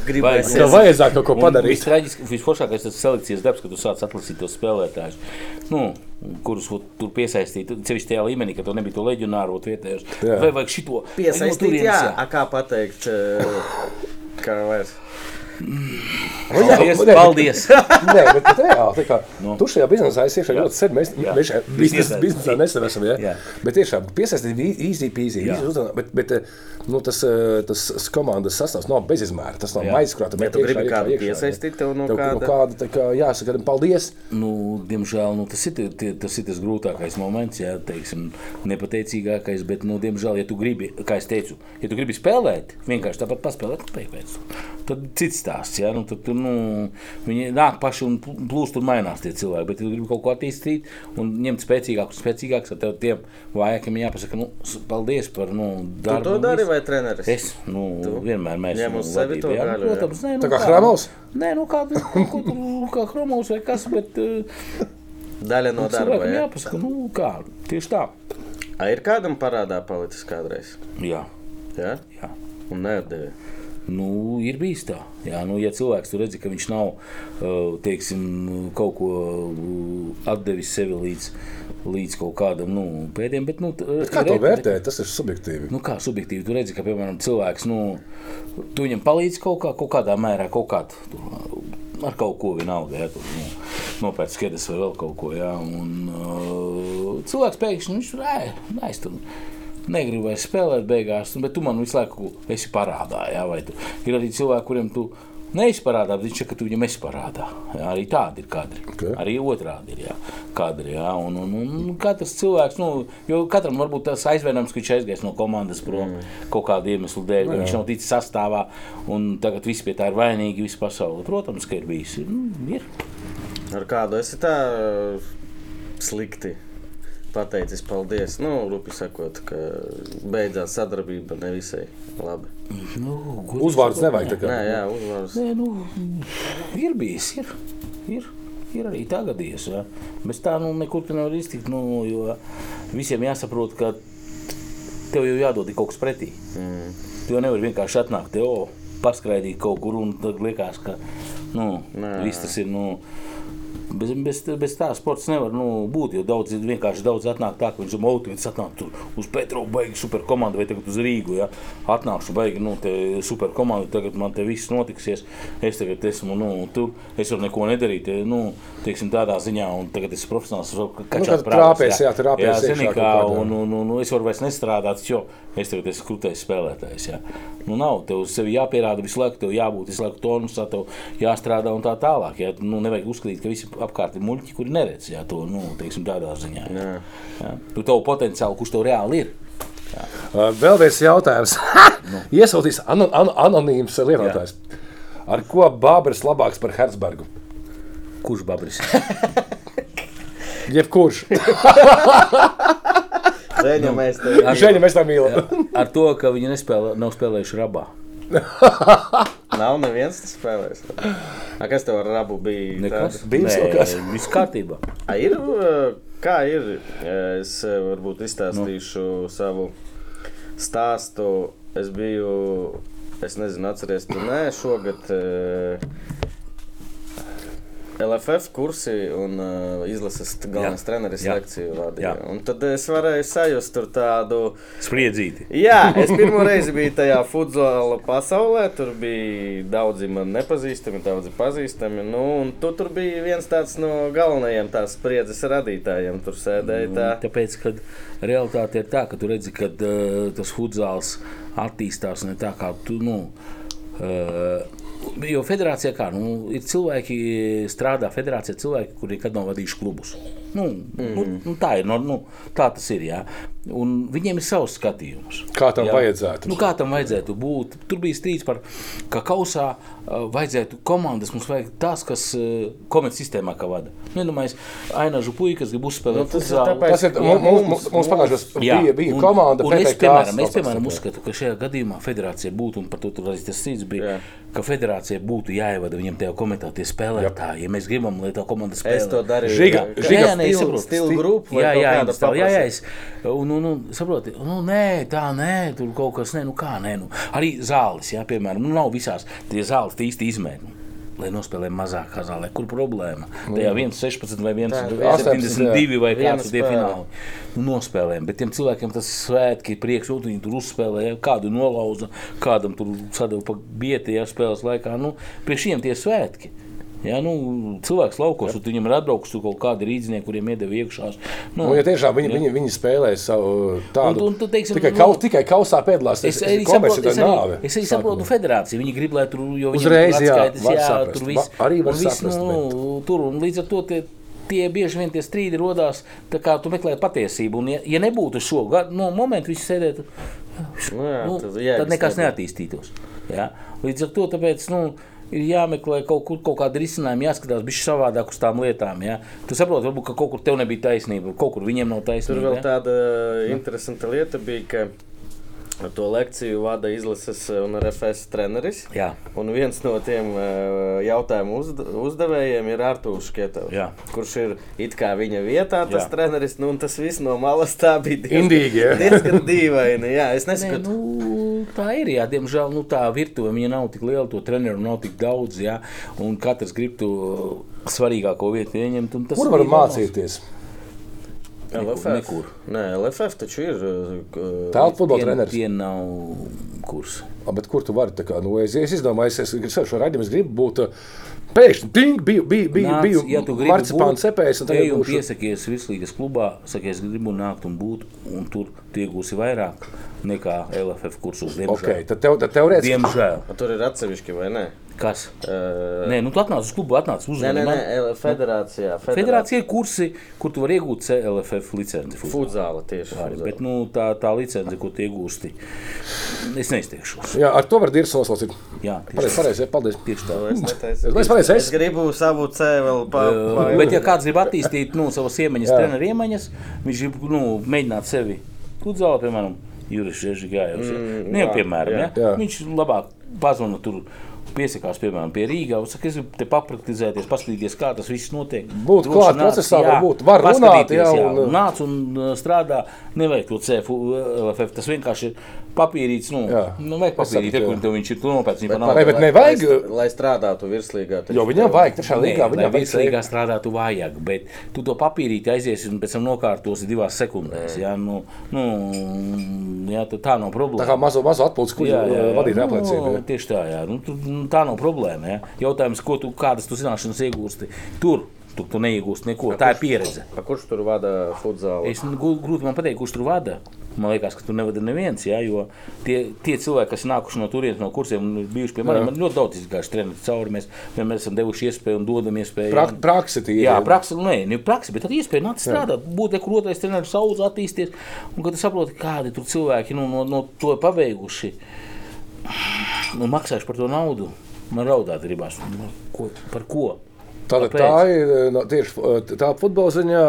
Gribēs. Tev vajadzētu kaut ko padarīt. Vistraģiski, visforšākais tas selekcijas darbs, kad tu sāc atlasīt tos spēlētājus, nu, kurus tur piesaistīt. Ceļš tajā līmenī, ka tu nebija to leģionāru vietējos. Jā. Vai vajag šito? Piesaistīt, Vai no jā, turienes, a, kā pateikt, eh, kā vairs. Nu, jā, Paldies, nē, bet- paldies. Nē, bet, bet reāli, tā kā Nu. tu šajā biznesā esi iekšā ļoti sen. Mēs, Jā. mēs šajā biznesā, biznesā nesam esam, ja? Jā. Bet tiešām piesaistīt īsi, pīzī, Jā. bet, bet eh, nu, tas, eh, tas komandas sastāvs nav bezizmēra. Tas nav Jā. maizkrāta. Ja tu gribi kādu piesaistīt, tev no Tev, kāda- no kāda tā kā, jāsaka, paldies. Nu, diemžēl nu, tas, ir, tie- tie- tas ir tas grūtākais moments, jā, teiksim, nepateicīgākais. Bet, nu, diemžēl, ja tu gribi, kā es teicu, ja tu gribi spēlēt, vienkārši tāpat paspēlēt, nu, pēc, tad cits stāsts. Jā, nu, tad, tu, nu, viņi nāk paši un pl- plūst un mainās tie cilvēki. Bet, ja tu gribi kaut ko attīstīt un ņemt spēcīgākus, spēcīgākus, tad tev tiem vājākiem jāpasaka, nu, paldies par nu, Tu darbu. to un dari vai treneris? Es nu, Tu? vienmēr mēs Ņem uz sevi to jā, nu, jā. Protams, nē, nu, Tā kā kā, Hramovs? Nē, nu kāda kaut kur kā chromovs vai kas, bet uh, Daļa no darba. Ja? jāpasaka, nu kā, tieši tā. A, ir kādam parādā palicis kādreiz? Jā, Ja? jā. Un neatdevi. Nu, ir bijis tā. Jā, nu, ja cilvēks tur redz, ka viņš nav uh, teiksim, kaut ko uh, atdevis sevi līdz, līdz kaut kādam nu, pēdējiem, bet nu, t- Kā to ir- vērtēt? Tas ir subjektīvi. Nu, kā subjektīvi tu redzi, ka, piemēram, cilvēks, nu, tu viņam palīdz kaut, kā, kaut kādā mērā, kaut kādā, ar kaut ko vienalga, ja, tu, nu, nopērts skedes vai vēl kaut ko, jā, un uh, cilvēks pēkšņi, viņš tur, es tur negribu vairs spēlēt beigās, bet tu man visu laiku esi parādā, jā, vai tu, ir arī cilvēki, kuriem tu neesi parādā, bet viņš saka, ka tu viņam esi parādā, jā, arī tādi ir kadri, Ok. arī otrādi ir, jā, kadri, jā, un, un, un katrs cilvēks, nu, jo katram varbūt tas aizvainojums, ka viņš aizgājis no komandas prom mm. kaut kādu iemeslu dēļ, vai viņš nav ticis sastāvā, un tagad viss pie tā ir vainīgi, visa pasaule. Protams, ka ir bijis, nu, ir. Ar kādu esi tā slikti pateicis paldies. Nu, rupi sakot, ka beidzās sadarbība nevisai labi. Nu, Uzvārds nevajag. tā kā. Nē, jā, uzvārds. Nē, nu, ir bijis, ir. ir. Ir arī tā gadījis. Ja. Bez tā nu, nekur nevar iztikt. Nu, jo visiem jāsaprot, ka tev jau jādod kaut kas pretī. Mm. Tu jau nevari vienkārši atnākt, te, o, paskraidīt kaut kur un tad liekas, ka nu, viss tas ir. Nu, Bez, bez, bez tā sports nevar nu, būt. Jo daudz vienkārši daudz atnāk tā, ka viņš ir motivēts. Atnāk tur uz Petru, beigas super komandu vai tagad uz Rīgu. Ja? Atnākšu, beigās nu, super komandu. Tagad man te viss notiksies. Es tagad esmu nu, tur. Es varu neko nedarīt. te, Nu, teiksim, tādā ziņā, un tagad es esmu profesionāls. Nu, Kačās kad trāpēs, jā, trāpēs jā, zini, kā, un, un, un, un es varu vairs nestrādāt, jo es tagad esmu krūtais spēlētājs. Jā. Nu, nav, tev uz sevi jāpierāda visu laiku, tev jābūt visu laiku tonusā, tev jāstrādā un tā tālāk. Jā. Nu, nevajag uzskatīt, ka visi apkārt ir muļķi, kuri neredz jā, to nu, teiksim, tādā ziņā. Jā. Jā. Tu tavu potenciālu, kurš tev reāli ir. Uh, Vēl viens jautājums. Iesūtīs ano, ano, anonīms lietotājs. Ar ko Bābris labāks par Herzbergu? Kurš babris? Jebkurš. Zēņa mēs Šeit mēs tā mīlam. Ar to, ka viņi nespēlē, nav spēlējuši rabā. nav neviens tas spēlējis. A, kas tev ar rabu bija? Nekas. Bijis Nē, kas? Viss kārtībā. A, ir, uh, kā ir? Es uh, varbūt izstāstīšu nu. savu stāstu. Es biju, es nezinu, atceries, tu nē, šogad uh, LFF kursi un uh, izlases galvenais Jā. treneris Jā. lekciju vadīja. Tad es varēju sajust tur tādu. Spriedzīti. Jā, es pirmo reizi biju tajā futbola pasaulē. Tur bija daudzi man nepazīstami, daudzi pazīstami. Nu, tu tur biji viens tāds no galvenajiem tās spriedzes radītājiem. Tur sēdēja tā. Tāpēc, kad realitāte ir tā, ka tu redzi, ka uh, tas futzāls attīstās ne tā, kā tu. Nu, uh, Jo federācijā kā, nu, ir cilvēki, strādā federācijā, cilvēki, kuri nekad nav vadījuši klubus. Nu, mm. nu, nu, tā ir. Nu, nu, tā tas ir. Jā. Un viņiem ir savs skatījums. Kā tam Jā. vajadzētu? Nu, kā tam vajadzētu būt? Tur bija strīds par to, ka kausā uh, vajadzētu komandas. Mums vajag tās, kas uh, komerces sistēmā kā vada. Nu, Iedomājieties, Ainažu puikas grib uzspēlēt. Nu, tas ir tāpēc- Tas ir mums, mums, mums- mums pagājušajos Jā, bija, bija un- komanda. un es, PPK piemēram, es, piemēram uzskatu, ka šajā gadījumā federācija būtu, un par to tur arī tas strīds bija, Jā. ka federācija būtu jāievada viņam tajā komentā tie spēlētāji. Ja mēs gribam, lai tā komanda spēlē. Es to darīju. Žiga- Žiga Jā, nē, stilu- stilu grupu vai Jā, jā, jā, jā, jā, paprasa? es, un, un, un saproti, nu, nē, tā nē, tur kaut kas, nē, nu kā, nē, nu, arī zāles, jā, piemēram, nu, nav visās tie zāles tie īsti izmēri. Lai nospēlē mazākā zālē, kur problēma? Tajā 1,16 vai 1,72 vai kāds tie fināli. Nospēlējam, bet tiem cilvēkiem tas ir svētki, prieks, un viņi tur uzspēlēja, kādu nolauza, kādam tur sadeva pa bieti, ja spēles laikā. Nu, priekš šiem tie svētki. Ja, nu, cilvēks laukos, un viņam ir atbraucis tur kaut kādi rīznieki, kuriem iedeva iekšā. Nu, Nu, ja tiešām viņi, viņi, viņi spēlē savu tādu Un- un tu, teiksim, tikai, nu- kau, tikai kausā piedalās. Es tas- arī komerci saprotu, tā nāve es arī saprotu federāciju. Viņi grib, lai tur jau Uzreiz, jā, atskaitas, jā, saprast. tur viss, arī var un viss, saprast, nu, tur, un līdz ar to tie, tie bieži vien tie strīdi rodās, tā kā tu meklē patiesību. Un, ja, ja nebūtu šo gadu, no momentu visi sēdētu, Nu, jā, nu, tad jēgas tad nekas neattīstītos. Ja? Līdz ar to tāpēc, nu, ir jāmeklē kaut, kur, kaut kāda risinājuma, jāskatās bišķi savādāk uz tām lietām. Ja? Tu saproti, varbūt ka kaut kur tev nebija taisnība, kaut kur viņiem nav taisnība. Tur vēl ja? tāda interesanta lieta bija, ka to lekciju vada izlases un RFS treneris. Jā. Un viens no tiem uh, jautājumu uzd uzdevējiem ir Artūrs Šketovs, Jā. kurš ir it kā viņa vietā, tas Jā. treneris. Nu, un tas viss no malas tā bija diezgan, Indīgi, jā. diezgan dīvaini. Jā, es Nē, nesaku, nu, tā ir. Jā, diemžēl nu, tā virtuve viņa nav tik liela, to treneru nav tik daudz. Jā, un katrs grib to svarīgāko vietu ieņemt. un tas Kur var ir normāls. LFF. nekur. Nē, LFF taču ir. uh, Tālāk futbola treneris. Tie nav kursi. A, Bet kur tu vari? Kā, nu, es, es izdomāju, es, es, es šo raidījumu es gribu būt. uh, Pēkšņi ting, biju, biju, biju, Nāc, biju ja marcipāna cepējs. ej un būšu- piesakies Vislīgas klubā, saki, es gribu nākt un būt, un tur tu iegūsi vairāk nekā LFF kursos. Diemžēl. Ok, tad tev, tad teorētiski. Diemžēl. Tur ir atsevišķi vai ne? Kas? Uh, Nē, nu tu atnāc uz klubu, atnāc uz Nē, nē, nē, L- federācijā. Federācija ir kursi, kur tu vari iegūt CLFF licenci. Futzāla tieši. Arī, futzāla. bet nu, tā, tā licence, ko tu iegūsti, es neizteikšos. Jā, ar to var dirzt noslaucīt. Jā, Pareizi, tieši, pareizi, paldies. tieši tā. Nu, Es. Es es- es gribu savu C vēl pa, pa, Uh, Bet, ja kāds grib attīstīt nu, savas iemaņas, treneru iemaņas, viņš grib nu, mēģināt sevi futzālā, piemēram, Juris Žežigājos. Mm, nu, jau, jā, piemēram, jā. ja? Jā. viņš labāk pazvana tur piesakās, piemēram, pie Saka, es gribu te papraktizēties, paskatīties, kā tas viss notiek. Būt klāt nāc, procesā, jā, varbūt var runāt, jā, jā, un- un nāc un uh, strādā. Nevajag to CFU, LFF. Tas vienkārši ir papīrīts. Nu, Jā. nu vajag papīrīt, kur jā. tev viņš ir nopietni. Bet, Nē, bet nevajag- Lai, lai strādātu virslīgā. Jo viņam vajag tiešām Nē, līgā, lai viņam vajag virslīgā strādātu vajag, bet tu to papīrīti aizies un pēc tam nokārtosi divās sekundēs. Jā, nu, nu, jā, tā- tā nav problēma. Tā kā mazo, mazo atpūtas kuģi vadīt Nu, apliecību. jā. Tieši tā, jā. Nu, tu, nu, tā nav problēma. Jā. Jautājums, ko tu, kādas tu zināšanas iegūsti tur, tu, tu neiegūsti neko. Tā ir pieredze. A, Kurš tur vada futzālu? Es nu, grūti man pateikt, kurš tur vada. Man liekas, ka tur nevada neviens. Jā, jo tie, tie cilvēki, kas ir nākuši no turienes, no kursiem, un ir bijuši pie manis, man ļoti daudz izgājuši treniņu cauri. Mēs vienmēr esam devuši iespēju un dodam iespēju. Prak, praksi tīri. Jā, praksa, nu, nē, ne praksa, bet tad iespēja nākt strādāt, būt kur otrais treneris sauc, attīstīties. Un kad tu saproti, kādi tur cilvēki nu, no, no to ir pabeiguši, nu, maksājuši par to naudu, man raudāt gribās. Nu, Ko, par ko? Tātad tā ir no, tieši uh, tā futbola ziņā.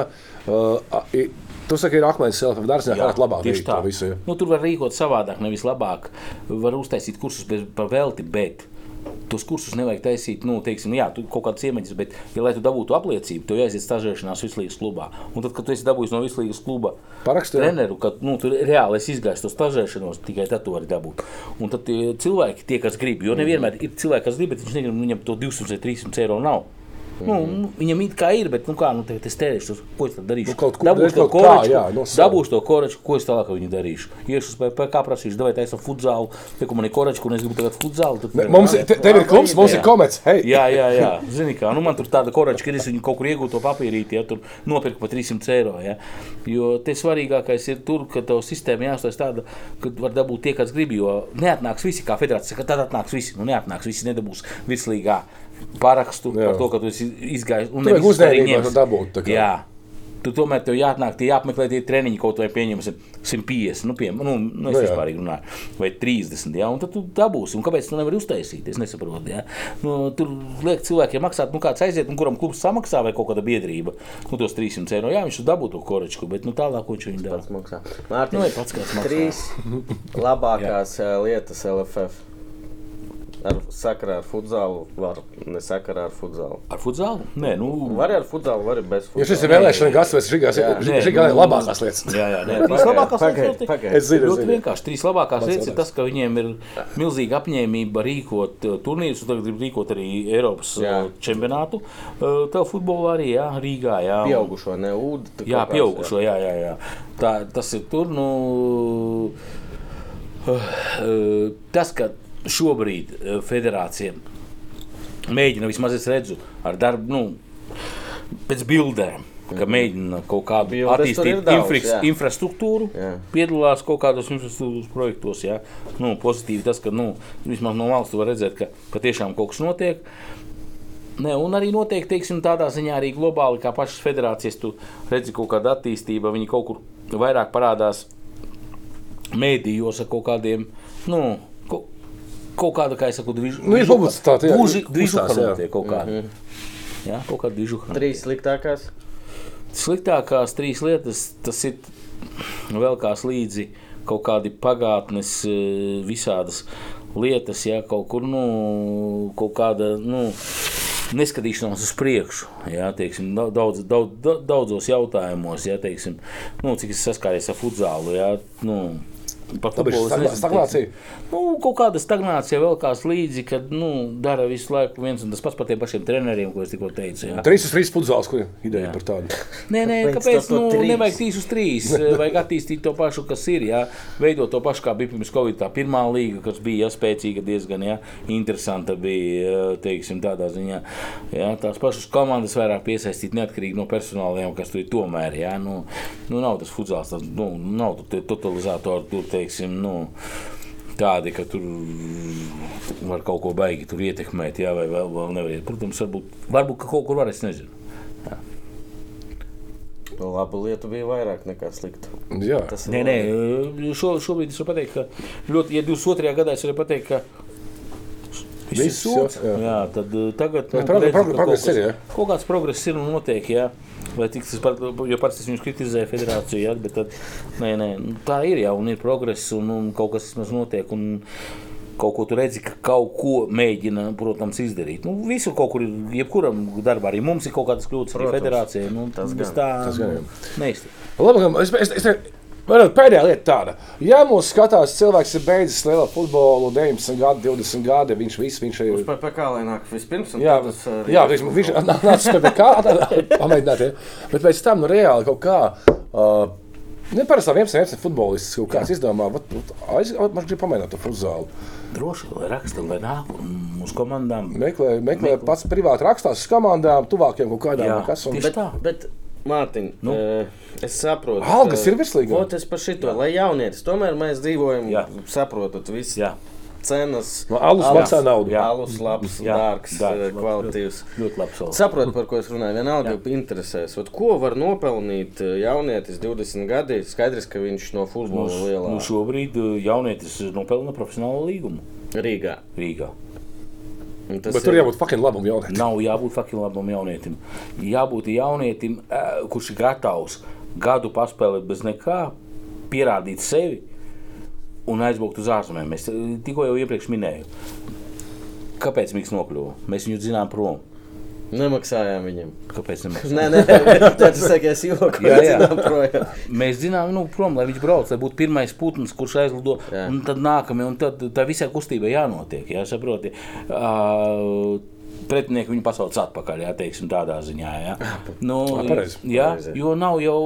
Uh, Tu saki, ir akmens selfie dārziņā, kā labāk tieši tā. visu. ja? Nu, tur var rīkot savādāk, nevis labāk. Var uztaisīt kursus bez, par velti, bet tos kursus nevajag taisīt. Nu, teiksim, jā, tu kaut kādas iemaņas, bet, ja, lai tu dabūtu apliecību, tev jāiziet stažēšanās Vislīgas klubā. Un tad, kad tu esi dabūjis no Vislīgas kluba Parakstu, jā. treneru, ka nu, tur reāli esi izgājis to stažēšanos, tikai tad tu vari dabūt. Un tad cilvēki, tie, kas grib, jo nevienmēr ir cilvēki, kas grib, bet viņš negrib, viņam to 200 vai 300 eiro nav. Nu, nu, viņam it kā ir, bet, nu, kā, nu, tagad es tērēšu, ko es darīšu? Nu, kaut ko- dabūšu to sava. dabūšu to koraču, ko es tālāk viņu darīšu. Iešu uz PPC, prasīšu, vai taisam futzālu, te, ko man ir koraču, un es gribu tagad futzālu. tad- Ne, Mums ir, te- tev ir klubs, mums ir komets. Hei, Jā, jā, jā. Zini, kā nu, man tur tāda korača, ka es viņu kaut kur iegūtu to papīrīti, ja tur nopirku par 300 eiro. Ja. Jo te svarīgākais ir tur, ka tev sistēma jāstāsta tāda, ka var dabūt tie, kas grib. Jo neatnāks visi, kā federācija, ka tad atnāks visi. Nu, neatnāks visi, nedabūs virslīgā parakstu Jā. par to, ka tu esi izgājis. un Tur ne vajag visus arī uzņēmību ņems. dabūt. Jā. Tu tomēr tev jāatnāk, tie jāapmeklē tie treniņi kaut vai pieņemsim 150, nu, piem, nu, nu es Nu, jā. vispār runāju, vai 30, jā, un tad tu dabūsi. Un kāpēc tu nevari uztaisīt? Es nesaprotu, jā. Nu, tur liek cilvēkiem maksāt, nu kāds aiziet, un kuram klubs samaksā vai kaut kāda biedrība, nu tos 300 eiro, jā, viņš dabū to koračku, bet nu tālāk, ko viņš viņu dara. Maksā. Nu, Mārtiņ, vai pats kāds maksā. Trīs labākās ā, lietas LFF. Ar sakarā ar futzālu, var ne sakarā ar futzālu. Ar futzālu? Nē, nu. Var ar futzālu, var bez Jo šis ir vēlēšana gads, vai šis Jā. Nē, ir nu, labākās lietas. Jā, jā, nē, trīs labākās lietas. Es zinu, Ļoti vienkārši. Trīs labākās lietas ir tas, ka viņiem ir milzīga apņēmība rīkot uh, turnīrus, un tagad grib rīkot arī Eiropas uh, Jā. čempionātu. Uh, Tā futbolā arī, jā, Rīgā. Jā, Pieaugušo, ne ūdeni. Jā, pieaugušo, jā, jā, jā. Tā, tas ir tur. Nu, uh, uh, tas, ka šobrīd uh, federācija mēģina, vismaz es redzu, ar darbu, nu, pēc bildēm. Ka mēģina kaut kādu Bildes attīstīt daudz, infra jā. infrastruktūru, Jā. piedalās kaut kādos infrastruktūras projektos. Jā. Nu, pozitīvi tas, ka nu, vismaz no malas tu vari redzēt, ka patiešām kaut kas notiek. Ne, un arī noteikti teiksim, tādā ziņā, arī globāli, kā pašas federācijas, tu redzi kaut kādu attīstību, viņi kaut kur vairāk parādās mēdījos ar kaut kādiem, nu, kaut, kāda, kā es saku, dižu, Nu, jā, Gluži dižuha kustās, jā. notiek kaut kāda. Jā, kaut kāda dižuha. Trīs sliktākās. Sliktākās trīs lietas, tas ir vēl kāds līdzi kaut kādi pagātnes eh, visādas lietas, ja kaut kur, nu, kaut kāda, nu, neskatīšanās uz priekšu, jā, teiksim, da- daudz, daudz, da- daudzos jautājumos, jā, teiksim, nu, cik es saskāries ar futzālu, jā, nu, par futbolu stagnācija? teiksim. Nu, kaut kāda stagnācija vēl kāds līdzi, kad, nu, dara visu laiku viens un tas pats par tiem pašiem treneriem, ko es tikko teicu, jā. Trīs uz trīs pudzāls, kur ideja Jā. par tādu. Nē, nē, Kāpēc Nu, nevajag trīs uz trīs. Vajag attīstīt to pašu, kas ir. Jā. Veidot to pašu, kā bija pirms Covid. Tā pirmā līga, kas bija jā, spēcīga, diezgan jā, interesanta, bija teiksim, tādā ziņā. Jā, tās pašas komandas vairāk piesaistīt neatkarīgi no personāliem, kas tur ir tomēr. Jā, nu, nu, nav tas futzāls, tas nu, nav totalizatori, tur teiksim. Nu, Tādi, ka tur var kaut ko baigi tur ietekmēt, jā, vai vēl, vēl nevar iet. Protams, varbūt, varbūt ka kaut kur var, es nezinu. Labu lietu bija vairāk nekā sliktu. Jā. Tas ir Nē, nē, labi. šo, šobrīd es varu pateikt, ka ļoti, ja 22. gadā es varu pateikt, ka viss ir sūds. jā, jā. Jā, tad uh, tagad Jā, nu, progr- redzi, progr- ka progress kaut kas- ir, jā. Kaut kāds progress ir un notiek, jā. Vai tiks, par, jo pats es viņus kritizēju federāciju, jā, bet tad, nē, nē, nu, tā ir jau un ir progress un, un kaut kas vismaz notiek. Un, kaut ko tu redzi, ka kaut ko mēģina, protams, izdarīt. Nu, visur kaut kur jebkuram darbā, arī mums ir kaut kādas kļūdas, arī Protams. federācijai. Nu, tas bez tā Tas gan, jā. neiztiek. Labi, ka es, es, es, es, Varbūt pēdējā lieta tāda, ja mūsu skatās, cilvēks ir beidzis lielu futbolu, 19 gadi, 20 gadi, viņš viss, viņš ir. Par PPC lai nāk vispirms. un Jā, tas, uh, jā viņš, viņš nāca pie kā pamēģināt, ja? bet pēc tam nu, reāli kaut kā. Uh, Neparasti 11, 11 futbolists kaut kāds izdomā, aiz, man grib pamēģināt to futzālu. Droši, lai raksta, lai nāk mūsu komandām. Meklē, meklē pats privāti rakstās uz komandām, tuvākiem kaut kādām. Jā, Kas, un, Bet, tā. bet Mārtiņ, nu? es saprotu, Algas ir virslīgā. Vot es par šito, lai jaunietis, tomēr mēs dzīvojam, Jā. saprotat, visas Jā, cenas. No alus maksā naudu. Jā, alus labs, Jā, dārgs, dārgs, eh, kvalitatīvs. ļoti labi salds. Saprotu, par ko es runāju. Vienalga, interesēs. Ot, ko var nopelnīt eh, jaunietis 20 gadi? Skaidrs, ka viņš no futbola lielā Nu, šobrīd jaunietis nopelna profesionālo līgumu Rīgā. Rīgā. Tas Bet tur ir- jābūt fucking labam jauniekam. Nav jābūt fakim labam jaunietim. Jābūt jaunietim, eh, kurš ir gatavs gadu paspēlēt bez nekā, pierādīt sevi un aizbraukt uz ārzemēm. Es eh, tikko jau iepriekš minēju, kāpēc Mikls nokļuva. Mēs viņu zinām prom. Nemaksājām viņam. Kāpēc? Nē, nē, tas sakies joku. Jā, jā. Mēs zinām, nu, prom, lai viņš brauc, lai būtu pirmais putns, kurš aizlido. Jā. Un tad nākamie, un tad tā visai kustībai jānotiek. Jā, saproti. Uh, Pretinieki viņu pasauc atpakaļ, jā, teiksim, tādā ziņā. Jā, nu, Ā, pareizi. jā Pareizi. jo nav jau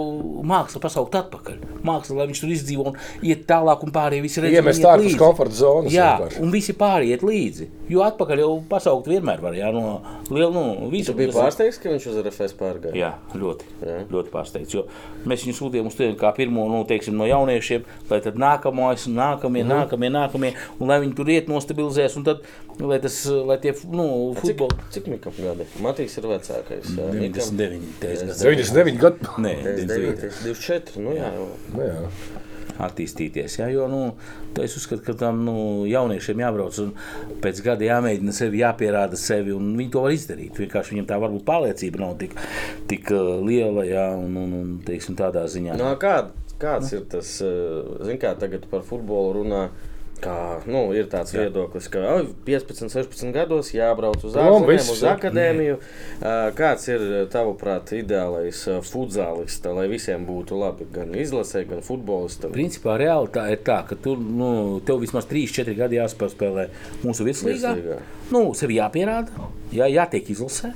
māksla pasaukt atpakaļ. Māksla, lai viņš tur izdzīvo un iet tālāk, un pārējie visi redz, Iemest ārpus komforta zonas Jā, vienkārši. un visi pārējie iet līdzi. Jo atpakaļ jau pasaukt vienmēr var, jā, no liela, nu, visu. Tu biji pārsteigts, ka viņš uz RFS pārgāja. Jā, ļoti, Jā. ļoti pārsteigts. Jo mēs viņu sūtījām uz turieni kā pirmo nu, teiksim, no jauniešiem, lai tad nākamais, nākamie, mm. nākamie, nākamie, un lai viņi tur iet nostabilizēs, un tad, lai, tas, lai tie nu, Cik, futboli. cik mikam gadi? Matīs ir vecākais. jā. 99, teiks, 99 gadu. Nē, 99, 99. 24. Nu, jā, jau. Nu, jā. Attīstīties. Jā, jo nu, es uzskatu, ka tam nu, jauniešiem jābrauc un pēc gada jāmēģina sevi, jāpierāda sevi, viņi to var izdarīt. Vienkārši viņiem tā varbūt pārliecība nav tik, tik uh, liela, jā, un, un, un teiksim, tādā ziņā. Nu, kād, kāds ir tas, zināmā kā tagad par futbolu runā? Kā, nu, ir tāds Jā. viedoklis, ka oi, 15, 16 gados jābrauc uz ārzemēm, uz jā. akadēmiju. Ā, Kāds ir, tavuprāt, ideālais futzālists, lai visiem būtu labi? Gan izlasē, gan futbolistam. Principā reāli tā ir tā, ka tur nu, tev vismaz 3-4 gadi jāspēlē mūsu virslīgā. Nu, sevi jāpierāda, jā, jātiek izlasē.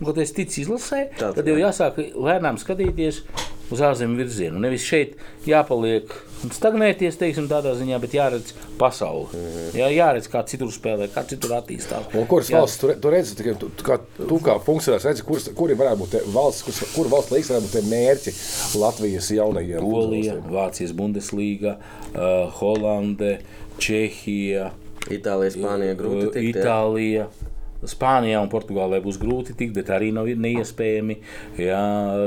Kad es ticu izlasē, tad jau jāsāk lēnām skatīties uz ārzemju virzienu. Nevis šeit jāpaliek stagnēties, teiksim, tādā ziņā, bet jāredz pasauli. Mhm. Jā, jāredz, kā citur spēlē, kā citur attīstās. Un kuras Jā. valsts tu, re- tu tikai tu, tu, kā, tu kā funkcionārs redzi, kuras, kuri varētu būt valsts, kuras, kur valsts līgas varētu būt tie mērķi Latvijas jaunajiem Polija? Vācijas Bundeslīga, uh, Holande, Čehija. Itālijā, Spānijā grūti tikt. jā. Spānijā un Portugālē būs grūti tikt, bet arī nav neiespējami. Jā,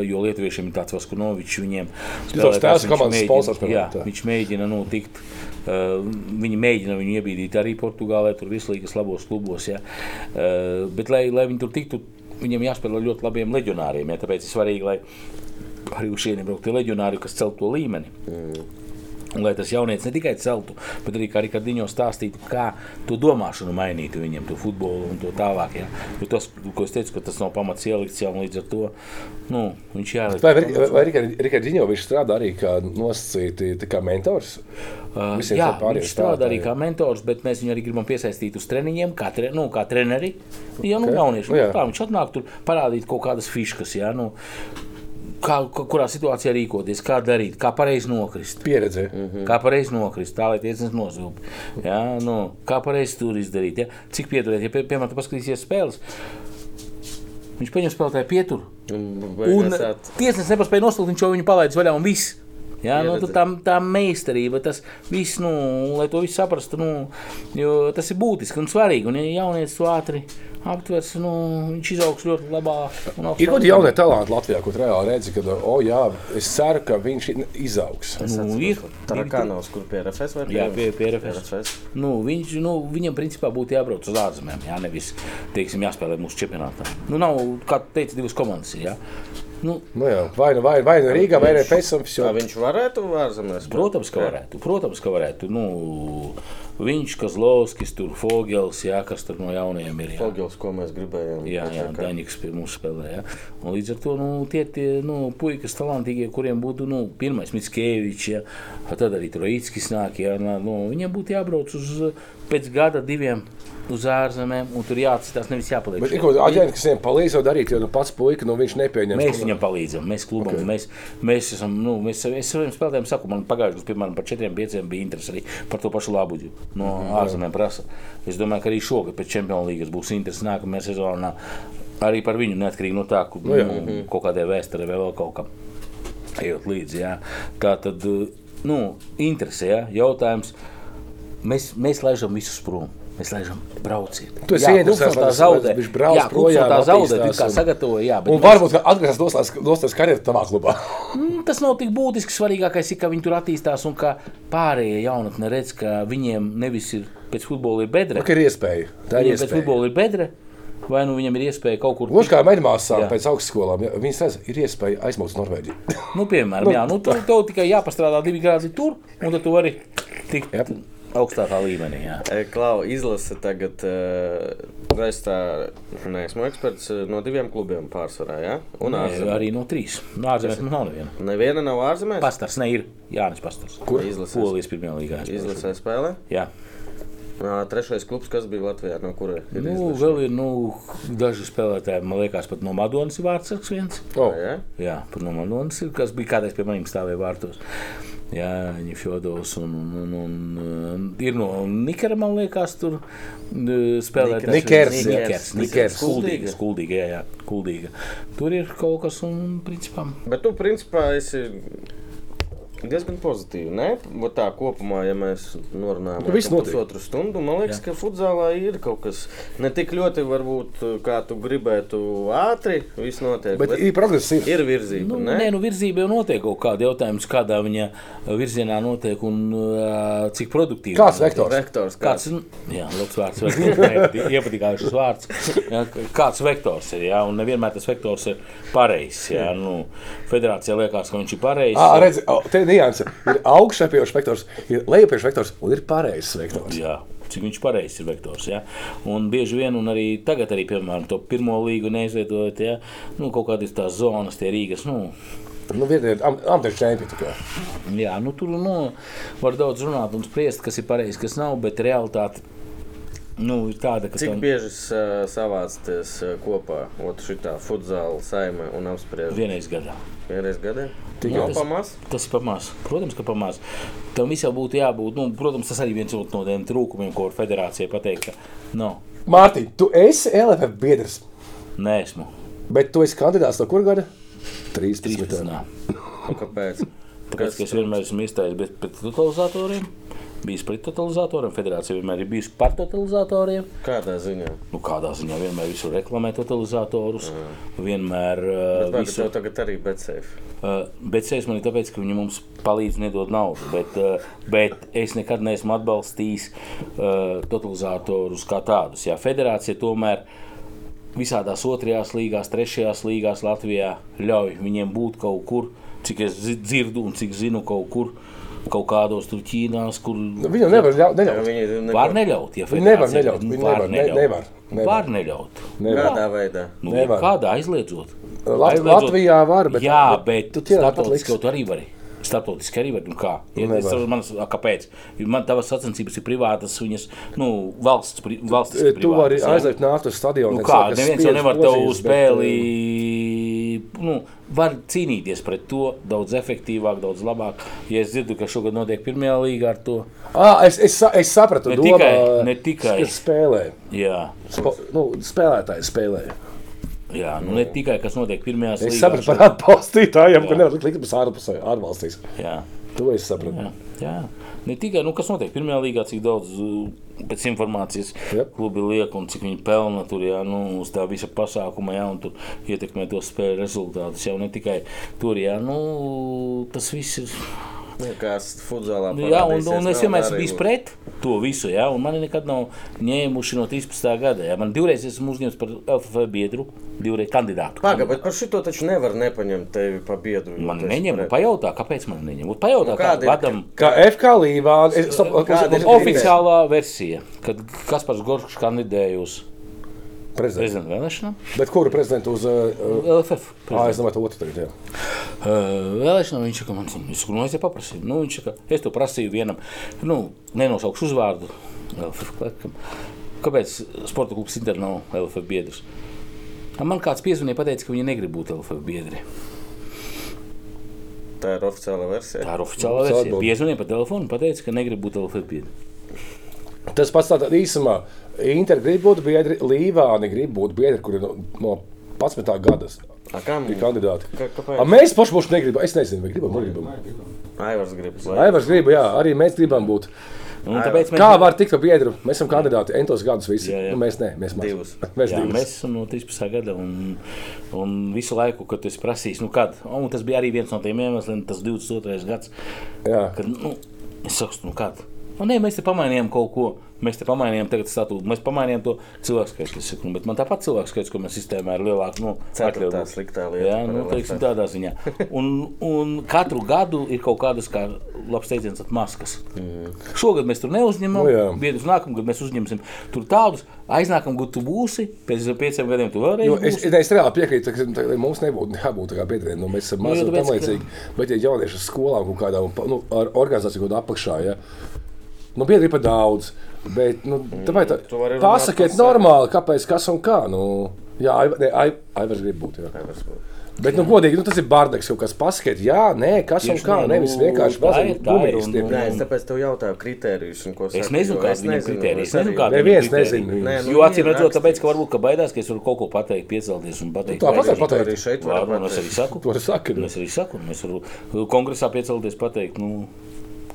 jo Lietuviešiem ir tāds Vaskonovičs, viņiem tavs tēvs viņš komandas sponsors, Jā, viņš mēģina nu, tikt. Uh, viņi mēģina viņu iebīdīt arī Portugālē, tur vislīgas labos klubos. Jā. Uh, bet, lai, lai viņi tur tiktu, viņiem jāspēlē ļoti labiem leģionāriem. Jā, tāpēc ir svarīgi, lai arī uz šiem brauktu leģionāri, kas cel to līmeni. Un, lai tas jaunietis ne tikai celtu, bet arī kā Rikardiņo stāstītu, kā to domāšanu mainītu viņiem, to futbolu un to tālāk. Ja? Jo tas, ko es teicu, ka tas nav pamats ielikts jau līdz ar to nu, viņš jāliek. Vai, vai, vai Rikardiņo viņš strādā arī kā nosacīti tā kā mentors? Uh, jā, viņš strādā arī kā mentors, bet mēs viņu arī gribam piesaistīt uz treniņiem, kā, tre, nu, kā treneri. Jā, nu, Ok. jaunieši, Nu, jā. nu, tā, viņš atnāk tur parādīt kaut kādas fiškas, jā, nu, kā, kurā situācijā rīkoties, kā darīt, kā pareizi nokrist. Pieredze. Mm. Kā pareizi nokrist, tā lai tiesnesis nozūp. Ja, nu, kā pareizi tur izdarīt. Ja? Cik pieturēt, ja pie, piemēram tu paskatīsies spēles. Viņš paņem spēlētāju pieturu. Un Un tiesnesis nepaspēja noslēgt, viņš jau viņu palaidis vaļā un viss. Jā, nu, tā, tā meistarība, tas viss, nu, lai to visu saprastu, nu, jo tas ir būtiski un svarīgi. Un, ja jaunietis to ātri aptvers, nu, viņš izaugs ļoti labā Ir kaut kādi jaunie talanti Latvijā, kur reāli redzi, ka, oh, jā, es ceru, ka viņš izaugs. Nu, ir, Tarakānos, kur pie RFS vai Jā, pie- pie RFS. RFS. Nu, viņš, nu, viņam principā būtu jābrauc uz ārzemēm. Jā, nevis teiksim, jāspēlē mūsu čempionātā. Nu, nav, kā teica, divas komandas. Jā. Nu, Nu, jā, vai nu vai, vai nu Rīgā, vai arī pēc tam. Kā viņš varētu ārzemēs? protams, ka varētu. Protams, ka varētu. Nu, viņš, Kazlovskis, tur Fogels, jā, kas tur no jaunajiem ir. Jā. Fogels, ko mēs gribējām. Jā, jā Daņiks pie mums spēlē. Jā. Un līdz ar to nu, tie ir nu, puikas talantīgie, kuriem būtu nu, pirmais Mitskevičs, tad arī Troitskis nāk. Jā, nu, viņiem būtu jābrauc uz pēc gada, diviem uz ārzemēm, un tur jāatcerās, nevis jāpaliek. Bet kāda aģenta, kas viņam palīdz to darīt, jo nu, pats puika nu, viņš nepieņem. Mēs viņam palīdzam, mēs klubam, okay. mēs, mēs esam, nu, mēs, es saviem spēlētājiem saku, man pagājušajā gadā, piemēram, par 4-5 bija interesi arī par to pašu labuģu no Mhm. ārzemēm prasa. Es domāju, ka arī šogad pēc Champions League būs interesi nākamajā sezonā arī par viņu, neatkarīgi no tā, ka Nu jā. nu, kaut kādai vēsturei vai vēl kaut kam ejot līdzi. Jā. Tā tad, nu, interesē, jā, jautājums, mēs, mēs laižam visus prom. Mēs laižam, brauciet. Tu esi klubs no tā zaudē. viņš brauc Jā, projām, tā zaudē, tu kā un- sagatavoji. Jā, Un mēs- varbūt atgriezties dostās karjeras tavā klubā. Mm, Tas nav tik būtiski. Svarīgākais ir, ka viņi tur attīstās un ka pārējie jaunatne redz, ka viņiem nevis ir pēc futbola ir bedre. Tā ir iespēja. Tā ir Viņiem pēc iespēja. futbola ir bedre, vai nu viņam ir iespēja kaut kur Gluži kā mežmāsām Jā. pēc augstskolām, ja, viņas redz, ir iespēja aizmūt uz Norvēģiju. Nu, piemēram, jā, nu, tev, tev tikai jāpastrādā divi grādi tur, un tad tu vari tikt Jep. Augstākā līmenī. Jā. E, Klau, izlase tagad, uh, es tā neesmu eksperts eh, no diviem klubiem pārsvarā, ja? Un ārzemēs. arī no trīs. No ārzemēs mums nav neviena. Neviena nav ārzemēs. Pastars ne ir Jānis Pastars. Kur izlasēs? Polijas pirmajā līgā. Izlasē spēlē. Jā. Trešais klubs, kas bija Latvijā, no kura ir Nu, izlase? vēl ir nu, daži spēlētāji, man liekas, pat no Madonas ir vārds viens. Oh. Ja? Jā, par no Madonas ir, kas bija kādreiz pie maniem stāvēja vārtos. Jā, viņa Fjodovs un, un, un, un uh, ir no Nikera, man liekas, tur uh, spēlētājs. Nikers, Nikers. Nikers, Nikers. Kuldīga, Kuldīga, jā, jā, Kuldīga. Tur ir kaut kas un, principā, Bet tu, principā, esi diezgan pozitīvi. Ne? Vat Tā kopumā, ja mēs norunājam Nu, par notiek. pusotru stundu, man liekas, Jā. ka futzālā ir kaut kas ne tik ļoti, varbūt, kā tu gribētu ātri. Viss notiek. Bet ir progress. Ir. ir virzība. Nu, ne? nē, nu, virzība jau notiek kaut kāda jautājuma, kādā viņa virzienā notiek un uh, cik produktīvi. Kāds vektors? Vektors Kāds kāds. ir? Jā, labs vārds. vektors. Iepatīkās šis vārds. Jā, kāds vektors ir? Jā, un nevienmēr tas vektors ir pareizs. Jā, nu, federācijā liekas, ka viņš ir pareizs. Ah, redz, o, te nianse. Ir augšupejošs vektors, ir lejupejošs vektors un ir pareizs vektors. Jā, cik viņš pareizs ir vektors. Ja? Un bieži vien, un arī tagad, arī, piemēram, to pirmo līgu neizveidojot, ja? nu, kaut kādas tās zonas, tie Rīgas. Nu, Nu, viena ir am- čempioni. tikai. Jā, nu, tur nu, var daudz runāt un spriest, kas ir pareizi, kas nav, bet realitāte nu, ir tāda, ka Cik tam bieži uh, savācaties uh, kopā, šitā futzāla saime un apspriež vienreiz gadā. vienreiz gadā? Nav tas- pamaz? Tas ir pamāts. Protams, ka pamāts. Tam visam būtu jābūt. Nu, protams, tas arī viens no tiem trūkumiem, ko var federācija pateikt. Ka, no, Mārtiņ, tu esi LFF biedrs, nē, esmu bet tu esi kandidāts no kur gada? 13. 13. Un Kāpēc? Tāpēc, ka es vienmēr esmu izteicis pret, pret totalizatoriem. Bijis pret totalizatoriem, federācija vienmēr ir bijusi par totalizatoriem. Kādā ziņā? Nu, kādā ziņā vienmēr visur reklamē totalizatorus. Vienmēr uh, tev tagad arī betseif? Uh, bet es man ir tāpēc, ka viņi mums palīdz nedot naudu. Bet, uh, bet es nekad neesmu atbalstījis uh, totalizatorus kā tādus. Jā, federācija tomēr visādās otrajās līgās, trešajās līgās Latvijā ļauj viņiem būt kaut kur, cik es zi- dzirdu un cik zinu, kaut kur. Kaut kādos tur Ķīnās, kur Nu, Viņam nevar ļaut. Jā, neļaut. Viņi var neļaut. Ja Viņi nevar neļaut, viņi var nevar, ne- neļaut. nevar, nevar. Var neļaut. Nevar. Kādā veidā? Nu, Nevar. kādā aizliedzot? Lat- Aizliedzot- Latvijā var, bet- Jā, bet bet tu starptautiski tu arī vari. Startautiski arī var. Nu kā? Ja, es saprotu, manas, kāpēc? Man tavas sacensības ir privātas, viņas nu, valsts, pri, valsts Tu vari aiziet nākt uz stadionu. Nu kā, neviens jau nevar tev pozīcijas, spēlī. Nu, var cīnīties pret to daudz efektīvāk, daudz labāk. Ja es dzirdu, ka šogad notiek pirmajā līgā ar to, Ā, Es, es, es sapratu, Ne domā, tikai- ne tikai. spēlē. jā, Spo, nu, spēlētāji spēlē. jā nu, ne tikai kas notiek pirmajā Es līgā. sapratu par atbalstītājiem, ka nevar likt uz ārpusē, ārvalstīs. Jā. To es sapratu. Jā, jā. Ne tikai nu, kas notiek pirmajā līgā, cik daudz uh, pēc informācijas Jep. klubi liek un cik viņi pelna tur, jā, nu, uz tā visa pasākuma, jā, un tur ietekmē to spēļu rezultātus. Jau ne tikai tur, jā, nu, tas viss ir. Kā futzālā Nu, jā, un, un es vienmēr esmu bijis pret to visu. Jā, un man nekad nav ņēmuši no 13. gada. Jā. Man divreiz esmu uzņemts par LFF biedru, divreiz kandidātu. Paga, bet par šito taču nevar nepaņemt tevi pa biedru. Man neņem, pret. pajautā, kāpēc man neņem. Pajautā, Nu, kāda ir- kādam Kā FK līvā. Es, Kāda ir oficiālā versija, kad Kaspars Gorčs kandidēja uz. Prezidenta vēlēšanām. Bet kuru prezidentu uz... Uh, LFF. Ā, es domāju, to otru tagad, jā. Uh, vēlēšanām viņš saka, man saku, nu, es te paprasīju. Nu, viņš saka, es to prasīju vienam, nu, nenosaukšu uzvārdu. LFF klerkam. Kāpēc sporta klubs Inter nav LFF biedrs? A Man kāds piezvanīja, pateica, ka viņi negrib būt LFF biedri. Tā ir oficiāla versija. Tā ir Oficiāla versija. Piezvanīja pa telefonu, pateica, ka negrib būt LFF biedri. Tas pats tādā īsumā. Inter grib būt biedri, Līvāni grib būt biedri, kuri no, no 11. gadas A, kam? ir kandidāti. Ka- kāpēc? A, mēs paši paši negribam. Es nezinu, vai gribam. Negribam. Aivars grib. Aivars grib, jā, arī mēs gribam būt. Un tāpēc mēs, Kā var tikt par biedru? Mēs esam kandidāti entos gadus visi. Jā, jā. Nu, mēs ne, mēs maz. Divus. Mēs jā, divus. mēs esam no 13. gada un, un visu laiku, kad es prasīju, nu kad, un tas bija arī viens no tiem iemesliem, tas 22. gads. Jā. Kad, nu, es saku, nu kāda? Nu, nē, mēs te pamainījām kaut ko. Mēs te pamainījām tagad statūtu. Mēs pamainījām to cilvēku skaitu. es saku, nu, Bet man tāpat cilvēku skaits, ko mēs sistēmā ir lielāks. Nu, Ceturtā sliktā lieta Jā, nu, teiksim, tādā ziņā. Un, un katru gadu ir kaut kādas, kā labs teiciens, at maskas. Mm. Šogad mēs tur neuzņemam. Nu, jā. Biedrus nākamgad mēs uzņemsim tur tādus. Aiznākam, kad tu būsi, pēc pieciem gadiem tu vēlreiz Jo es, es, es reāli piekrītu, ka tā- mums nebūtu jābūt tādām biedriem. Nu, mēs esam Nu, mazi un tāpēc, tam līdzīgi. Bet, ja jaunieši skolām kaut kādā nu, ar organizāciju kaut kādā apakšā, ja, nu, biedri ir par daudz. Bet, nu, tāpēc tā, tu vari runāt pasakiet normāli, kāpēc, kas un kā. Nu, jā, ne, Ai- Aivars grib būt. Jā. Bet, nu, godīgi, nu, tas ir bārdeks kaut kas pasakiet. Jā, nē, kas un Tieši kā. Nevis nu, vienkārši tā ir, bazīt tā ir, gumijas. un- tie- un- Nē, es tāpēc tev jautāju kritērijus. un ko Es nezinu, jo kāda ir kritērija. Es nezinu, ir nezina. Nē, nu, Jo acīm redzot, tāpēc, ka varbūt ka baidās, ka es varu kaut ko pateikt, piecelties un pateikt. Nu, tāpat vai- var pateikt. Arī šeit Var, var un es arī saku. To es saku. Un Es arī saku, un es varu kongresā piecelties, pateikt, nu,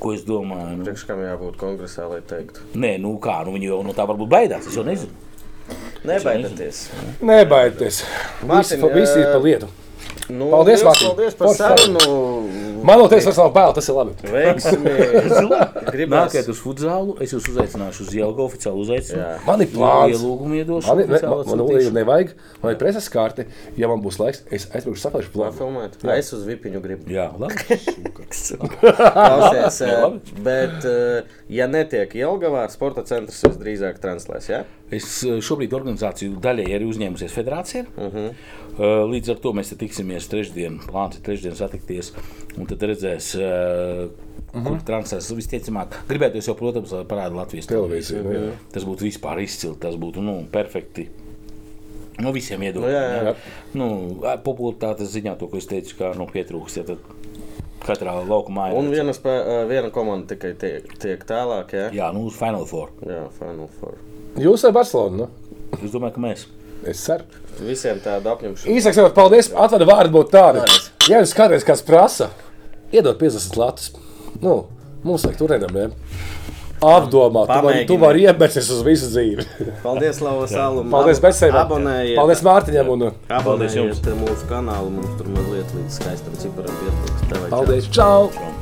ko es domāju. Nu. Priekš kam jābūt kongresā, lai teiktu. Nē, nu kā, nu viņi jau no tā varbūt baidās. Es jau nezinu. Nebaidieties. Nebaidieties. Visi, Mārtiņ, pa- visi ir pa lietu. Nu, Paldies, Mārtiņ. Paldies par sarunu. Man no tevis vairs nav bail, tas ir labi. Veiksmi. Nāciet uz futzālu, es jūs uzaicināšu uz Jelgu oficiāli uzaicinu. Jā. Man ir plāns. Ielūgumu iedošu. Man, ir- ne, man, man ulīgi nevajag, man ir preses karte. Ja man būs laiks, es aizbraukšu sapēšu plānu. Filmēt. Es uz vipiņu gribu. Jā, labi. Klausies, eh, bet, eh, ja netiek Jelgavā, sporta centrs visdrīzāk translēs, jā? Es eh, šobrīd organizāciju daļai arī uzņēmusies federācija. Uh -huh. Līdz ar to mēs tiksimies trešdien, plāns ir trešdien satikties. Un tad redzēs, uh -huh. kur translēs visticamāk. Gribētu jau, protams, lai parāda Latvijas Televīzija, nu jā. Tas būtu vispār izcili, tas būtu nu, perfekti. No visiem Nu, iedomājumiem. jā, jā. Nu, popularitātes ziņā to, ko es teicu, kā nu, pietrūkst. Ja, tad katrā laukumā Un ir. viena, spē, eh, viena komanda tikai tiek, tiek tālāk, jā? Jā, nu, uz Final Four. Jā, Final Four. Jūs esat Barcelona? Nu? Es domāju, ka mēs. Es ceru. Visiem tāda apņemšana. Īsāk sakot, paldies. Atvada vārdu būt tādu. Ja jūs kādreiz kāds prasa, iedod 50 latus. Nu, mums vajag tur nedam. Apdomā, tu vari, tu vari iebērsties uz visu dzīvi. Paldies, Lava Salum. Paldies, Besēram. Abonējiet. Paldies Mārtiņam un Paldies jums. Abonējiet mūsu kanālu. Mums tur mazliet līdz skaistam ciparam vajag paldies. Čau! Čau.